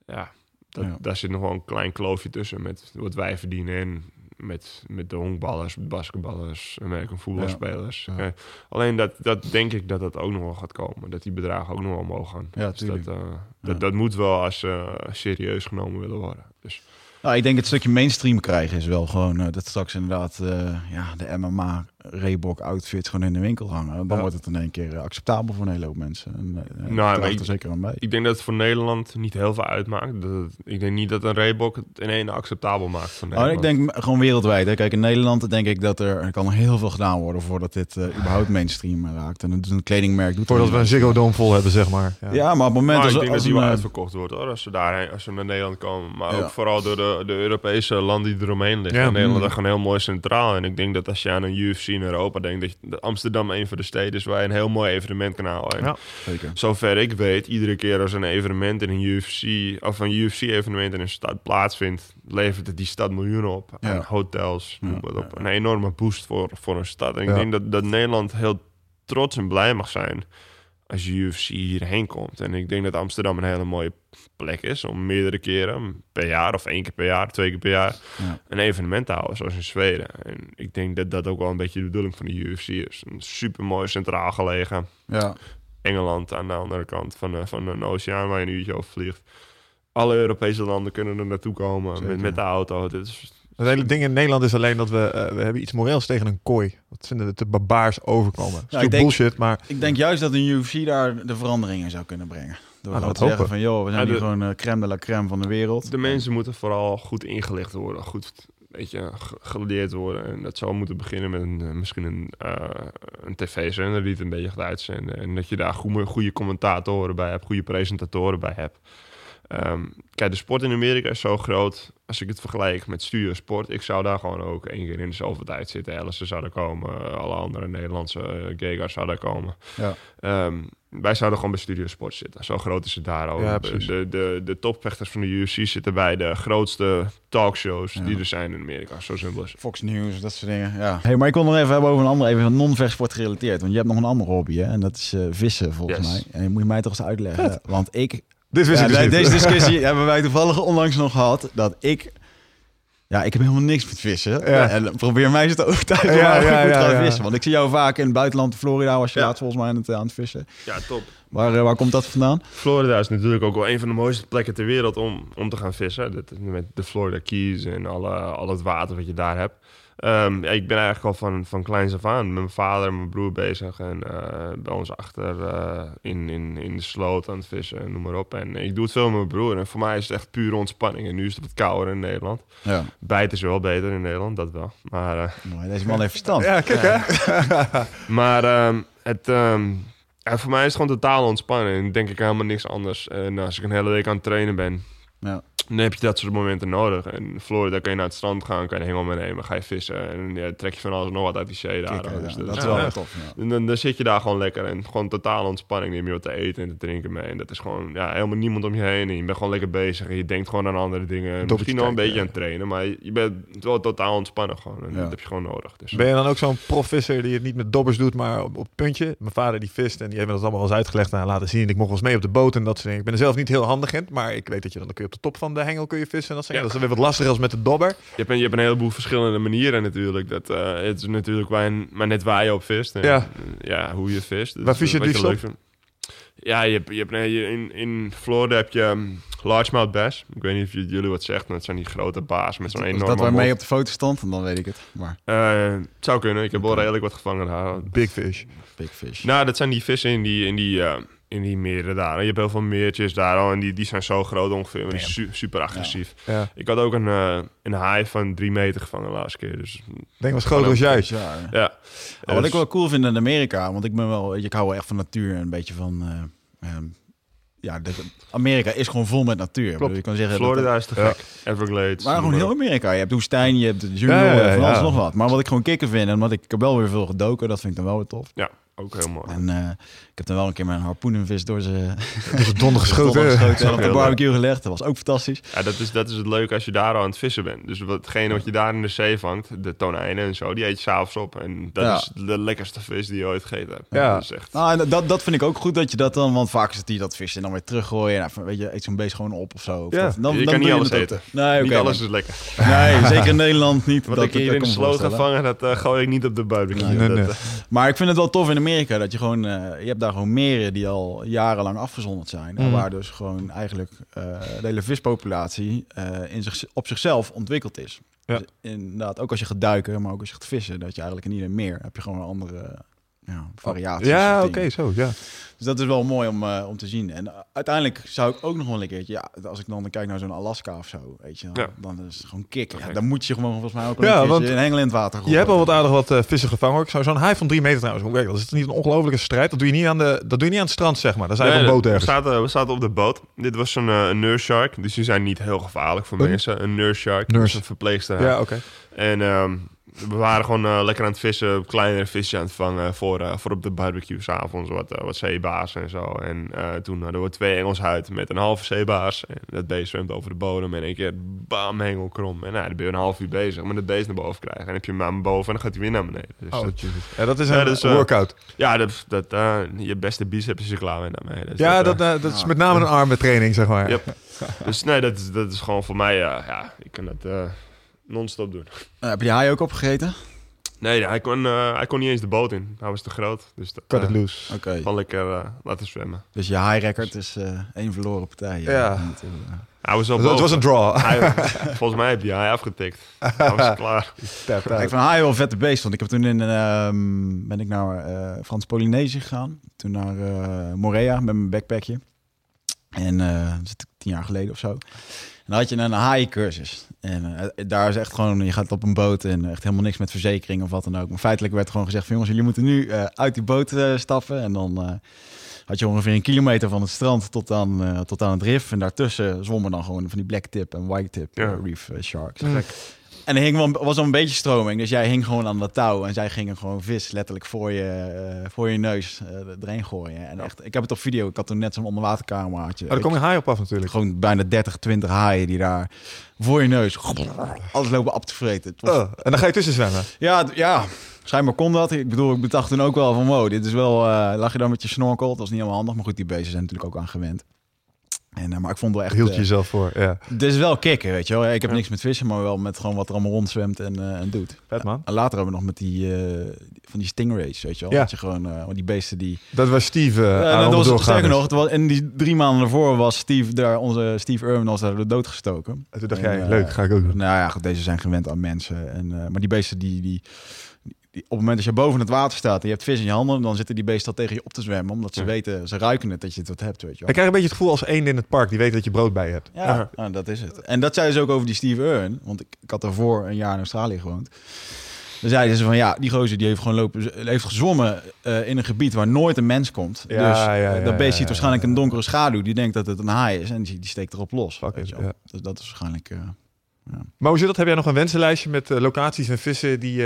S2: ja, dat,
S1: Ja.
S2: daar zit nog wel een klein kloofje tussen met wat wij verdienen en met, met de honkballers, basketballers, American voetbalspelers.
S1: Ja.
S2: Eh, alleen dat, dat denk ik dat dat ook nog wel gaat komen. Dat die bedragen ook nog wel omhoog gaan.
S1: Ja,
S2: Dus dat, eh, dat, dat moet wel als ze serieus genomen willen worden. Dus
S1: Nou, ik denk het stukje mainstream krijgen is wel gewoon eh, dat straks inderdaad eh, ja, de MMA Reebok outfits gewoon in de winkel hangen. Dan
S3: Ja.
S1: wordt het in één keer eh, acceptabel voor een hele hoop mensen. En, eh,
S2: Nou,
S1: ik
S2: maar ik-
S1: er zeker aan bij.
S2: Ik denk dat het voor Nederland niet heel veel uitmaakt. Dat het- ik denk niet dat een Reebok het in één acceptabel maakt voor
S1: Oh, ik denk gewoon wereldwijd. Hè. Kijk, in Nederland denk ik dat er, er kan heel veel gedaan worden voordat dit eh, überhaupt mainstream raakt. En een, een kledingmerk doet
S3: Voordat we een Ziggo. Dome vol hebben, zeg maar. Ja.
S1: Ja, maar op het moment
S2: Maar
S1: als,
S2: ik denk
S1: als
S2: dat die
S1: een,
S2: wel
S1: eh,
S2: uitverkocht wordt hoor, als ze, daarheen, als ze naar Nederland komen. Maar
S1: Ja.
S2: ook vooral door de, de Europese landen die eromheen liggen. Nederland
S1: Mm.
S2: is gewoon heel mooi centraal. En ik denk dat als je aan een UFC in Europa denkt, dat, Amsterdam een van de steden is waar je een heel mooi evenement kan houden. En
S3: Ja.
S1: zeker.
S2: Zover ik weet, iedere keer als een evenement in een UFC of een UFC-evenement in een stad plaatsvindt, levert het die stad miljoenen op.
S1: Ja.
S2: Aan hotels, noem
S1: Ja,
S2: op. Een enorme boost voor, voor een stad. En ik denk dat, dat Nederland heel trots en blij mag zijn als UFC hierheen komt. En ik denk dat Amsterdam een hele mooie plek is om meerdere keren per jaar of één keer per jaar, twee keer per jaar
S1: Ja.
S2: een evenement te houden, zoals in Zweden. En ik denk dat dat ook wel een beetje de bedoeling van de UFC is. Een super mooi centraal gelegen.
S1: Ja.
S2: Engeland aan de andere kant van, de, van een oceaan waar je een uurtje over vliegt. Alle Europese landen kunnen er naartoe komen
S1: Zeker.
S2: met, met de auto. Dit is,
S3: Het hele ding in Nederland is alleen dat we, eh, we hebben iets moreels tegen een kooi. Dat vinden we te barbaars overkomen. Dat is
S1: Ja, ik
S3: natuurlijk
S1: denk-
S3: bullshit, maar
S1: Ik denk juist dat een UFC daar de veranderingen zou kunnen brengen. Door
S3: Nou, dat
S1: te zeggen van, joh, we zijn
S2: Ja,
S1: hier
S2: de-
S1: gewoon eh, crème de la crème van de wereld.
S2: de mensen moeten vooral goed ingelicht worden, goed weet je, ge- geleerd worden. En dat zou moeten beginnen met een, eh, misschien een, eh, een tv-zender die het een beetje gaat uitzenden. En dat je daar goede, goede commentatoren bij hebt, goede presentatoren bij hebt. Ehm, kijk, de sport in Amerika is zo groot. Als ik het vergelijk met studio sport, ik zou daar gewoon ook één keer in de zoveel tijd zitten. Alice zou daar komen, eh, alle andere Nederlandse uh, Gegars zouden daar komen.
S1: Ja.
S2: Ehm, wij zouden gewoon bij Studio Sport zitten. Zo groot is het daar ook.
S3: Ja,
S2: de, de, de, topvechters van de UFC zitten bij de grootste talkshows
S1: Ja.
S2: die er zijn in Amerika. Zo simpel is het.
S1: Fox News, dat soort dingen. Ja. Hey, maar ik wil nog even hebben over een andere, even non-vechtsport gerelateerd. Want je hebt nog een andere hobby, hè? En dat is eh, vissen, volgens
S2: Yes.
S1: mij. En je moet je mij toch eens uitleggen. Want ik
S3: dit wist
S1: Ja,
S3: ik dus
S1: nee,
S3: niet.
S1: deze discussie hebben wij toevallig onlangs nog gehad. Dat ik... Ja, ik heb helemaal niks met vissen.
S3: Ja.
S1: En probeer mij eens te overtuigen
S3: Ja,
S1: waarom
S3: ja,
S1: ik moet
S3: ja,
S1: gaan
S3: ja.
S1: vissen. Want ik zie jou vaak in het buitenland, in Florida, was je
S2: Ja.
S1: laatst volgens mij aan het, aan het vissen.
S2: Ja, top.
S1: Waar, eh, waar komt dat vandaan?
S2: Florida is natuurlijk ook wel een van de mooiste plekken ter wereld om, om te gaan vissen. Dat, met de Florida Keys en alle, al het water wat je daar hebt. Ehm, ja, ik ben eigenlijk al van, van kleins af aan met mijn vader en mijn broer bezig. En eh, bij ons achter eh, in, in, in de sloot aan het vissen en noem maar op. En ik doe het veel met mijn broer. En voor mij is het echt pure ontspanning. En nu is het wat kouder in Nederland.
S1: Ja.
S2: Bijt is wel beter in Nederland, dat wel. Maar, eh,
S1: Maar deze man heeft verstand.
S3: Ja, kijk hè.
S2: maar ehm, het, ehm, ja, voor mij is het gewoon totaal ontspannen. En denk ik helemaal niks anders. En als ik een hele week aan het trainen ben,
S1: Ja.
S2: Dan heb je dat soort momenten nodig. En in Florida kan je naar het strand gaan, kan je hengel meenemen, ga je vissen. En ja, trek je van alles en nog wat uit die zee daar.
S1: Kikken,
S2: Dus
S1: ja,
S2: dat
S1: dat
S2: is wel-
S1: tof. Ja.
S2: en dan, dan zit je daar gewoon lekker en gewoon totale ontspanning. Neem je wat te eten en te drinken mee. En dat is gewoon ja, helemaal niemand om je heen. En je bent gewoon lekker bezig en je denkt gewoon aan andere dingen. Misschien nog een beetje aan het trainen, maar je, bent wel totaal ontspannen gewoon. En
S1: Ja.
S2: dat heb je gewoon nodig. Dus,
S3: Ben je dan ook zo'n profvisser die het niet met dobbers doet, maar op, op het puntje? Mijn vader die vist en die heeft me dat allemaal wel eens uitgelegd en laten zien. Ik mocht wel eens mee op de boot en dat soort dingen. Ik ben er zelf niet heel handig in, maar ik weet dat je dan, dan kun je op de top van de hengel kun je vissen. En dat, dingen. dat is weer wat lastiger als met de dobber.
S2: Je hebt, een, je hebt een heleboel verschillende manieren natuurlijk. Dat, eh, het is natuurlijk waar maar net waar je op vist. En,
S3: Ja.
S2: eh, ja, hoe je vist. Dus
S3: Waar vis je het liefst.
S2: Ja, je hebt, je hebt, nee, in, in Florida heb je um, largemouth bass. Ik weet niet of jullie wat zegt, maar het zijn die grote baas met zo'n enorme
S1: dat waarmee op de foto stond? En dan weet ik het. Maar
S2: Eh, het zou kunnen. Ik heb wel redelijk wat gevangen daar.
S3: Big fish.
S1: big fish.
S2: Nou, dat zijn die vissen in die, in die, eh, in die meren daar. Je hebt heel veel meertjes daar al en die, die zijn zo groot ongeveer. Maar die su- super agressief.
S3: Ja.
S2: Ik had ook een, eh, een haai van drie meter gevangen de laatste keer. Dus
S3: Ik denk was groter als jij.
S1: Ja, wat
S2: Dus-
S1: ik wel cool vind in Amerika, want ik ben wel, weet je, ik hou wel echt van natuur en een beetje van, eh, ehm, ja, de, Amerika is gewoon vol met natuur. Bedoel, Je kan zeggen, dat-
S2: Florida is te
S3: Ja.
S2: gek. Everglades.
S1: maar gewoon heel. Amerika. Je hebt de woestijn, je hebt de jungle,
S3: Ja, ja,
S1: en van alles
S3: ja.
S1: nog wat. Maar wat ik gewoon kicken vind, en wat ik, ik heb wel weer veel gedoken, dat vind ik dan wel weer tof.
S2: Ja, ook heel mooi.
S1: En eh, ik heb dan wel een keer mijn harpoenenvis door ze
S3: donder geschoten.
S1: geschoten en op de barbecue gelegd. Dat was ook fantastisch.
S2: Ja, dat is, dat is het leuke als je daar al aan het vissen bent. Dus watgene wat je daar in de zee vangt, de tonijnen en zo, die eet je s'avonds op. En dat
S1: Ja.
S2: is de lekkerste vis die je ooit gegeten hebt.
S3: Ja.
S2: Dat echt...
S1: Nou, en dat, dat vind ik ook goed dat je dat dan, want vaak is het die dat visje dan weer teruggooien. Nou, weet je, eet zo'n beest gewoon op of zo. Of
S3: Ja.
S1: dat- dan,
S2: Je
S1: dan
S2: kan niet alles eten.
S1: Nee,
S2: Niet alles is lekker.
S1: Nee, zeker in Nederland niet.
S2: Wat
S1: dat,
S2: ik hier in de sloot ga vangen, dat eh, gooi ik niet op de barbecue.
S3: Nee, nee,
S2: Dat,
S3: nee.
S2: eh,
S1: Maar ik vind het wel tof in Amerika dat je gewoon, eh, je hebt daar gewoon meren die al jarenlang afgezonderd zijn. En
S3: Mhm.
S1: waar dus gewoon eigenlijk eh, de hele vispopulatie eh, in zich, op zichzelf ontwikkeld is.
S3: Ja.
S1: Dus inderdaad, ook als je gaat duiken, maar ook als je gaat vissen, dat je eigenlijk in ieder meer heb je gewoon een andere ja, variaties.
S3: Ja, oké, zo, ja.
S1: Dus dat is wel mooi om, eh, om te zien. En uh, uiteindelijk zou ik ook nog wel een keertje, ja, als ik dan kijk naar zo'n Alaska of zo, weet je, dan,
S2: Ja.
S1: dan is het gewoon kicken. Ja, dan moet je gewoon volgens mij ook een
S3: Ja, want
S1: in Engeland water
S3: Je hebt al
S1: gooien.
S3: wat aardig wat eh, vissen gevangen. hoor. Ik zou zo'n haai van drie meter trouwens. Hoe werkt dat? Is het niet een ongelofelijke strijd? Dat doe je niet aan, de, dat doe je niet aan het strand, zeg maar. Dat is eigenlijk
S2: Nee,
S3: een boot
S2: we, zaten, we zaten op de boot. Dit was een, eh, nurse shark. Dus die zijn niet heel gevaarlijk voor
S3: Een?
S2: mensen. Een nurse shark.
S3: Nurse.
S2: Dus een verpleegster.
S3: Ja, oké.
S2: En ehm, we waren gewoon eh, lekker aan het vissen, kleinere visjes aan het vangen voor, eh, voor op de barbecue s'avonds, wat, eh, wat zeebaars en zo. En eh, toen hadden we twee Engels huid met een halve zeebaars. En dat beest zwemt over de bodem en in één keer bam, hengelkrom. En nou, dan ben je een half uur bezig met het beest naar boven krijgen. En dan heb je hem aan boven en dan gaat hij weer naar beneden. Dus,
S3: Oh,
S2: dat-
S3: Jesus. Ja, dat is
S2: Ja,
S3: een
S2: dus,
S3: workout.
S2: ja, dat, dat, je beste biceps is er klaar mee daarmee. Dus
S3: Ja, dat, dat is
S1: ja.
S3: met name een armentraining, zeg maar.
S2: Yep. Dus nee, dat, is- dat is gewoon voor mij, eh, ja, ik kan dat eh, non-stop doen.
S1: Eh, heb je die haai ook opgegeten?
S2: Nee, hij kon, eh, hij kon niet eens de boot in. Hij was te groot. Dus dat,
S3: Cut
S2: eh,
S3: it loose.
S1: Oké.
S2: Gewoon lekker eh, laten zwemmen.
S1: Dus je high record is eh één verloren partij.
S3: Ja.
S1: Eh,
S2: Hij was al
S3: Het was een draw.
S2: Hij- volgens mij heb je hij afgetikt. Hij was klaar.
S3: Tap
S1: Ik vind haai wel een vette beest. Want ik heb toen in ehm, ben ik naar eh Frans-Polynesië gegaan. Toen naar eh, Morea met mijn backpackje. En eh, dat is tien jaar geleden of zo. En dan had je een haaiencursus. En eh, daar is echt gewoon, je gaat op een boot en echt helemaal niks met verzekering of wat dan ook. Maar feitelijk werd gewoon gezegd van jongens, jullie moeten nu eh, uit die boot eh, stappen. En dan had je ongeveer een kilometer van het strand tot aan, tot aan het rif. En daartussen zwommen dan gewoon van die black tip en white tip
S2: Ja.
S1: reef sharks.
S3: Mm.
S1: En er hing wel, was al een beetje stroming. Dus jij hing gewoon aan dat touw. En zij gingen gewoon vis letterlijk voor je, eh, voor je neus eh erin gooien. En echt, ik heb het op video. Ik had toen net zo'n onderwatercameraatje.
S3: Oh, daar kom je haai op af natuurlijk.
S1: Gewoon bijna 30, 20 haaien die daar voor je neus alles lopen op te vreten. Was-
S3: Oh, en dan ga je tussen zwemmen.
S1: ja, ja, schijnbaar kon dat. Ik bedoel, ik bedacht toen ook wel van wow, dit is wel... eh lag je dan met je snorkel? Dat was niet helemaal handig. Maar goed, die beesten zijn natuurlijk ook aan gewend. En, eh, maar ik vond wel echt...
S3: Hield
S1: eh,
S3: je jezelf voor, ja.
S1: dit is wel kicken, weet je wel. Ik heb niks met vissen, maar wel met gewoon wat er allemaal rondzwemt en, eh, en doet.
S3: Vet man.
S1: En later hebben we nog met die, van die stingrays, weet je wel.
S3: Ja.
S1: Dat je gewoon, want die beesten die...
S3: Dat was Steve uh,
S1: dat was, sterker nog, het was, in die drie maanden ervoor was Steve daar, onze Steve Irwin was daar de dood gestoken.
S3: En toen dacht
S1: En,
S3: jij, leuk, ga ik ook doen.
S1: Nou ja, goed, deze zijn gewend aan mensen. En, maar die beesten die, die, die- op het moment dat je boven het water staat en je hebt vis in je handen, dan zitten die beesten al tegen je op te zwemmen, omdat ze
S2: Ja.
S1: weten, ze ruiken het dat je het wat hebt, weet je
S3: Ik
S1: wel.
S3: krijg een beetje het gevoel als één in het park die weet dat je brood bij hebt.
S1: Ja,
S2: Ja.
S1: nou, dat is het. En dat zei ze ook over die Steve Irwin, want ik, ik had daarvoor een jaar in Australië gewoond. Dan zeiden ze van ja, die gozer die heeft gewoon lopen, heeft gezwommen eh, in een gebied waar nooit een mens komt.
S3: Ja,
S1: dus
S3: ja, ja,
S1: dat beest ziet waarschijnlijk een donkere schaduw. Die denkt dat het een haai is en die, die steekt erop los.
S3: It.
S1: Dus dat is waarschijnlijk. eh,
S3: Maar hoe zit dat? Heb jij nog een wensenlijstje met eh, locaties en vissen die,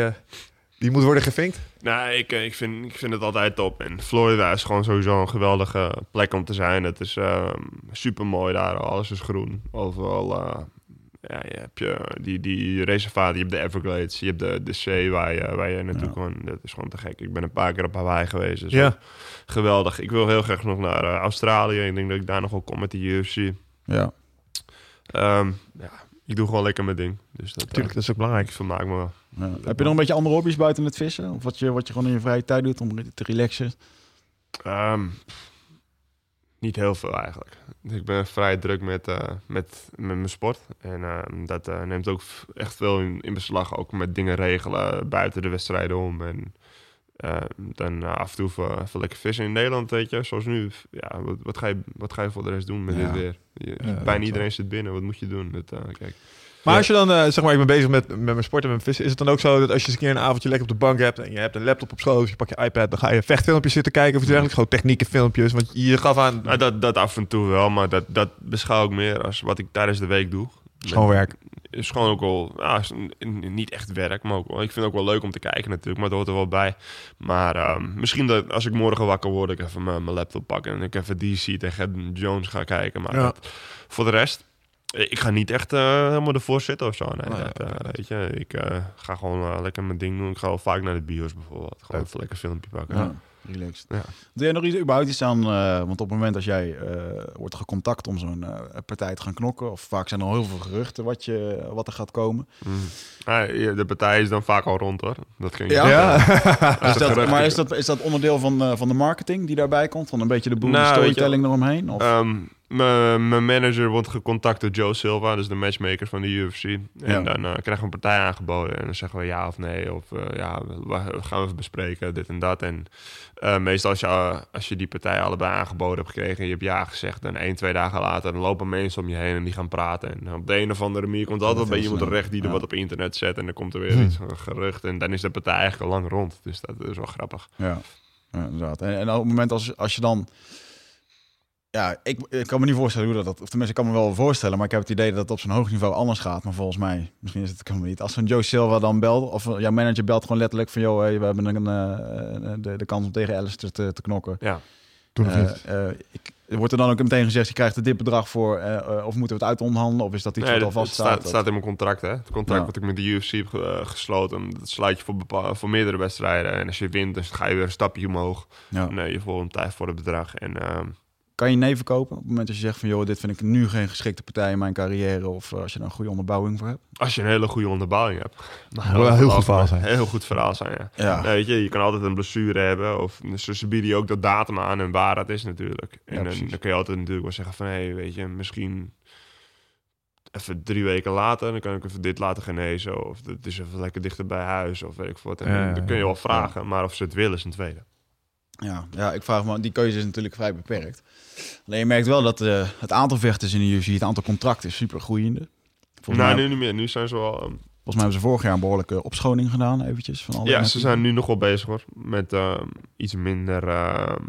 S3: die moeten worden gevinkt?
S2: Nou, ik, eh, ik, vind, ik vind het altijd top. En Florida is gewoon sowieso een geweldige plek om te zijn. Het is super mooi daar. Alles is groen. Overal. eh, ja, je hebt je, die, die reservaten. Je hebt de Everglades. Je hebt de, de zee waar je, waar je naartoe
S1: Ja.
S2: kan. Dat is gewoon te gek. Ik ben een paar keer op Hawaii geweest. Dus
S3: Ja.
S2: Geweldig. Ik wil heel graag nog naar eh, Australië. Ik denk dat ik daar nog wel kom met de UFC.
S1: ja.
S2: Ehm, ja, ik doe gewoon lekker mijn ding. Dus dat,
S3: Natuurlijk,
S2: eh,
S3: dat is ook belangrijk.
S2: ik vermaak me wel.
S1: Ja. Heb je nog een beetje andere hobby's buiten het vissen? Of wat je, wat je gewoon in je vrije tijd doet om te relaxen?
S2: Ehm, niet heel veel eigenlijk. Ik ben vrij druk met, eh, met, met mijn sport. En ehm, dat eh, neemt ook echt veel in, in beslag. Ook met dingen regelen buiten de wedstrijden om. En ehm, dan eh, af en toe even, even lekker vissen in Nederland, weet je. Zoals nu. Ja, wat, wat, ga je, wat ga je voor de rest doen met
S1: Ja.
S2: dit weer? Je,
S3: Ja,
S2: bijna iedereen zit binnen. Wat moet je doen? Dat, eh, kijk.
S3: Maar
S2: Ja.
S3: als je dan, eh, zeg maar, ik ben bezig met, met mijn sport en mijn vissen, is het dan ook zo dat als je eens een keer een avondje lekker op de bank hebt en je hebt een laptop op schoot, of je pak je iPad, dan ga je vechtfilmpjes zitten kijken of iets dergelijks, gewoon technieke filmpjes, want je gaf aan,
S2: Nou, dat, dat af en toe wel, maar dat, dat beschouw ik meer als wat ik tijdens de week doe.
S3: Schoon werk.
S2: is gewoon ook wel, ja, niet echt werk, maar ook wel, ik vind het ook wel leuk om te kijken natuurlijk, maar dat hoort er wel bij. Maar ehm, misschien dat als ik morgen wakker word, ik even mijn, mijn laptop pakken en ik even DC tegen Jones ga kijken. Maar
S3: Ja.
S2: dat- voor de rest, ik ga niet echt eh, helemaal ervoor zitten of zo. Nee, dat, eh,
S3: dat-
S2: weet je, ik eh, ga gewoon eh, lekker mijn ding doen. Ik ga wel vaak naar de bios bijvoorbeeld. Gewoon even lekker filmpje pakken.
S1: Ja. relaxed.
S2: Ja.
S1: Doe jij nog iets überhaupt iets aan? eh, want op het moment als jij eh, wordt gecontact om zo'n eh, partij te gaan knokken, of vaak zijn er al heel veel geruchten wat, je, wat er gaat komen.
S2: Mm. Ah, ja, de partij is dan vaak al rond hoor. Dat ging
S1: Ja?
S3: Ja.
S1: Is dat, maar is dat, is dat onderdeel van, eh, van de marketing die daarbij komt? Van een beetje de boel
S2: Nou,
S1: storytelling eromheen? Of?
S2: Ehm, Mijn manager wordt gecontact door Joe Silva, dus de matchmaker van de UFC. En
S1: Ja.
S2: dan eh, krijgen we een partij aangeboden en dan zeggen we ja of nee. Of eh, ja, we, gaan even bespreken, dit en dat. En eh, meestal als je, als je die partij allebei aangeboden hebt gekregen en je hebt ja gezegd... en één, twee dagen later dan lopen mensen om je heen en die gaan praten. En op de een of andere manier komt altijd bij iemand terecht die er
S1: Ja.
S2: wat op internet zet... en dan komt er weer
S3: Hm.
S2: iets een gerucht en dan is de partij eigenlijk al lang rond. Dus dat is wel grappig.
S1: Ja, ja inderdaad. En, en op het moment als, als je dan... Ja, ik, ik kan me niet voorstellen hoe dat... Of tenminste, ik kan me wel voorstellen, maar ik heb het idee dat het op zo'n hoog niveau anders gaat. Maar volgens mij, misschien is het helemaal niet. Als zo'n Joe Silva dan belt, of jouw manager belt gewoon letterlijk van... joh, hey, we hebben een, eh, de, de kans om tegen Alistair te, te knokken.
S2: Ja,
S3: Toen nog
S1: Eh,
S3: niet.
S1: eh, ik, wordt er dan ook meteen gezegd, je krijgt er dit bedrag voor... eh, eh, of moeten we het uitonthandelen? Of is dat iets
S2: Nee,
S1: wat al vast
S2: het staat,
S1: staat?
S2: het staat in mijn contract, hè. Het contract
S1: Ja.
S2: wat ik met de UFC heb ge- eh, gesloten, dat sluit je voor, voor meerdere wedstrijden. En als je wint, dan ga je weer een stapje omhoog.
S1: Ja.
S2: Nee, je volgende tijd voor het bedrag. En ehm,
S1: Kan je nee verkopen op het moment dat je zegt van... joh, dit vind ik nu geen geschikte partij in mijn carrière... of eh, als je er een goede onderbouwing voor hebt?
S2: als je een hele goede onderbouwing hebt. Maar
S3: Wel een heel goed verhaal zijn.
S2: Heel goed verhaal zijn, ja.
S1: Ja,
S2: Nee, weet je, je kan altijd een blessure hebben. Of ze, ze bieden je ook dat datum aan en waar dat is natuurlijk. En dan, dan kun je altijd natuurlijk wel zeggen van... hé, hey, weet je, misschien even drie weken later... dan kan ik even dit laten genezen. Of het is even lekker dichter bij huis. Of weet ik wat. En
S3: Ja,
S2: dan kun je wel vragen. Maar of ze het willen is een tweede.
S1: Ja, ja, ik vraag me, die keuze is natuurlijk vrij beperkt. Alleen je merkt wel dat eh, het aantal vechters in de UFC, het aantal contracten is super groeiende. Volgens,
S2: nou,
S1: mij,
S2: nu niet meer. Nu zijn ze wel... ehm,
S1: volgens mij hebben ze vorig jaar een behoorlijke opschoning gedaan, eventjes. Van alle
S2: ja,
S1: mensen.
S2: ze zijn nu nog wel bezig hoor. Met ehm, iets minder ehm,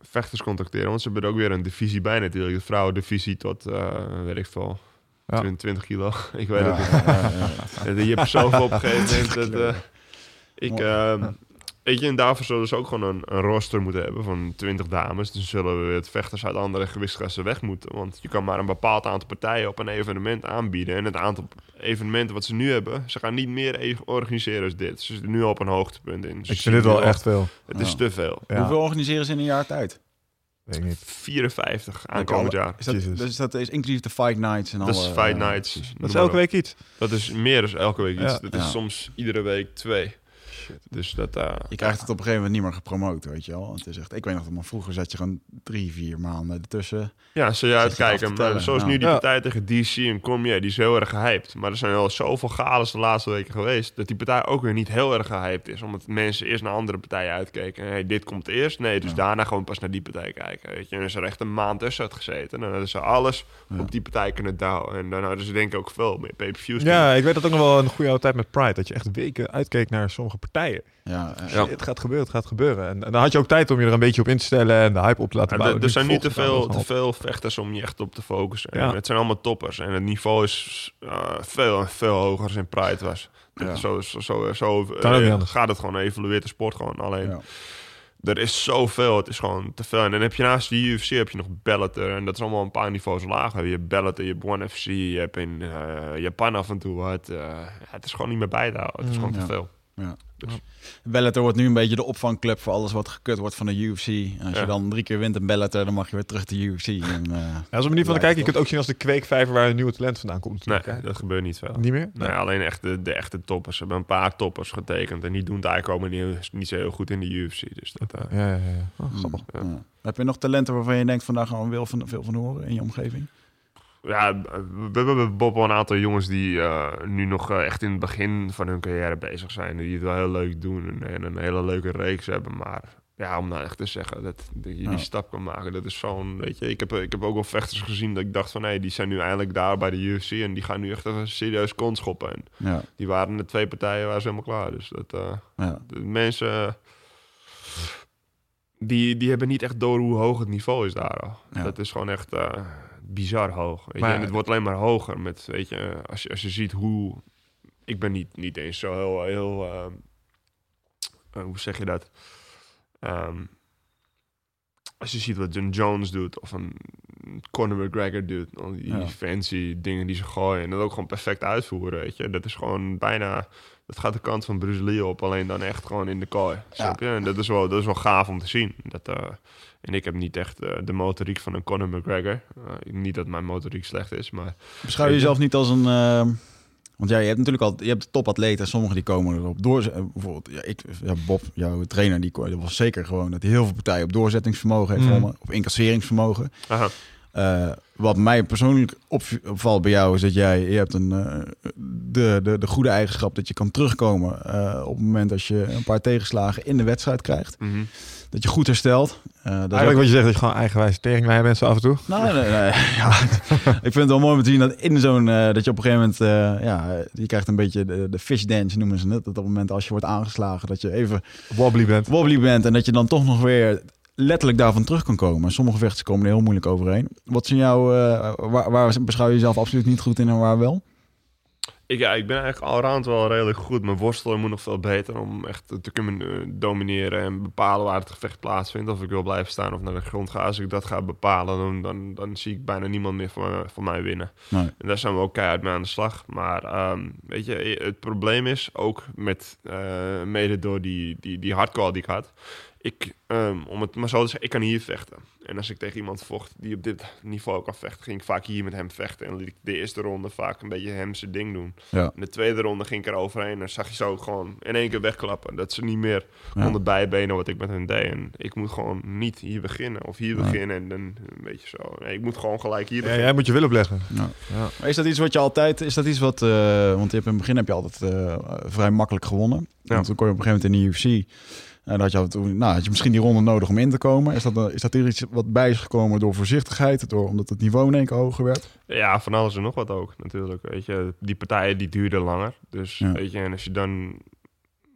S2: vechters contacteren. Want ze hebben er ook weer een divisie bij natuurlijk. De vrouwendivisie tot, eh, weet ik veel,
S3: Ja.
S2: 20, 20 kilo. ik weet
S1: Ja,
S2: het niet.
S1: ja,
S2: Je hebt zoveel op een gegeven moment. Dat, eh, ik, weet je, en daarvoor zullen ze ook gewoon een, een roster moeten hebben van 20 dames. Dus zullen we het vechters uit andere gewichtsklassen weg moeten. Want je kan maar een bepaald aantal partijen op een evenement aanbieden. En het aantal evenementen wat ze nu hebben, ze gaan niet meer e- organiseren als dit. Ze zitten nu op een hoogtepunt in. Ze
S3: Ik vind dit wel
S2: al-
S3: echt veel.
S2: Het is te veel.
S3: Ja.
S1: Hoeveel organiseren ze in een jaar tijd?
S3: Weet ik niet.
S2: 54 aankomend jaar.
S1: Is dat, dus dat is inclusief de fight nights en
S2: Dat is fight
S1: eh,
S2: nights.
S3: Dat is elke week iets.
S2: Dat is meer dan elke week iets.
S3: Ja.
S2: Dat is
S1: Ja.
S2: soms iedere week twee. Dus dat... eh,
S1: Je krijgt het op een gegeven moment niet meer gepromoot, weet je wel. Want het is echt, ik weet nog dat maar vroeger zat je gewoon drie, vier maanden ertussen.
S2: Ja, zul je uitkijken. Maar zoals nu die
S3: Ja.
S2: partij tegen DC en Cormier, die is heel erg gehyped. Maar er zijn al zoveel gales de laatste weken geweest... dat die partij ook weer niet heel erg gehyped is. Omdat mensen eerst naar andere partijen uitkeken. Hey, dit komt eerst. Nee, dus
S1: Ja.
S2: daarna gewoon pas naar die partij kijken. Weet je. En is er echt een maand tussen had gezeten. En dan hadden ze alles
S1: Ja.
S2: op die partij kunnen douwen. En dan hadden ze denk ik ook veel meer pay-per-views.
S3: Ja, ik weet dat ook nog wel een goede oude tijd met Pride. Dat je echt weken uitkeek naar sommige partijen.
S1: Ja, eh,
S2: Ja.
S3: Het gaat gebeuren, het gaat gebeuren. En, en dan had je ook tijd om je er een beetje op in te stellen en de hype op te laten bouwen.
S2: er, er zijn nu te veel, te veel vechters om je echt op te focussen.
S3: Ja.
S2: het zijn allemaal toppers. En het niveau is eh, veel, veel hoger als in Pride was.
S1: Ja.
S2: Zo, zo, zo, eh,
S3: niet
S2: gaat het gewoon, evolueert de sport gewoon. Alleen,
S1: ja.
S2: er is zoveel, het is gewoon te veel. En dan heb je naast de UFC heb je nog Bellator. En dat is allemaal een paar niveaus lager. Je hebt Bellator, je hebt One FC, je hebt in Japan af en toe wat. eh, het is gewoon niet meer bij te houden. Het is
S3: Mm,
S2: gewoon
S1: ja.
S2: te veel.
S1: Ja.
S2: Dus-
S1: Bellator wordt nu een beetje de opvangclub voor alles wat gekut wordt van de UFC. En als
S2: Ja.
S1: je dan drie keer wint in Bellator, dan mag je weer terug de UFC. En, eh,
S3: Ja, dat is een manier van te kijken. Je kunt ook zien als de kweekvijver waar een nieuwe talent vandaan komt.
S2: Nee,
S3: natuurlijk, hè.
S2: dat gebeurt niet veel.
S3: Niet meer?
S2: Nee, alleen echt de, de echte toppers. Ze hebben een paar toppers getekend. En die doen het eigenlijk ook niet, niet zo heel goed in de UFC. Dus dat, eh,
S3: Ja, ja, ja. Oh,
S1: mm,
S3: grappig.
S1: ja. Heb je nog talenten waarvan je denkt, vandaag gaan we veel van, veel van horen in je omgeving?
S2: Ja, we hebben Bob wel een aantal jongens die eh, nu nog eh, echt in het begin van hun carrière bezig zijn. Die het wel heel leuk doen en, en een hele leuke reeks hebben. Maar ja, om nou echt te zeggen dat, dat je die stap kan maken, dat is zo'n, weet je. Ik heb, ik heb ook wel vechters gezien dat ik dacht van, hé, die zijn nu eindelijk daar bij de UFC. En die gaan nu echt even serieus kont schoppen. En
S1: Ja,
S2: die waren de twee partijen, waren ze helemaal klaar. Dus dat... eh,
S1: ja.
S2: de mensen die, die hebben niet echt door hoe hoog het niveau is daar al.
S1: Ja.
S2: Dat is gewoon echt bizar hoog. Weet je?
S3: Maar-
S2: En het wordt alleen maar hoger met, weet je, als je, als je ziet hoe... Ik ben niet, niet eens zo heel, heel ehm, eh, hoe zeg je dat? Ehm, als je ziet wat John Jones doet, of een Conor McGregor doet. Al die
S1: Ja.
S2: fancy dingen die ze gooien. En dat ook gewoon perfect uitvoeren, weet je. Dat is gewoon bijna... Dat gaat de kant van Bruce Lee op, alleen dan echt gewoon in de kooi. Je? En dat is, wel, dat is wel gaaf om te zien. Dat, eh, en ik heb niet echt eh, de motoriek van een Conor McGregor. Eh, niet dat mijn motoriek slecht is, maar...
S1: Beschouw je jezelf niet als een... eh, want ja, je hebt natuurlijk al, je hebt topatleten, sommigen die komen erop door. eh, Bijvoorbeeld, ja, ik, ja, Bob, jouw trainer, die dat was zeker gewoon dat hij heel veel partijen op doorzettingsvermogen heeft,
S3: Mm.
S1: of incasseringsvermogen.
S2: Aha.
S1: Wat mij persoonlijk opv- opvalt bij jou is dat jij, je hebt een, de, de, de goede eigenschap dat je kan terugkomen op het moment als je een paar tegenslagen in de wedstrijd krijgt.
S2: Mhm.
S1: Dat je goed herstelt. Dat is
S3: Eigenlijk
S1: ook-
S3: wat je zegt, dat je gewoon eigenwijs teringlijn bent zo af en toe.
S1: Nou, nee, nee, ja, ik vind het wel mooi om te zien dat in zo'n eh, dat je op een gegeven moment, eh, ja, je krijgt een beetje de, de fish dance noemen ze het. Dat op het moment als je wordt aangeslagen, dat je even
S3: Wobbly bent.
S1: wobbly bent en dat je dan toch nog weer letterlijk daarvan terug kan komen. Sommige vechters komen er heel moeilijk overheen. Wat zijn jouw, waar, waar beschouw je jezelf absoluut niet goed in en waar wel?
S2: Ik, ja, ik ben eigenlijk allround wel redelijk goed. Mijn worstelen moet nog veel beter om echt te kunnen eh, domineren en bepalen waar het gevecht plaatsvindt. Of ik wil blijven staan of naar de grond ga. Als ik dat ga bepalen, dan, dan, dan zie ik bijna niemand meer van, van mij winnen.
S1: Nee.
S2: En daar zijn we ook keihard mee aan de slag. Maar ehm, weet je, het probleem is ook met eh, mede door die, die, die hardcore die ik had. Ik, ehm, om het maar zo te zeggen, ik kan hier vechten. En als ik tegen iemand vocht die op dit niveau kan vechten, ging ik vaak hier met hem vechten. En liet ik de eerste ronde vaak een beetje hem zijn ding doen.
S1: Ja.
S2: In de tweede ronde ging ik er overheen en zag je zo gewoon in één keer wegklappen. Dat ze niet meer
S1: Ja.
S2: onder bijbenen wat ik met hen deed. En ik moet gewoon niet hier beginnen of hier beginnen en dan een beetje zo. Nee, ik moet gewoon gelijk hier
S3: Ja,
S2: beginnen.
S3: jij moet je wil opleggen.
S1: Ja.
S3: Ja.
S1: Maar is dat iets wat je altijd, is dat iets wat, eh, want je hebt in het begin heb je altijd eh, vrij makkelijk gewonnen.
S2: Ja.
S1: Want toen kon je op een gegeven moment in de UFC, en had je, nou, had je misschien die ronde nodig om in te komen. Is dat, een- is dat er iets wat bij is gekomen door voorzichtigheid, door, omdat het niveau in één keer hoger werd?
S2: Ja, van alles en nog wat ook natuurlijk. Weet je, die partijen die duurden langer. Dus
S1: Ja.
S2: weet je, en als je dan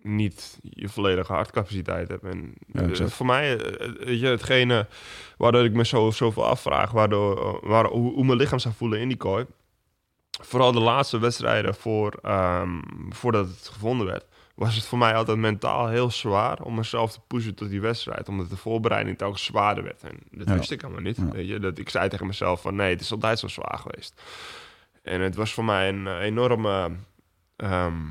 S2: niet je volledige hartcapaciteit hebt. En
S1: Ja,
S2: eh, voor mij, eh, weet je, hetgene waardoor ik me zo, zoveel afvraag, waardoor, eh, waar, hoe, hoe mijn lichaam zou voelen in die kooi. Vooral de laatste wedstrijden voor, ehm, voordat het gevonden werd. Was het voor mij altijd mentaal heel zwaar om mezelf te pushen tot die wedstrijd. Omdat de voorbereiding telkens zwaarder werd. En dat
S1: Ja.
S2: wist ik allemaal niet.
S1: Ja.
S2: Weet je? Dat, ik zei tegen mezelf van nee, het is altijd zo zwaar geweest. En het was voor mij een eh, enorme ehm,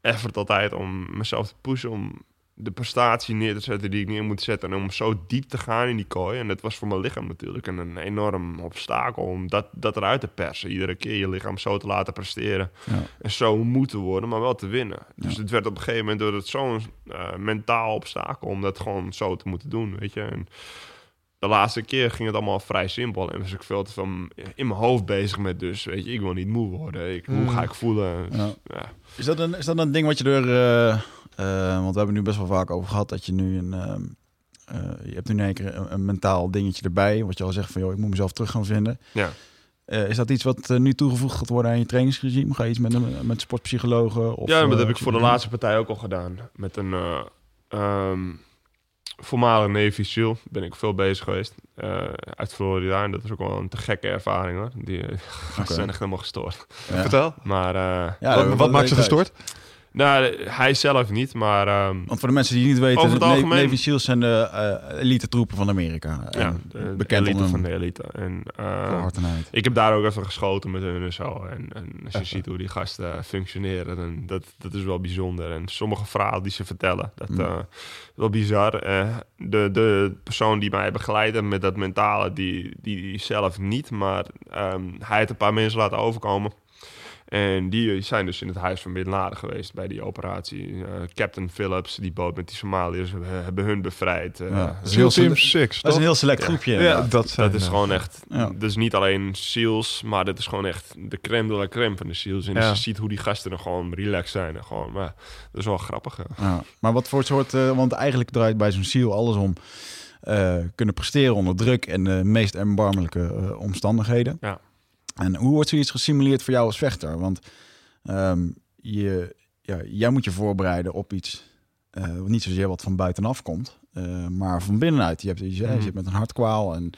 S2: effort altijd om mezelf te pushen. Om de prestatie neer te zetten die ik neer moet zetten. En om zo diep te gaan in die kooi. En dat was voor mijn lichaam natuurlijk een, een enorm obstakel. Om dat, dat eruit te persen. Iedere keer je lichaam zo te laten presteren.
S1: Ja.
S2: En zo moeten worden, maar wel te winnen. Dus
S1: Ja.
S2: het werd op een gegeven moment door het zo'n eh, mentaal obstakel. Om dat gewoon zo te moeten doen, weet je. En de laatste keer ging het allemaal vrij simpel. En was ik veel te veel in mijn hoofd bezig met dus, weet je, ik wil niet moe worden. Ik, Hoe
S3: Mm.
S2: ga ik voelen?
S1: Ja.
S2: Ja.
S1: Is dat een, is dat een ding wat je er... eh, eh, want we hebben nu best wel vaak over gehad dat je nu een... ehm, eh, je hebt nu in één keer een, een mentaal dingetje erbij. Wat je al zegt van, joh, ik moet mezelf terug gaan vinden.
S2: Ja.
S1: Eh, is dat iets wat eh, nu toegevoegd gaat worden aan je trainingsregime? Ga je iets met, een, met sportpsychologen? Of,
S2: ja, dat
S1: eh,
S2: heb ik voor de laatste partij ook al gedaan. Met een eh ehm, voormalig Navy SEAL ben ik veel bezig geweest. eh, uit Florida. En dat was ook wel een te gekke ervaring hoor. Die eh, gasten zijn echt helemaal gestoord.
S1: Ja.
S3: Vertel.
S2: Maar eh,
S1: Ja,
S3: wat wat maakt ze gestoord?
S2: Nou, hij zelf niet, maar ehm,
S1: Want voor de mensen die het niet weten,
S2: Over het algemeen-
S1: Navy SEALs zijn de eh, elite troepen van Amerika.
S2: ja, de,
S1: bekend
S2: elite van de elite. En,
S1: uit.
S2: Ik heb daar ook even geschoten met hun en zo. En, en als je ziet hoe die gasten functioneren, dan, dat, dat is wel bijzonder. En sommige verhalen die ze vertellen, dat
S1: Mm.
S2: eh, wel bizar. De, de persoon die mij begeleidde met dat mentale, die, die zelf niet. Maar ehm, hij heeft een paar mensen laten overkomen. En die zijn dus in het huis van Bin Laden geweest bij die operatie. Eh, Captain Phillips, die boot met die Somaliërs, we hebben hun bevrijd. Eh,
S1: Ja, dat is
S3: SEAL
S1: heel
S3: Team
S1: sele-
S3: 6,
S1: Dat is een heel select
S2: Ja.
S1: groepje.
S3: Ja, dat, zijn,
S2: dat is
S3: eh,
S2: gewoon echt,
S1: Ja.
S2: dus niet alleen SEALs, maar dit is gewoon echt de crème de la crème van de SEALs. En
S3: Ja.
S2: je ziet hoe die gasten er gewoon relaxed zijn. En gewoon, maar dat is wel grappig. hè.
S1: Ja, maar wat voor soort... eh, want eigenlijk draait bij zo'n SEAL alles om... eh, kunnen presteren onder druk en de meest erbarmelijke eh, omstandigheden.
S2: Ja.
S1: En hoe wordt zoiets gesimuleerd voor jou als vechter? Want ehm, je, ja, jij moet je voorbereiden op iets... eh, niet zozeer wat van buitenaf komt. eh, maar van binnenuit. Je hebt, je,
S3: Mhm.
S1: je zit met een hartkwaal en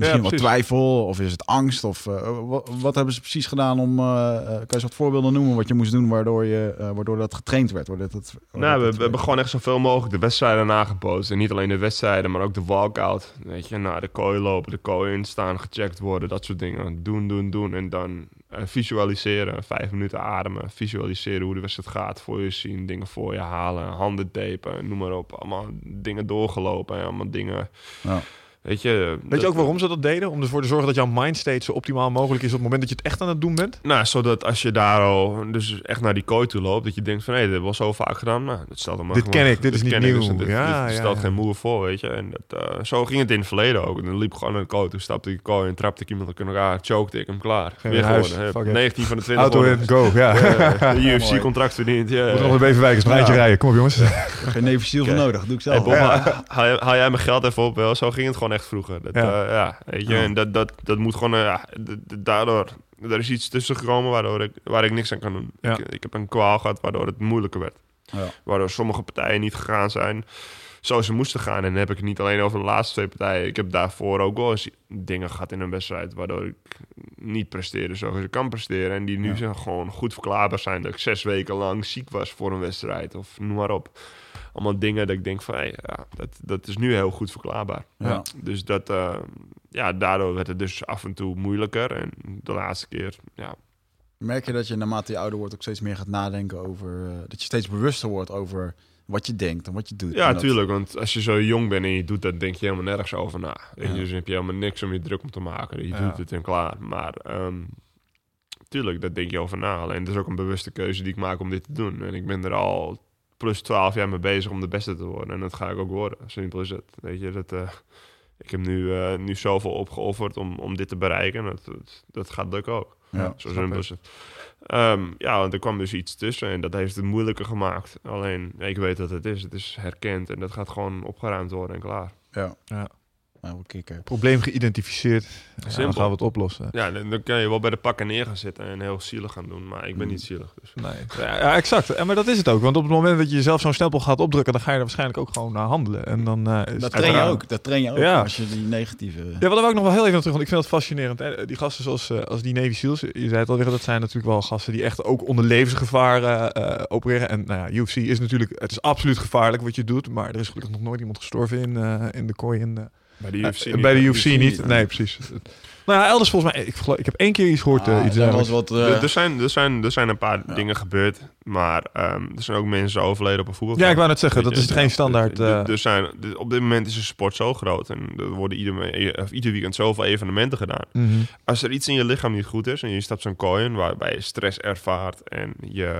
S1: misschien wat
S3: precies.
S1: twijfel. Of is het angst? Of eh, wat, wat hebben ze precies gedaan om... eh, kan je wat voorbeelden noemen wat je moest doen waardoor, je, waardoor dat getraind werd? Waardoor dat, waardoor
S2: Nou, we,
S1: dat-
S2: we hebben gewoon echt zoveel mogelijk de wedstrijden nagebootst. En niet alleen de wedstrijden, maar ook de walkout. Weet je, naar de kooi lopen, de kooi in staan, gecheckt worden, dat soort dingen. Doen, doen, doen. En dan visualiseren, vijf minuten ademen. Visualiseren hoe de wedstrijd gaat, voor je zien, dingen voor je halen, handen tapen, noem maar op. Allemaal dingen doorgelopen en allemaal dingen...
S1: Ja.
S2: Weet je,
S3: Weet
S2: dat-
S3: je ook waarom ze dat deden? Om ervoor te zorgen dat jouw mindstate zo optimaal mogelijk is op het moment dat je het echt aan het doen bent?
S2: Nou, zodat als je daar al dus echt naar die kooi toe loopt, dat je denkt van hé, dit was zo vaak gedaan. Nou, dat stelt hem
S3: Dit ken ik, dit is niet nieuw.
S2: dus dit,
S3: Ja,
S2: dit
S3: ja,
S2: stelt
S3: ja.
S2: geen moe voor, weet je. En dat, eh, zo ging het in het verleden ook. En dan liep ik gewoon naar de kooi toe, stapte ik de kooi en trapte ik iemand in elkaar, chokte ik hem klaar.
S3: Geen
S2: Weer
S3: huis,
S2: gewonnen.
S3: fuck
S2: Hup,
S3: it.
S2: 19 van de 20
S3: Auto in, go. Ja.
S2: De. UFC-contract verdiend. Ja,
S3: Moet nog een Beverwijk een strijdje
S1: Ja.
S3: rijden. Kom op jongens.
S1: Geen Seal voor nodig. Doe ik
S2: Hey
S1: zelf.
S2: Haal, haal- haal jij mijn geld even op wel? Zo ging het gewoon echt vroeger. Dat,
S3: Ja.
S2: ja. ja, weet je,
S1: Ja.
S2: en dat, dat, dat moet gewoon, eh, d- daardoor, er is iets tussen gekomen waardoor ik, waar ik niks aan kan doen.
S3: Ja.
S2: Ik, ik heb een kwaal gehad waardoor het moeilijker werd.
S1: Ja.
S2: Waardoor sommige partijen niet gegaan zijn zoals ze moesten gaan. En dan heb ik het niet alleen over de laatste twee partijen. Ik heb daarvoor ook wel eens dingen gehad in een wedstrijd waardoor ik niet presteerde zoals ik kan presteren. En die nu
S1: Ja.
S2: zijn gewoon goed verklaarbaar zijn. Dat ik zes weken lang ziek was voor een wedstrijd of noem maar op. Allemaal dingen dat ik denk van, hey, ja, dat, dat is nu heel goed verklaarbaar.
S1: Ja.
S2: Dus dat, eh, ja, daardoor werd het dus af en toe moeilijker. En de laatste keer, ja,
S1: Merk je dat je naarmate je ouder wordt ook steeds meer gaat nadenken over... eh, dat je steeds bewuster wordt over wat je denkt en wat je doet.
S2: Ja,
S1: En dat-
S2: tuurlijk. Want als je zo jong bent en je doet dat, denk je helemaal nergens over na.
S1: Ja.
S2: Dus heb je helemaal niks om je druk om te maken. Je
S3: Ja.
S2: doet het en klaar. Maar ehm, tuurlijk, daar denk je over na. Alleen het is ook een bewuste keuze die ik maak om dit te doen. En ik ben er al plus 12 jaar mee bezig om de beste te worden. En dat ga ik ook worden. Simpel is het. Weet je, dat... eh, ik heb nu, eh, nu zoveel opgeofferd om, om dit te bereiken. Dat, dat, dat gaat lukken ook.
S1: Ja,
S2: Zo simpel is het. Ehm, ja, want er kwam dus iets tussen en dat heeft het moeilijker gemaakt. Alleen, ik weet dat het is. Het is herkend en dat gaat gewoon opgeruimd worden en klaar.
S1: Ja.
S3: Ja.
S1: Nou, we kicken.
S3: Probleem geïdentificeerd. Ja, dan gaan we het oplossen.
S2: Ja, dan, dan kan je wel bij de pakken neer gaan zitten en heel zielig gaan doen. Maar ik ben
S1: Mm.
S2: niet zielig. Dus.
S3: Nee. Ja, ja, exact. En, maar dat is het ook. Want op het moment dat je jezelf zo'n stempel gaat opdrukken, dan ga je er waarschijnlijk ook gewoon naar handelen. En dan eh, is
S1: Dat
S3: het
S1: train je ook. Dat train je ook.
S3: Ja.
S1: Als je die negatieve...
S3: Ja, wat ik nog wel heel even terug, want ik vind het fascinerend. hè. Die gasten zoals eh, als die Navy SEALs, je zei het al, dat zijn natuurlijk wel gasten die echt ook onder levensgevaar eh, opereren. En nou ja, UFC is natuurlijk, het is absoluut gevaarlijk wat je doet, maar er is gelukkig nog nooit iemand gestorven in, eh, in de kooi. In,
S2: Bij de UFC
S3: eh,
S2: niet.
S3: bij de? UFC niet.
S1: niet,
S3: Nee, precies. nou ja, elders volgens mij, ik, ik heb één keer iets gehoord, eh,
S1: Ah,
S3: iets
S1: er was
S3: dergelijks.
S1: wat...
S2: Er-
S1: eh,
S2: er, zijn, er, zijn, er zijn een paar
S1: Ja.
S2: dingen gebeurd, maar ehm, er zijn ook mensen overleden op een voetbalveld.
S3: Ja, ik wou net zeggen, dat is geen standaard.
S2: Er- er-
S3: eh,
S2: er zijn, er- op dit moment is de sport zo groot en er worden ieder, me- of ieder weekend zoveel evenementen gedaan.
S3: mhm.
S2: Als er iets in je lichaam niet goed is en je stapt zo'n kooi in waarbij je stress ervaart en je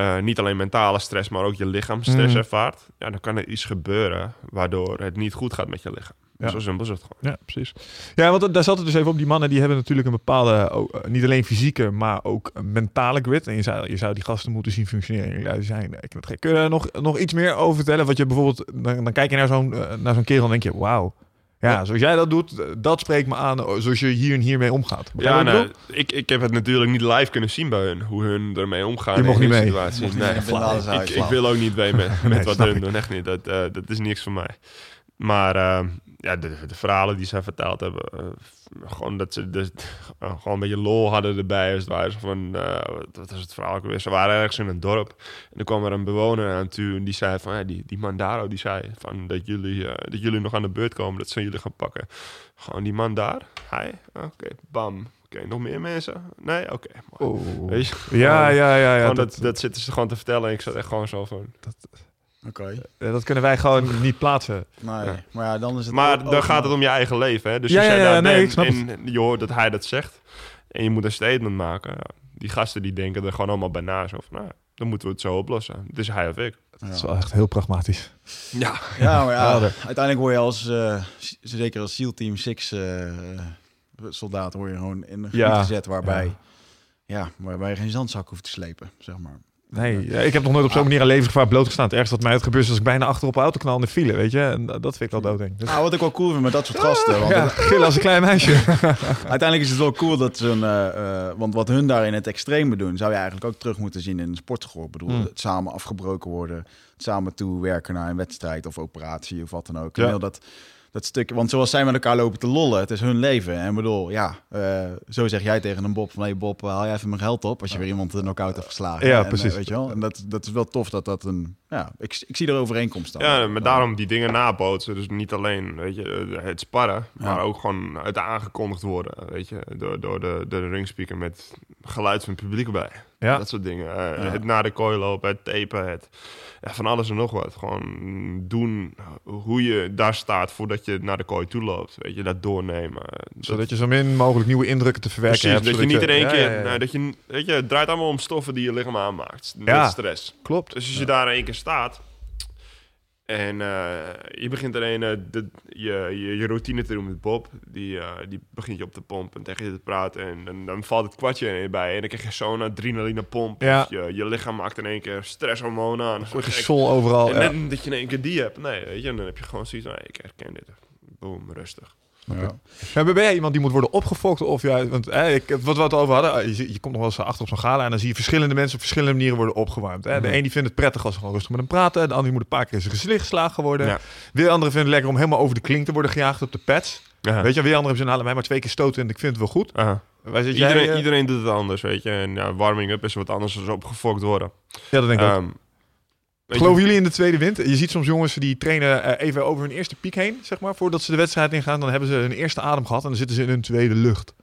S2: eh, niet alleen mentale stress, maar ook je lichaam stress
S3: Mhm.
S2: ervaart, ja, dan kan er iets gebeuren waardoor het niet goed gaat met je lichaam.
S3: Ja.
S2: Zo simpel is het gewoon.
S3: Ja, precies. Ja, want daar zat het dus even op. Die mannen die hebben natuurlijk een bepaalde, ook, eh, niet alleen fysieke, maar ook mentale grit. En je zou, je zou die gasten moeten zien functioneren. Ja, die zijn, ik weet het, kun je nog, nog iets meer over vertellen? Wat je bijvoorbeeld, dan, dan kijk je naar zo'n eh, naar zo'n kerel en denk je, wauw. Ja,
S2: Ja.
S3: zoals jij dat doet, eh, dat spreekt me aan. eh, Zoals je hier en hiermee omgaat. Begrijp
S2: Ja, nou, ik, ik heb het natuurlijk niet live kunnen zien bij hun, hoe hun ermee omgaan.
S3: Je mocht
S2: in
S3: niet
S2: die
S3: mee.
S2: situatie.
S1: Mocht niet
S2: Nee,
S1: alles uit,
S2: ik, wil ook niet mee met, met
S3: Nee,
S2: wat hun
S3: ik.
S2: doen, echt niet. Dat, eh, dat is niks voor mij. Maar eh, ja, de, de verhalen die zij verteld hebben, eh, gewoon dat ze dus, eh, gewoon een beetje lol hadden erbij. Als het ware van, eh, wat- wat was het verhaal ook weer? Ze waren ergens in een dorp en er kwam er een bewoner aan toe en die zei van, ja, die, die Mandaro, die zei van dat jullie, eh, dat jullie nog aan de beurt komen, dat ze jullie gaan pakken. Gewoon die man daar, hij, oké, bam. Oké, nog meer mensen? Nee? Oké.
S3: Oh. Ja, ja, ja. ja dat,
S2: dat, dat zitten ze gewoon te vertellen. En ik zat echt gewoon zo van.
S1: Oké.
S3: eh, dat kunnen wij gewoon niet plaatsen.
S1: Nee,
S2: Ja.
S1: maar ja, dan is het...
S2: Maar dan gaat het om je eigen leven. Hè? Dus
S3: Ja,
S2: als jij
S3: ja, ja,
S2: daar
S3: nee,
S2: bent
S3: ik snap
S2: en je hoort dat hij dat zegt. En je moet een statement maken. ja, Die gasten die denken er gewoon allemaal bij na. Zo van, nou, dan moeten we het zo oplossen. Het is hij of ik.
S3: Dat is wel echt heel pragmatisch.
S2: Ja.
S1: Ja, maar ja, uiteindelijk word je als, eh, zeker als SEAL Team 6 eh, soldaat, word je gewoon in een gebied
S3: Ja.
S1: gezet waarbij, ja. waarbij je geen zandzak hoeft te slepen, zeg maar.
S3: Nee, ja, ik heb nog nooit op zo'n manier aan levensgevaar blootgestaan. Het ergste wat mij het gebeurt is als ik bijna achter op een auto knal in de file, weet je. En dat vind ik al doodeng. Dus,
S1: Nou, wat ik wel cool vind met dat soort gasten. Want
S3: ja, gillen als een klein meisje.
S1: uiteindelijk is het wel cool dat zo'n... eh, eh, want wat hun daar in het extreme doen... zou je eigenlijk ook terug moeten zien in een sportschool. Ik bedoel,
S3: Hmm.
S1: het samen afgebroken worden. Samen toewerken naar een wedstrijd of operatie of wat dan ook. En
S3: Ja.
S1: heel dat, dat stuk... Want zoals zij met elkaar lopen te lollen, het is hun leven. En ik bedoel, ja, eh, zo zeg jij tegen een Bob van... Hé Bob, haal jij even mijn geld op als je weer iemand een knock-out hebt geslagen.
S3: Ja,
S1: En, eh,
S3: precies.
S1: weet je wel? En dat, dat is wel tof dat dat een... Ja, ik, ik zie er overeenkomst staan.
S2: Ja, maar daarom die dingen nabootsen. Dus niet alleen weet je, het sparren,
S1: Ja.
S2: maar ook gewoon het aangekondigd worden. Weet je, door, door de, de ringspeaker met geluid van het publiek erbij.
S3: Ja.
S2: Dat soort dingen. Eh,
S1: Ja.
S2: Het naar de kooi lopen, het tapen, het ja, van alles en nog wat. Gewoon doen hoe je daar staat voordat je naar de kooi toe loopt. Weet je, dat doornemen. Dat-
S3: Zodat je zo min mogelijk nieuwe indrukken te verwerken
S2: Precies,
S3: hebt.
S2: dat je niet in één keer... nou, dat je, weet je, het draait allemaal om stoffen die je lichaam aanmaakt. Met
S3: Ja.
S2: stress.
S3: Klopt.
S2: Dus als je daar in één keer staat en eh, je begint er een, eh, de, je, je, je routine te doen met Bob, die, eh, die begint je op te pompen en tegen je te praten en, dan- dan valt het kwartje in je bij en dan krijg je zo'n adrenaline pomp.
S3: Ja.
S2: Je, je lichaam maakt in één keer stresshormonen aan.
S3: Je sol overal.
S2: en
S3: ja.
S2: dat je in één keer die hebt. Nee, weet je, dan heb je gewoon zoiets van, ik herken dit. Boom, rustig.
S1: Ja.
S3: Ja, ben jij iemand die moet worden opgefokt? Of ja, want eh, ik, wat we het over hadden, eh, je, komt nog wel eens achter op zo'n gala en dan zie je verschillende mensen op verschillende manieren worden opgewarmd. Hè. De
S2: Mhm.
S3: een die vindt het prettig als ze gewoon rustig met hem praten, de ander die moet een paar keer in zijn gezicht geslagen worden.
S2: Ja.
S3: Weer anderen vinden het lekker om helemaal over de klink te worden gejaagd op de pads.
S2: Aha.
S3: Weet je, weer anderen hebben ze halen mij maar twee keer stoten en ik vind het wel goed.
S2: Aha. Iedereen,
S3: jij? eh?
S2: iedereen doet het anders, weet je. En ja, warming up is wat anders dan opgefokt worden.
S3: Ja, dat denk ik ook. Geloven jullie in de tweede wind? Je ziet soms jongens die trainen eh, even over hun eerste piek heen, zeg maar, voordat ze de wedstrijd ingaan. Dan hebben ze hun eerste adem gehad en dan zitten ze in hun tweede lucht.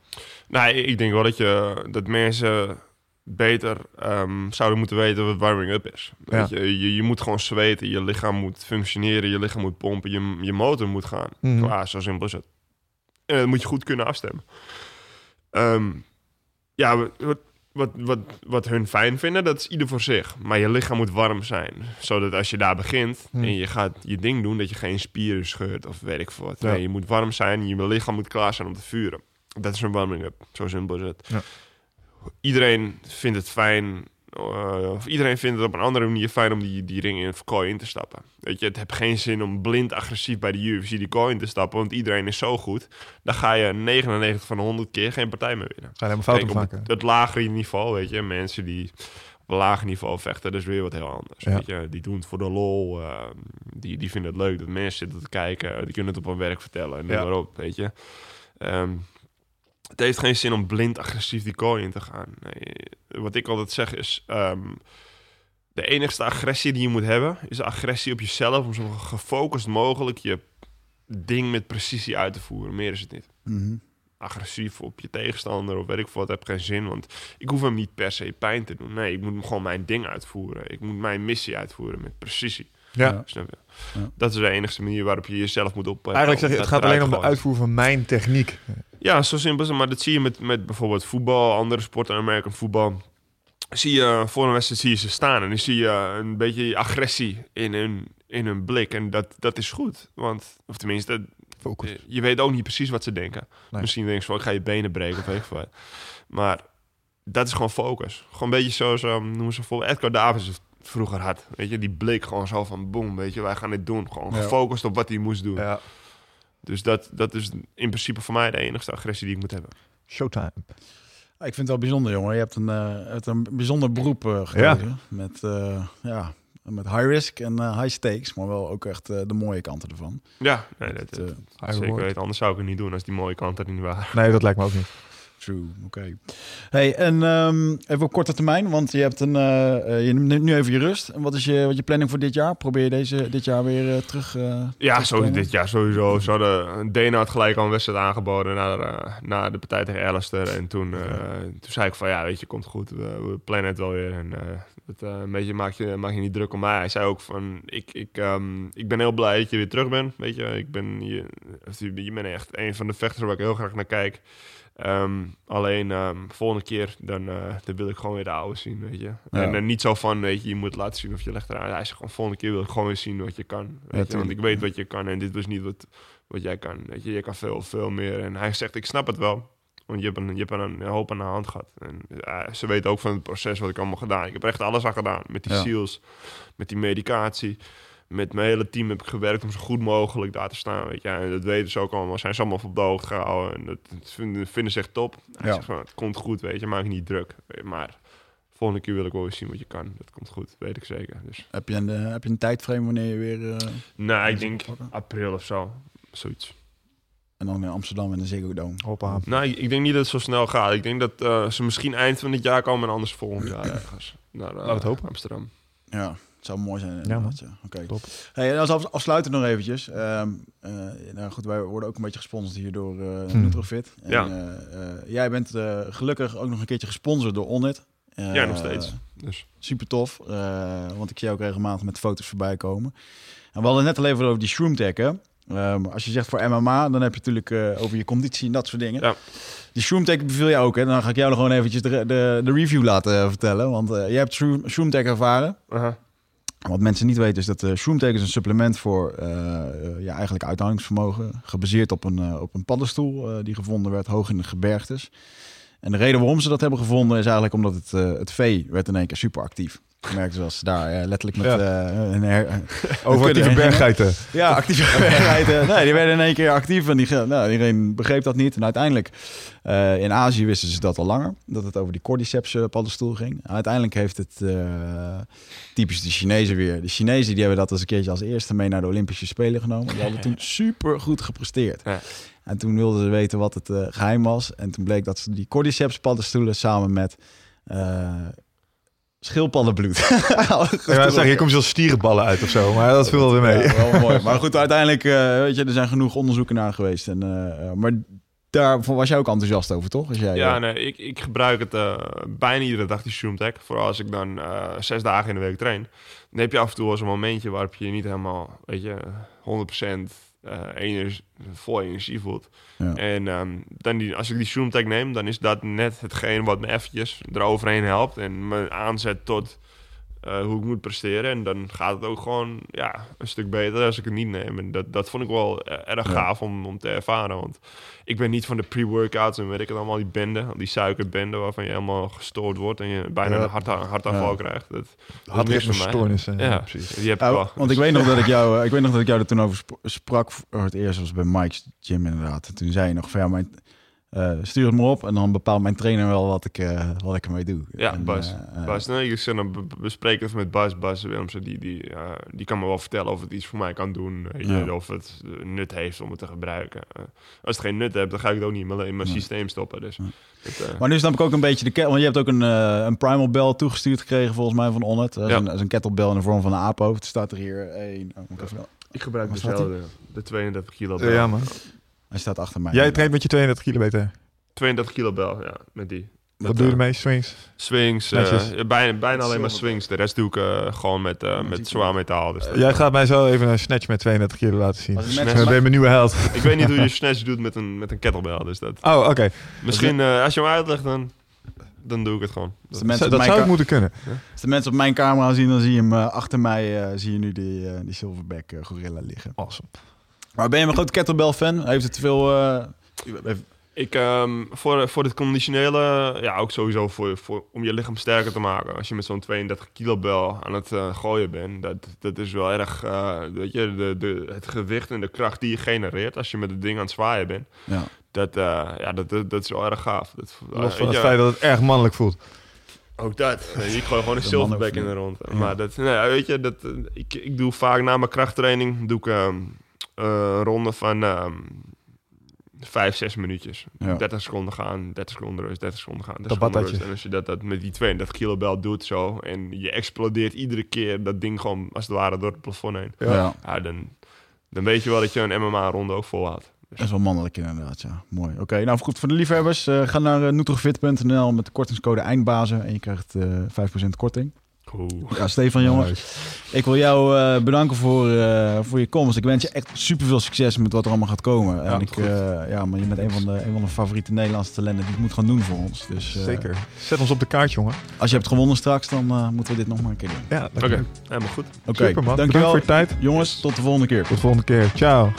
S2: Nou, ik denk wel dat, je, dat mensen beter ehm, zouden moeten weten wat warming up is. Weet je, je, je moet gewoon zweten, je lichaam moet functioneren, je lichaam moet pompen, je, je motor moet gaan.
S3: Mhm.
S2: Klaar, zo simpel is het. En dat moet je goed kunnen afstemmen. Ehm, ja, wat, wat, wat, wat hun fijn vinden, dat is ieder voor zich. Maar je lichaam moet warm zijn. Zodat als je daar begint
S3: Hmm.
S2: en je gaat je ding doen, dat je geen spieren scheurt of weet ik veel wat.
S3: Ja.
S2: Nee, je moet warm zijn, je lichaam moet klaar zijn om te vuren. Dat is een warming up. Zo simpel is het.
S3: Ja.
S2: Iedereen vindt het fijn, of iedereen vindt het op een andere manier fijn om die, die ring in het kooi in te stappen. Weet je, het heeft geen zin om blind agressief bij de UFC die kooi in te stappen, want iedereen is zo goed. Dan ga je 99 van de 100 keer geen partij meer winnen.
S3: Ga je helemaal fouten maken.
S2: het, het lagere niveau, weet je, mensen die op een lager niveau vechten, dat is weer wat heel anders.
S3: Ja.
S2: Weet je, die doen het voor de lol, eh, die, die vinden het leuk dat mensen zitten te kijken, die kunnen het op hun werk vertellen en
S3: Ja.
S2: maar op, weet je. Ehm, het heeft geen zin om blind agressief die kooi in te gaan. Nee, wat ik altijd zeg is, ehm, de enigste agressie die je moet hebben, is de agressie op jezelf om zo gefocust mogelijk je ding met precisie uit te voeren. Meer is het niet
S1: Mhm.
S2: agressief op je tegenstander of weet ik wat, heb geen zin. Want ik hoef hem niet per se pijn te doen. Nee, ik moet gewoon mijn ding uitvoeren. Ik moet mijn missie uitvoeren met precisie.
S3: Ja.
S2: Snap je?
S1: Ja.
S2: Dat is de enige manier waarop je jezelf moet op.
S3: Eigenlijk zeg je, het gaat alleen om de
S2: gooien.
S3: uitvoer van mijn techniek.
S2: Ja, zo simpel is het. Maar dat zie je met, met bijvoorbeeld voetbal, andere sporten, American voetbal. Zie je voor een wedstrijd zie je ze staan en dan zie je een beetje agressie in hun, in hun blik. En dat, dat is goed. Want, of tenminste,
S3: Focus.
S2: Je weet ook niet precies wat ze denken.
S3: Nee.
S2: Misschien denk je van, ik ga je benen breken of weet wat. Maar dat is gewoon focus. Gewoon een beetje zoals, um, noemen ze voor Edgar Davids het vroeger had. Weet je, die blik gewoon zo van, boom, weet je, wij gaan dit doen. Gewoon
S1: Ja.
S2: gefocust op wat hij moest doen.
S3: Ja.
S2: Dus dat, dat is in principe voor mij de enigste agressie die ik moet hebben.
S3: Showtime.
S1: Ah, Ik vind het wel bijzonder, jongen. Je hebt een, eh, het een bijzonder beroep eh gekozen. Met, eh, ja, met high risk en eh, high stakes, maar wel ook echt eh, de mooie kanten ervan.
S2: Ja, nee, dat,
S1: Het, eh,
S3: High
S2: zeker weten. Anders zou ik het niet doen als die mooie kant er niet waren.
S3: Nee, dat lijkt me ook niet.
S1: True, oké. Hey, en ehm, even op korte termijn, want je hebt een, eh, eh, je neemt nu even je rust. En wat is je, wat je planning voor dit jaar? Probeer je deze dit jaar weer eh, terug? eh,
S2: Ja, zo, dit jaar sowieso. Ze hadden, Dana had gelijk al een wedstrijd aangeboden na, de- na de partij tegen Alistair. En toen, toen zei ik van, ja, weet je, komt goed. We, we plannen het wel weer. En het, een beetje maak je, maak je niet druk om mij. Hij zei ook van, ik, ik, ehm, ik ben heel blij dat je weer terug bent. Weet je, ik ben, je, je bent echt een van de vechters waar ik heel graag naar kijk. Ehm, alleen ehm, volgende keer, dan, eh, dan wil ik gewoon weer de oude zien, weet je. En eh, niet zo van, weet je, je moet laten zien of je legt eraan. Hij zegt gewoon, volgende keer wil ik gewoon weer zien wat je kan. Weet je? Want ik weet wat je kan en dit was niet wat, wat jij kan. Weet je, je kan veel, veel meer. En hij zegt, ik snap het wel. Want je hebt een, je hebt er een hoop aan de hand gehad. En ze weten ook van het proces wat ik allemaal gedaan. Ik heb echt alles aan gedaan. Met die
S1: Ja.
S2: seals, met die medicatie. Met mijn hele team heb ik gewerkt om zo goed mogelijk daar te staan. Weet je. En dat weten ze ook allemaal. Zijn ze allemaal op de hoogte gehouden. En dat, vinden, vinden ze echt top. Hij
S1: Ja.
S2: zegt van, het komt goed, weet je. Maak je niet druk. Maar volgende keer wil ik wel eens zien wat je kan. Dat komt goed, weet ik zeker. Dus,
S1: Heb je een, eh, heb je een tijdframe wanneer je weer... eh,
S2: nou, ik denk
S1: pakken?
S2: april of zo. Zoiets.
S1: en dan in Amsterdam in de Ziggo Dome?
S3: Hoppa.
S2: Nou, ik, ik denk niet dat het zo snel gaat. Ik denk dat eh, ze misschien eind van dit jaar komen en anders volgend jaar ergens. Naar eh,
S3: Laten we het hopen.
S2: Amsterdam.
S1: Ja, het zou mooi zijn
S3: Ja,
S1: Oké.
S3: Top.
S1: Hey, en als af- afsluitend nog eventjes. Ehm, eh, nou goed, wij worden ook een beetje gesponsord hier door eh
S3: Hmm.
S1: Nutrofit. En,
S2: Ja.
S1: eh, eh, jij bent eh, gelukkig ook nog een keertje gesponsord door Onit. Eh,
S2: Ja, nog steeds. Dus.
S1: Super tof, eh, want ik zie jou ook regelmatig met foto's voorbij komen. En we hadden het net al even over die Shroom Tech, hè? Ehm, als je zegt voor MMA, dan heb je natuurlijk eh, over je conditie en dat soort dingen.
S2: Ja.
S1: Die Shroom Tech beviel je ook, hè? Dan ga ik jou nog gewoon eventjes de, de, de review laten vertellen. Want eh, jij hebt Shroom, Shroom Tech ervaren. Wat mensen niet weten is dat de Shroomtech is een supplement voor eh, ja, eigenlijk uithoudingsvermogen. Gebaseerd op een, op een paddenstoel die gevonden werd hoog in de gebergtes. En de reden waarom ze dat hebben gevonden is eigenlijk omdat het, het vee werd in één keer super merkte zoals ze daar eh, letterlijk met
S3: Ja.
S1: eh, een her-
S3: Over actieve berggeiten.
S1: ja, actieve berggeiten. Nee, die werden in één keer actief en die, nou, iedereen begreep dat niet. En uiteindelijk, eh, in Azië wisten ze dat al langer, dat het over die cordyceps paddenstoel ging. Uiteindelijk heeft het, typisch de Chinezen weer, de Chinezen die hebben dat als een keertje als eerste mee naar de Olympische Spelen genomen. Die hadden toen super goed gepresteerd.
S2: Ja.
S1: En toen wilden ze weten wat het eh, geheim was. En toen bleek dat ze die cordyceps paddenstoelen samen met... schildpaddenbloed.
S3: Ja, zeg, hier komt zelfs stierenballen uit of zo, maar dat viel wel weer mee.
S1: Ja, wel mooi. Maar goed, uiteindelijk, eh, weet je, er zijn genoeg onderzoeken naar geweest. En, eh, eh, maar daar was jij ook enthousiast over, toch? Als jij,
S2: Ja, nee, ik, ik gebruik het eh, bijna iedere dag, die Shroomtech. Vooral als ik dan eh, zes dagen in de week train. Dan heb je af en toe wel eens een momentje waarop je je niet helemaal, weet je, 100% eh energie, vol energie voelt.
S1: Ja.
S2: En ehm, dan die, als ik die Shroomtech neem, dan is dat net hetgeen wat me eventjes eroverheen helpt. En me aanzet tot eh, hoe ik moet presteren. En dan gaat het ook gewoon ja, een stuk beter als ik het niet neem. En dat, dat vond ik wel eh, erg
S1: Ja.
S2: gaaf om, om te ervaren. Want ik ben niet van de pre-workouts en weet ik het allemaal, die bende, die suikerbende waarvan je helemaal gestoord wordt en je bijna
S3: Ja.
S2: een hart, hartaanval
S1: Ja.
S2: krijgt. Dat, dat is.
S3: Hartritmestoornissen.
S2: Ja,
S3: precies.
S2: Die heb ik wel.
S1: want ik weet nog dat ik jou, eh, ik weet nog dat ik jou er toen over sp- sprak voor het eerst was bij Mike's gym inderdaad. En toen zei je nog van ja, mijn, eh, stuur het me op en dan bepaalt mijn trainer wel wat ik, eh, wat ik ermee doe.
S2: Ja,
S1: En,
S2: Bas.
S1: eh,
S2: Bas, nee, ik bespreek het met Bas. Bas Willemsen, die, die, die kan me wel vertellen of het iets voor mij kan doen.
S1: Ja.
S2: Of het nut heeft om het te gebruiken. Als het geen nut heeft, dan ga ik het ook niet in mijn, in mijn
S1: Nee.
S2: systeem stoppen. Dus, het,
S1: Maar nu snap ik ook een beetje de ke- want je hebt ook een, eh, een primal bell toegestuurd gekregen volgens mij van Onnet. Dat is,
S2: Ja.
S1: een, dat is een kettlebell in de vorm van een aaphoofd. Het staat er hier één. oh, ik even-
S2: ik gebruik dezelfde, de 32 kilo
S3: Ja,
S2: bel.
S3: ja, man.
S1: Hij staat achter mij.
S3: Jij traint met je 32 kilometer.
S2: 32 kilo bel, ja, met die.
S3: Wat doe je
S2: eh,
S3: ermee? Swings?
S2: Swings, eh,
S3: Netjes.
S2: ja, bijna, bijna alleen maar swings. De rest doe ik eh, gewoon met, eh,
S1: ziet
S2: met zwaar metaal. Dus
S3: Jij gaat mij zo even een snatch met 32 kilo laten zien. Ik ben mijn nieuwe held.
S2: ik weet niet hoe je snatch doet met een, met een kettlebell. Dus dat,
S3: Oh, oké.
S2: misschien eh, als je hem uitlegt, dan, dan doe ik het gewoon.
S1: Als de,
S2: Dat-
S1: mensen
S3: Dat
S1: op mijn
S3: zou ik moeten kunnen.
S1: als de mensen op mijn camera zien, dan zie je hem achter mij eh, zie je nu die, eh, die silverback gorilla liggen.
S3: Awesome.
S1: Maar ben je een grote kettlebell fan? Heeft het te veel... eh,
S2: Ik, ehm, voor, voor het conditionele, ja, ook sowieso voor, voor, om je lichaam sterker te maken. Als je met zo'n 32 kilo bel aan het eh, gooien bent, dat, dat is wel erg, eh, weet je, de, de, het gewicht en de kracht die je genereert als je met het ding aan het zwaaien bent.
S1: ja.
S2: Dat, eh, ja, dat, dat, dat is wel erg gaaf. Dat,
S3: Los van het feit dat het erg mannelijk voelt.
S2: Ook dat. Nee, ik gooi gewoon een
S1: ook
S2: in de rond.
S1: Ja.
S2: Maar dat, nee, weet je, dat, ik, ik doe vaak na mijn krachttraining doe ik ehm, een ronde van ehm vijf, zes minuutjes.
S1: Ja.
S2: 30 seconden gaan, 30 seconden rust, 30 seconden gaan. 30
S3: Dat
S2: seconden
S3: batatje.
S2: rust. En als je dat, dat met die 32 kilo bel doet zo en je explodeert iedere keer dat ding gewoon als het ware door het plafond heen.
S1: Ja.
S3: Ja.
S2: Ja, dan, dan weet je wel dat je een MMA-ronde ook volhoudt.
S1: Dat is wel mannelijk inderdaad, ja. Mooi. Oké, nou goed, voor de liefhebbers, eh, ga naar uh, nutrofit.nl met de kortingscode eindbazen en je krijgt eh 5% korting.
S2: Oeh.
S1: Ja, Stefan jongens, ik wil jou eh, bedanken voor, eh, voor je komst. Ik wens je echt super veel succes met wat er allemaal gaat komen. en ik, eh, ja, maar je bent een van, de, een van de favoriete Nederlandse talenten die het moet gaan doen voor ons. Dus eh,
S3: Zeker. Zet ons op de kaart, jongen.
S1: als je hebt gewonnen straks, dan eh, moeten we dit nog maar een keer doen.
S3: Ja,
S2: Oké, helemaal goed.
S1: Oké,
S3: Super, man. Bedankt
S1: dankjewel.
S3: voor je tijd.
S1: Jongens, tot de volgende keer.
S3: Tot de volgende keer. Ciao.